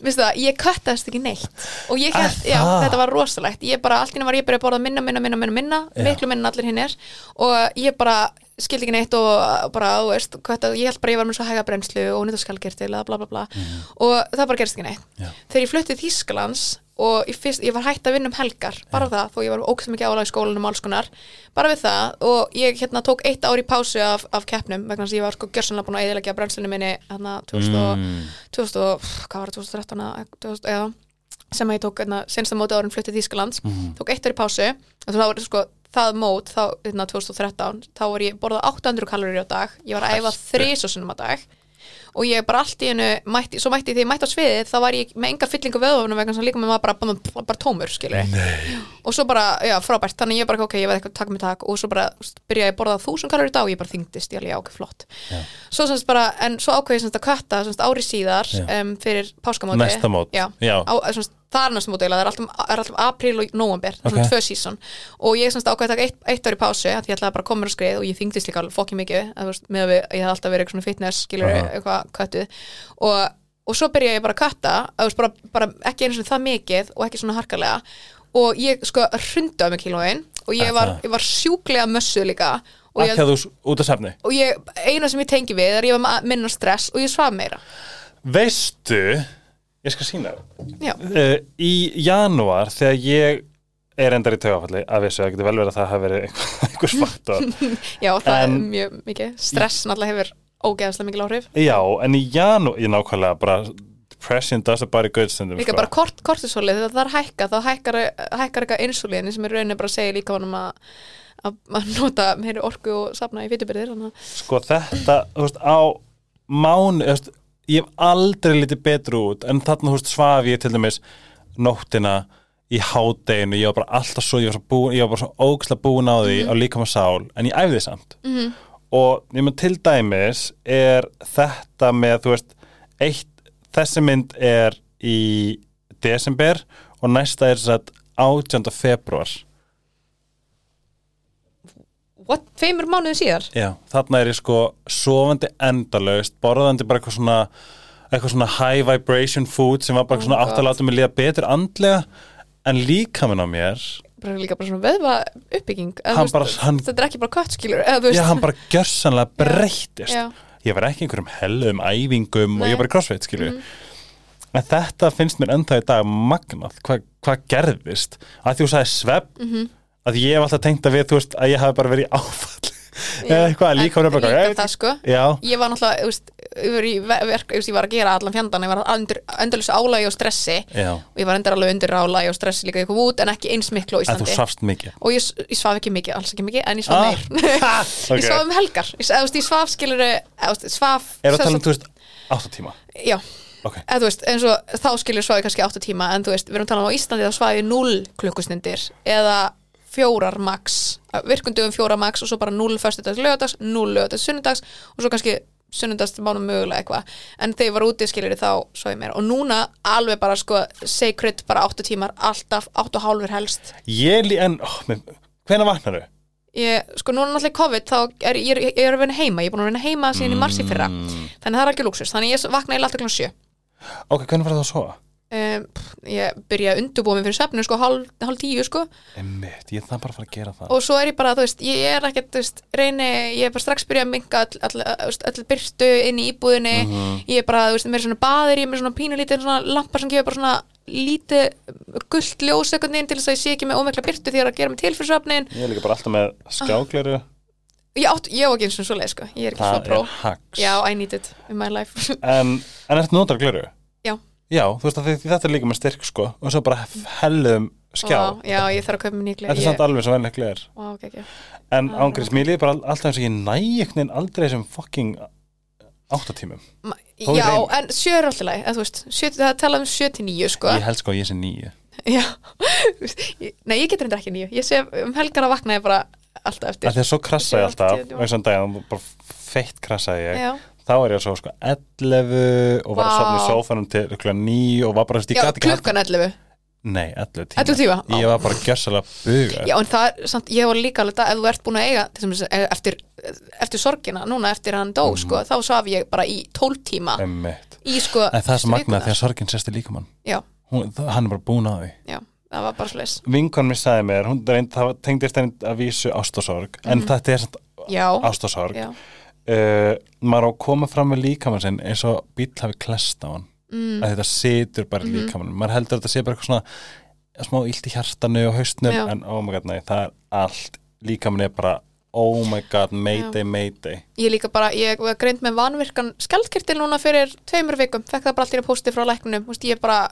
Veistu það, ég kvættast ekki neitt. Og ég held, já, þetta var rosalegt. Ég bara, allt í einu var ég byrja að borða minna, minna, minna, minna, minna. Já. Miklu minna en allir hinn er Og ég bara skildi ekki neitt og bara, þú veist, kvætta, ég held bara ég var með svo hæga bremslu og nýttaskalgertil eða bla bla bla. Og það bara gerist ekki neitt. Mhm. Já. Þegar ég flutti til Þýskalands og ég, fyrst, ég var hægt að vinna um helgar bara það, þó ég var ógæst mikið álag í skólanum og alls konar, bara við það og ég hérna tók eitt ár í pásu af, af keppnum vegna þess að ég var sko gjörsanlega búin að eðilegja brennslunni minni hérna 2000, og- Mm. 2000 og, pff, hvað var það, 2013 eða 2000, eða, sem að ég tók hérna, sensta móti árin fluttið Þýskalands. Mhm. tók eitt ár í pásu og þá var sko það mót þá, hérna 2013, þá var ég borðað 800 kalorir á dag, ég var að æfa þrísosunum á dag og ég bara allt í hennu mætti, svo mætti því ég mætti á sviðið þá var ég með enga fyllingu vöðunum vegna sem líka með maður bara, bara, bara tómur og svo bara, já, frábært, þannig ég bara ok, ég veið eitthvað takk með takk og svo bara byrjaði ég að borða þúsund kalorir í dag og ég bara þyngdist, ég alveg, ok, flott. Já. svo semst bara, en svo ákveði ég semst að kvætta semst ári síðar um, fyrir páskamóti Næsta mót. já, Já. Á, semst, það er móti, eiginlega, það er alltaf, er alltaf apríl og november, okay. Ok. svona tvö sísón og ég semst ákveði að taka eitt, eitt ári pásu að ég ætlaði bara að koma á skrið og ég þyngdist líka alveg fokki mikið, að, með að við, ég hef alltaf verið eitthvað svona fitness, skilur, Aha. eitthvað köttuð og, og svo byrjaði ég bara að katta að, veist, bara, bara ekki einu svona það mikið og ekki svona harkalega og ég sko hrundi á mig kílóin og ég Er var, það? ég var sjúklega mössu líka og ég, að og ég eina sem ég tengi við er ég var með minna stress og ég svaf meira veistu ég skal sína uh, í janúar þegar ég er endar í taugafalli að vissu, það getur vel verið að það hafi verið einhver, einhvers faktor. Já það En- er mjög mikið. Stress náttúrulega hefur ógeðslega mikil áhrif. Já, en í janúar, ég nákvæmlega bara depression does a body good stundum líka sko. bara kort, kortisólið þegar það er hækka þá hækkar, hækkar eitthvað insulín sem er rauninni bara að segja líka honum að að nota meiri orku og safna í fytubyrðir sko þetta, þú veist, á mánu, þú veist, ég hef aldrei litið betur út, en þarna, veist, svaf ég til dæmis nóttina í hádeginu, ég var bara alltaf svo ég var, búin, ég var bara svo ógsla búin á því á líkam og sál, en ég æfði samt Mhm. og ég mun til dæmis er þetta með, þú veist eitt, þessi mynd er í desember og næsta er satt 18. februar what, tveimur mánuðin síðar? Já, þarna er ég sko sofandi endalaust, borðandi bara eitthvað svona eitthvað svona high vibration food sem var bara Oh svona átt að láta mig líða betur andlega en líka minn á mér bara líka bara svona veðva uppbygging bara- þetta er ekki bara þú veist, Já, hann bara gjörsanlega breyttist. Já. Ég var ekki einhverjum hellum æfingum og Nei. ég var í crossfit, skilju En þetta finnst mér ennþá í dag magnað, hvað hva gerðist. Að því þú sagði svepp Mhm. Að ég hef alltaf tengt að við, þú veist, að ég hafi bara verið áfall eða eitthvað, líka verið bara líka það sko. Já, ég var náttúrulega, þú veist, yfir í ve- verk, þú veist, ég var að gera allan fjandan, ég var undir, endalus álægi og stressi. Já, og ég var endur alveg undir álægi og stressi líka kom út en ekki eins miklu á en þú Íslandi. svafst mikið. Og ég, s- ég svaf ekki mikið, alls ekki mikið en ég svaf Ah. meir. Ok. ég svaf um helgar, ég, s- eða, þú veist, ég svaf skilur svaf Er það sem tala um, þú veist, 8 tíma? Já, Ok, eða þú veist, eins og þá skilur svaf ég kannski 8 tíma en þú veist, við erum talað um á Íslandi þá svaf ég 0 klukkustundir. Eða fjórar max, virkundum fjórar max og svo bara 0 föstudags lögadags 0 lögadags sunnudags og svo kannski sunnudags mánum mögulega eitthvað. En þegar ég var úti skilur þá svaf ég meira og núna alveg bara sko sacred bara 8 tímar, alltaf 8 og hálfur helst. Ég lí, en, oh, hvenær vaknar þau? ég, sko núna náttúrulega COVID þá er ég, ég er að vinna heima, ég er búin að vinna heima síðan í marsi fyrra, þannig það er ekki luxus þannig ég vakna í alltaf klokkan sjö. Ok, hvernig var það að sofa? Um, ég byrja að undurbúa mig fyrir svefnu sko hálf, hálf tíu sko. Einmitt, ég þarf bara að fara að gera það. Og svo er ég bara, þú veist, ég er ekkert þú veist, reyni, ég er bara strax byrja að minka all, all, all, all byrtu inn í íbúðinni. Ég er bara, þú veist, mér er svona baðir ég er með svona pínulítið svona lampar sem gefur bara svona lítið gullt ljós einhvern veginn til þess að ég sé ekki með ómekla byrtu því að gera mig til fyrir svefnin Ég er líka bara alltaf með skjágleru. Ég, átt, ég á ekki eins og svo leið, sko, ég er ekki Það svo pró er hags já, I need it in my life. En, en ertu notar gleru? Já. Þú veist að þetta er líka með styrk sko. Og svo bara hellum skjá. Vá, já, ég þarf að kaupa mér nýglega Þetta er samt alveg svo ok, ok. En ángriðs, mér líður bara all- alltaf eins og ég næ einhvern veginn aldrei þessum fucking áttatímum. Já, en sjö er alltaf sjö, það er talað um sjö til níu, sko. Ég held sko að ég sé nýju nei, ég getur reyndar ekki nýju Ég sé um helgar að vakna ég bara alltaf eftir. Af Því að svo krassa ég Ég sé alltaf og eins og daginn, bara feitt krassa ég. Já, Þá er ég svo sko 11 og var að Vá. sofna í sófanum til klukkan 9 og var bara, gat ekki klukkan 11 Nei, 11 tíma. 11 tíma, Ég var bara gjössalega buga Já, en það er, samt, ég var líka alveg það, ef þú ert búin að eiga til dæmis, eh, eftir, eftir sorgina, núna eftir hann dó, Mhm. sko, þá svaf ég bara í 12 tíma í, sko, En það er svo magnað þegar sorgin sérst í líkamann. Já, Hún, Hann er bara búin að því. Já, það var bara slis Vinkon mér sagði mér, hún reynd, það tengdist henni að vísu ástasorg en þetta er ástasorg uh, maður á að koma fram með líkamann sinn eins og bíl hafi klest á hann. Mm, að þetta situr bara í Mhm. líkamann maður heldur að þetta sé bara eitthvað svona smá illt í hjartanu og haustnum Já. en oh my god, nei, það er allt. Líkamann er bara, oh my god, mayday, mayday. Ég líka bara, ég var greint með vanvirkan skjaldkirtil núna fyrir tveimur vikum, fekk það bara allt í einu pósti frá læknunum, þú veist, ég bara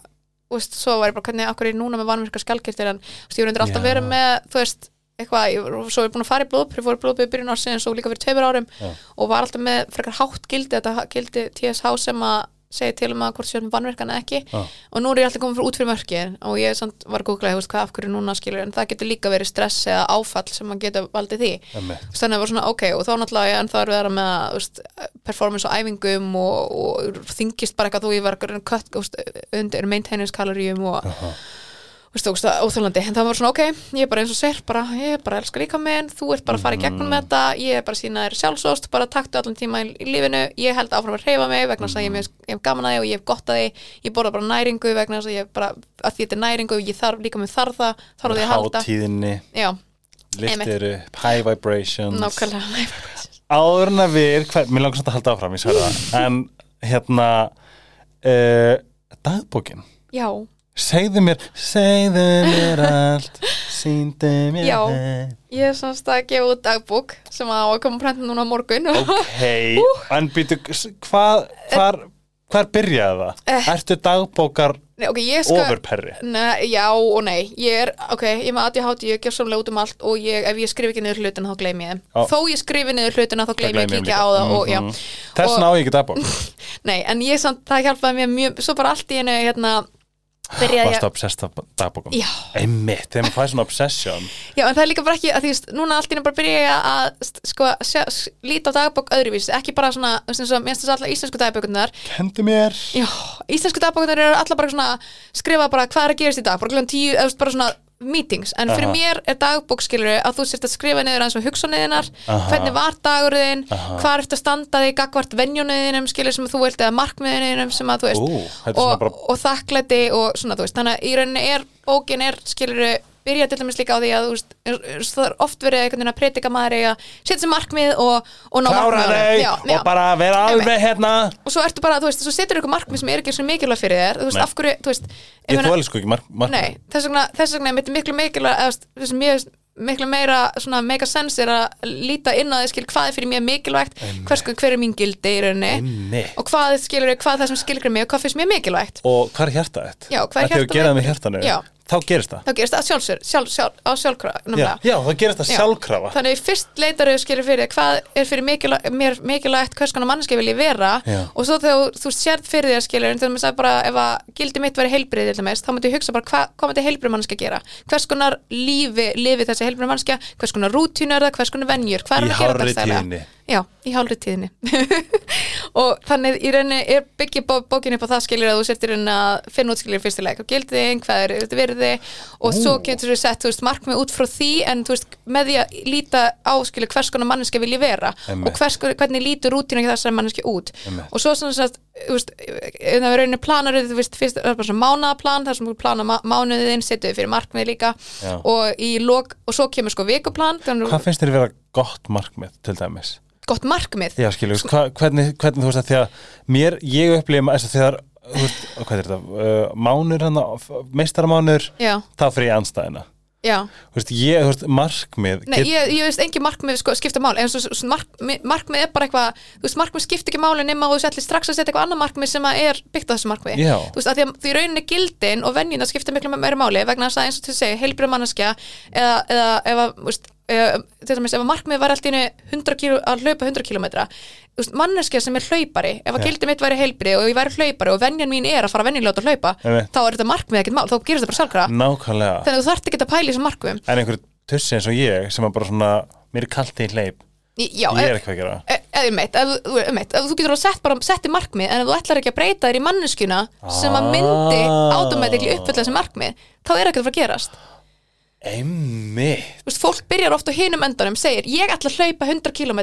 þú veist, svo var ég bara, hvernig, akkur er ég núna með vanvirkan skjaldkirtil? En, þú veist, ég var undir alltaf verið með þú veist, eitthvað, ég, svo er ég búin að fara í blóðpröf, fór blóðpröf í byrjun ársins og líka fyrir tveimur árum Já. og var alltaf með frekar hátt gildi, þetta gildi TSH sem að segja til um að hvort séum vanvirkan eða ekki Já. og nú er ég alltaf komin fyrir út fyrir mörki og ég samt var að googla, þú veist, hvað af hverju núna skilur en það getur líka verið stress eða áfall sem að geta valdið því veist, þannig að það var svona ok og þá náttúrulega en það er við að með veist, performance og æfingum og, og þingist bara eitthvað þú ég var eitthvað kött undir maintenance kaloríum og Aha. þú veist, óþólandi en það var svona ok, ég er bara eins og sér bara, ég er bara elskar líka minn, þú ert bara að fara í gegnum Mhm. þetta, ég er bara sína þér sjálfsóst bara taktu allan tíma í, í lífinu. Ég held áfram að reyfa mig vegna þess að ég, Mhm. hef gaman að því og ég hef gott að því. Ég borða bara næringu vegna þess að ég bara að því þetta er næringu, ég þarf líka með þarf það þarf því að halda, hátíðinni, já, liftir upp high vibrations. Nákvæmlega áður en að við, hver, mér langar samt að halda áfram uh, segðu mér, segðu mér allt síndu mér Já. Ég er semst að gefa út dagbúk sem að koma prenta núna á morgun ok, en býtu hvað, hvar hvar byrjaði það? Eh. Ertu dagbókar Nei, ok, ég skal ofurperri? Nei, Já og nei, ég er, ok, ég með ADHD, ég gef samlega út um allt og ég, ef ég skrif ekki niður hlutina þá gleymi ég þeim. Já. Þó ég skrifi niður hlutina þá gleymi ég ekki á það já. Mhm. Þess Og- vegna á ég ekki dagbók Nei, en ég samt, það hjálpaði mér mjög, svo bara allt í einu, hérna, byrjaði Varstu ég, obsessed af dagbókum? Já. Einmitt, þegar maður fæði svona obsession já, en það er líka bara ekki, að því, veist, núna allt í bara byrja ég að, sko, líta á dagbók öðruvís, ekki bara svona, þú veist, eins og, mér finnst alltaf íslensku dagbókunar, Kendi mér Já, íslensku dagbókunar eru allar bara svona skrifa bara hvað er að gerast í dag, bara klukkan tíu eða bara svona meetings, en fyrir Aha. mér er dagbók skilur að þú sérst að skrifa niður eins og hugsanniðinar, Aha. hvernig var dagurðin hvað ertu að standa þig gagvart venjóniðinum skilur sem þú vilt eða markmiðinum sem að þú veist Ú, og, bara og þakklæti og svona þú veist þannig að í rauninni er, bókin er skilur byrja til dæmis líka á því að þú er- er- það er oft verið einhvern veginn að predika maður að setja sér markmið og, og ná þau Já, já og bara vera alveg hérna. Og svo ertu bara, þú veist, svo setur ykkur markmið sem er ekki svo mikilvæg fyrir þér, þú veist, af hverju, þú veist Ég þóli sko ekki mark, mark Nei, þess vegna, þess vegna er mitt miklu mikilvæg eða, þú veist, þess að miklu meira svona mega sens er að líta inn á því skil hvað er fyrir mér mikilvægt hvers, hver er mín gildi í rauninni og hvað skilur hvað er það sem skilur mig og hvað finnst mér mikilvægt. Og hvað er hjartað þitt? Já, hvað er Af því að hjartað þú gera það þá gerist það. Þá gerist það sjálfsögur, sjálf, sjálf, á sjálfkrafa já, já, þá gerist það Já. sjálfkrafa. Þannig að fyrst leitar þau skilur fyrir hvað er fyrir mikilvægt, hvers konar manneski vil ég vera? Já. og svo þegar þú- þú sérð fyrir þér skilur en þegar maður sagði bara ef að gildi mitt væri heilbrið til dæmis, þá myndi ég hugsa bara hva, hvað myndi heilbrið manneski gera? Hvers konar lífi lifi þessi heilbrið manneski hvers konar rútínu er það, hvers konar venjur? Hvað er hann að gera. Já, í hálfri tíðinni og þannig í rauninni er byggja bó, bókin upp á það skilur að þú í rauninni að finna út skilur fyrstilega hvað gildi þín, hvað er þetta virði og svo getur þú sett þú veist, markmið út frá því en þú veist, með því að líta á skilur hvers konar manneski vil ég vera Einmitt. og hvers, hvernig lítur rútínu þessari manneski út Einmitt. og svo svona sett þú veist, ef það er rauninni planar þú veist, fyrst er bara svona mánaðaplan þar sem þú plana ma mánuðin, setur fyrir markmið líka Já. og, í lok, og svo kemur sko vikuplan hvað finnst þér vera gott markmið til dæmis? gott markmið Já, skilur, hva, hvernig, hvernig þú veist að því að mér, ég upplifum þess að þegar, þú veist, hvað er þetta, uh, mánur hann, meistaramánur, Já, þá fyrir ég anstæðina. Já. Þú veist, ég, þú veist, markmið, Nei, ég, ég veist engin markmið sko, skipta máli. En svo, mark, markmið er bara eitthvað þú veist, markmið skipta ekki máli nema og þú setlir strax að setja eitthvað annað markmið sem er byggt á þessu markmið Já. þú veist, að því að því rauninni gildin og venjuna skipta miklu meira máli vegna þess að eins og til að segja, heilbrið manneskja eða, eða þú veist, eða, til dæmis, ef að markmið var alltaf 100 kíló, að hlaupa 100 kilometra þú veist, manneskja sem er hlaupari ef að Já. gildið mitt væri heilbrið og ég væri hlaupari og venjan mín er að fara venjulega að hlaupa Einmitt. þá er þetta markmið ekkert mál, þá gerist þetta bara sjálfkrafa nákvæmlega, þannig að þú þarft ekki að pæla í þessum markmiðum en einhver tussi eins og ég, sem er bara svona, mér er kalt í hleyp, Í- Já, ég er eitthvað að gera. Eða ef, þú- einmitt, ef þú getur að sett bara setti markmið en ef þú ætlar ekki að breyta þér í manneskjuna sem að myndi Ah. automatically uppfylla þessi markmið þá er ekkert að fara að gerast Einmitt. Þú veist, fólk byrjar ofta á hinum endanum segir ég ætla að hlaupa 100 km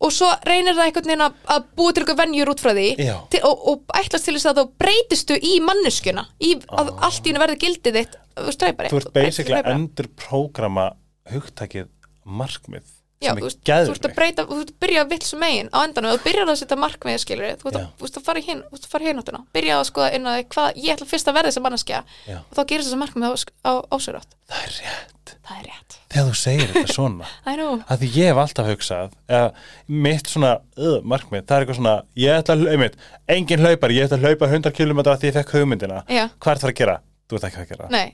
og svo reynir það einhvern veginn að, búa til eitthvað venjur út frá því til, og, og ætlast til þess að þá breytistu í manneskjuna í að allt í hennu verði gildið þitt þú veist, hlaupari. Þú ert basically að endur prógrama hugtakið markmið, Já, þú veist, þú ert að breyta, þú ert að byrja að vill sem megin á endanum, þú byrjar að setja markmið skilur, þú ert að, fara hinn þú ert að fara hinn áttuna, byrja að skoða inn að hvað ég ætla fyrst að verða þessi manneskja og þá gerist þessi markmið á, á, ásörátt Það er rétt. það er rétt, Þegar þú segir þetta svona, að því ég hef alltaf hugsað mitt svona uh, markmið, það er eitthvað svona ég ætla að hlaupa, engin hlaupar ég ætla að hlaupa 100 km að því ég fekk hugmyndina. Já. hvað er það að gera? Þú ert ekki að gera Nei,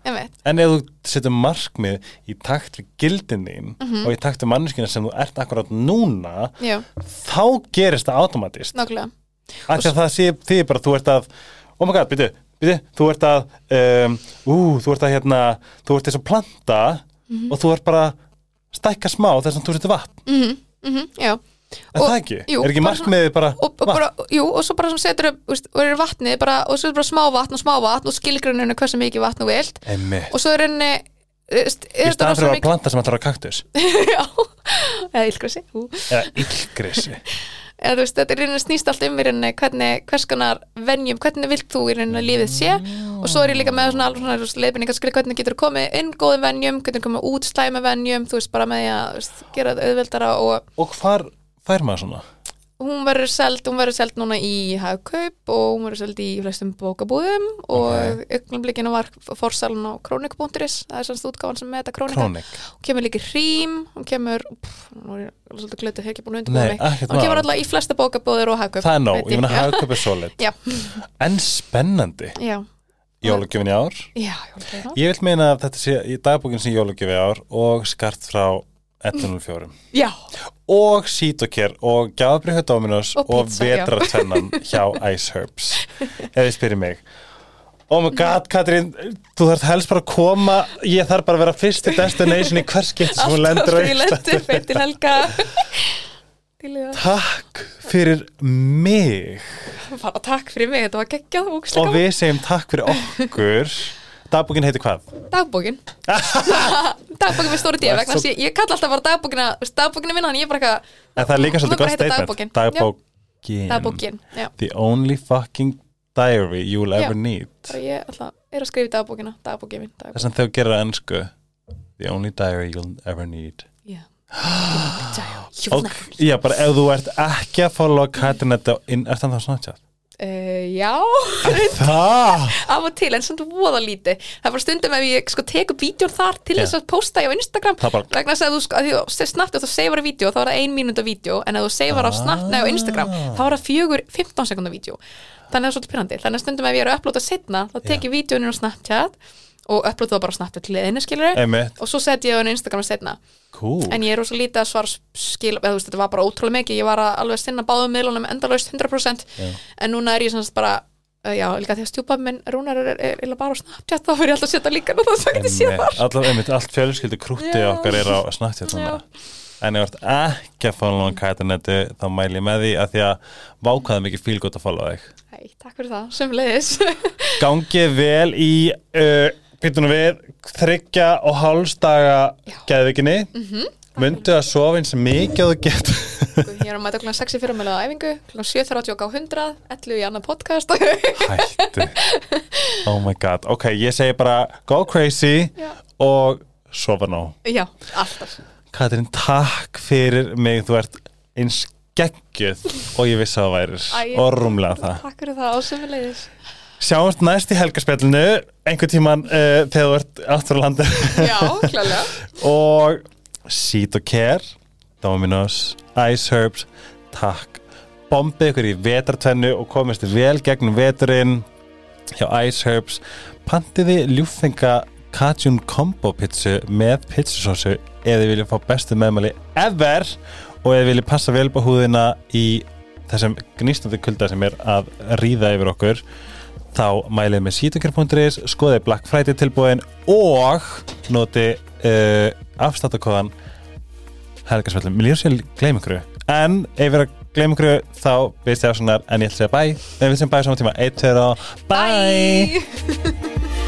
en ef þú setur markmið í takt við gildin þín Mhm. og í takt við manneskina sem þú ert akkurat núna já, þá gerist það automatist. Nákvæmlega. Að það sé því bara þú ert að oh my god, byrju, byrju, þú ert að um, ú, þú ert að hérna þú ert þess að planta Mhm. og þú ert bara stækka smá þess að þú setur vatn. Mm -hmm, Já Er Og- það ekki? jú, er ekki bara markmiðið bara, og, og bara, jú, og svo bara sem setur upp og er vatnið bara, og svo er bara smá vatn og smá vatn og skilgruninu hversu mikið vatn þú vilt. Og svo er henni í staðan fyrir að planta sem ætlar að kaktus. Já, eða ílgrössi eða illgrissi eða þú veist, þetta er rauninni snýst allt um í rauninni hvernig, hvers konar venjum, hvernig vilt þú í rauninni lífið sé. Og svo er ég líka með svona alveg svona þú veist, leiðbeiningar skilja hvernig getur komið inn góðum venjum, hvernig komið út slæmi venjum, þú veist, bara með því að þú veist, gera auðveldara og og hvar fær maður svona? hún verður seld, hún verður seld núna í hagkaup og hún verður seld í flestum bókabúðum og okay. var forsalun á kronik.is það er svona útgáfan sem með þetta kronika Krónik. Hún kemur líka í hrím hún kemur, pff, nú er ég svolítið glötu, hef ekki búin að Nei, undirbúið mig hún kemur alltaf í flesta bókabúður og hagkaup Það er nóg, ég meina Já. hagköp er solid. Já, En spennandi. Já, Jólugjöfin í ár. Já. Ég vil meina að þetta sé í dagbókin sem jólugjöfi ár og skart frá 104 já, og Sítokер og hjá Dominos Og og. Vetratennan hjá Ice Herbs ef þið spyrir mig. Oh my god, Katrín, þú þarf helst bara að koma ég þarf bara að vera fyrsti destination í hvers getur sem hún lendur í Takk fyrir mig. Bara takk fyrir mig, þetta var geggjað og við segjum takk fyrir okkur Dagbókin heitir hvað? Dagbókin Dagbókin með stóri vegna svo- ég, ég kalla alltaf bara dagbókina Dagbókina minna, þannig ég er bara eitthvað En það er líka svolítið gott statement Dagbókin. Dagbókin já The only fucking diary you'll Já. ever need bara ég alltaf er að skrifa dagbókina dagbókin minn. Þess að þú gerir ennsku The only diary you'll ever need Já. Já, bara ef þú ert ekki að followa inn, er það þá Snapchat? Uh, já, af og til, en samt voða lítið. Það er bara stundum ef ég sko teku vídjón þar til þess að posta ég á Instagram vegna að þú sko, snart og þú seifar að vídeo þá er það ein mínúta vídeo en ef þú seifar á snart, nei á Instagram Ah. þá er það fjögur 15 sekundar vídeo þannig að það er svolítið pyrrandi, þannig að stundum ef ég er að upplóta setna, þá tek ég vídeonin á Snapchat og upplóta það bara Snapchat til einu skilur og svo set ég það á Instagram setna Cool. en ég er rosa lítið að svara skil, eða veist, þetta var bara ótrúlega mikið. Ég var að alveg sinna báðum miðlunum endalaust 100% en núna er ég semst bara uh, já, líka því að stjúpa minn Rúnar er, er, er, bara á Snapchat, þá fyrir ég alltaf að setja líka og þá svo getið séð þar. Einmitt, allt fjölskyldu krútti Já. okkar er á Snapchat. En þú ert ekki að follow hann kætanetu þá mæli ég með því að því að vákaði mikið fíl gott að follow þig. Hei, takk fyrir það, sömulegis Gangið vel í uh, býtunum við þryggja og hálfstaga geðvikinni. Mm -hmm. Mundu að sofa eins mikið og þú getur. ég er að mæta klukkan 6 í fyrirmælega á æfingu klukkan 7.30 á 100 11 í annan podcast Hættu. Oh my god. Ok, ég segi bara go crazy Já. og sofa nóg. já, alltaf Katrín, takk fyrir mig, þú ert eins geggjuð og ég vissi að það værir Æ, og rúmlega það. takk fyrir það, og sömulegis Sjáumst næst í helgarspjallinu, einhvern tíman uh, þegar þú ert aftur á landi já, klálega og Seed og Care, Dominos, Ice Herbs, takk. Bombið ykkur í vetartvennu og komist vel gegnum veturinn hjá Ice Herbs. Pantiði ljúfenga Cajun Combo pizzu með pizzusósu eða þið viljið fá bestu meðmæli ever og eða viljið passa vel på húðina í þessum gnýstandi kulda sem er að ríða yfir okkur þá mælið með sítokjör.is skoðið Black Friday tilbúin og noti uh, afstáttakóðan helgarsvöldum, mér líður sér að gleyma ykkur en ef við erum að gleyma ykkur þá veist ég afssonar en ég ætla að segja bye en við sem bye saman tíma. 1, 2, bye, Bye.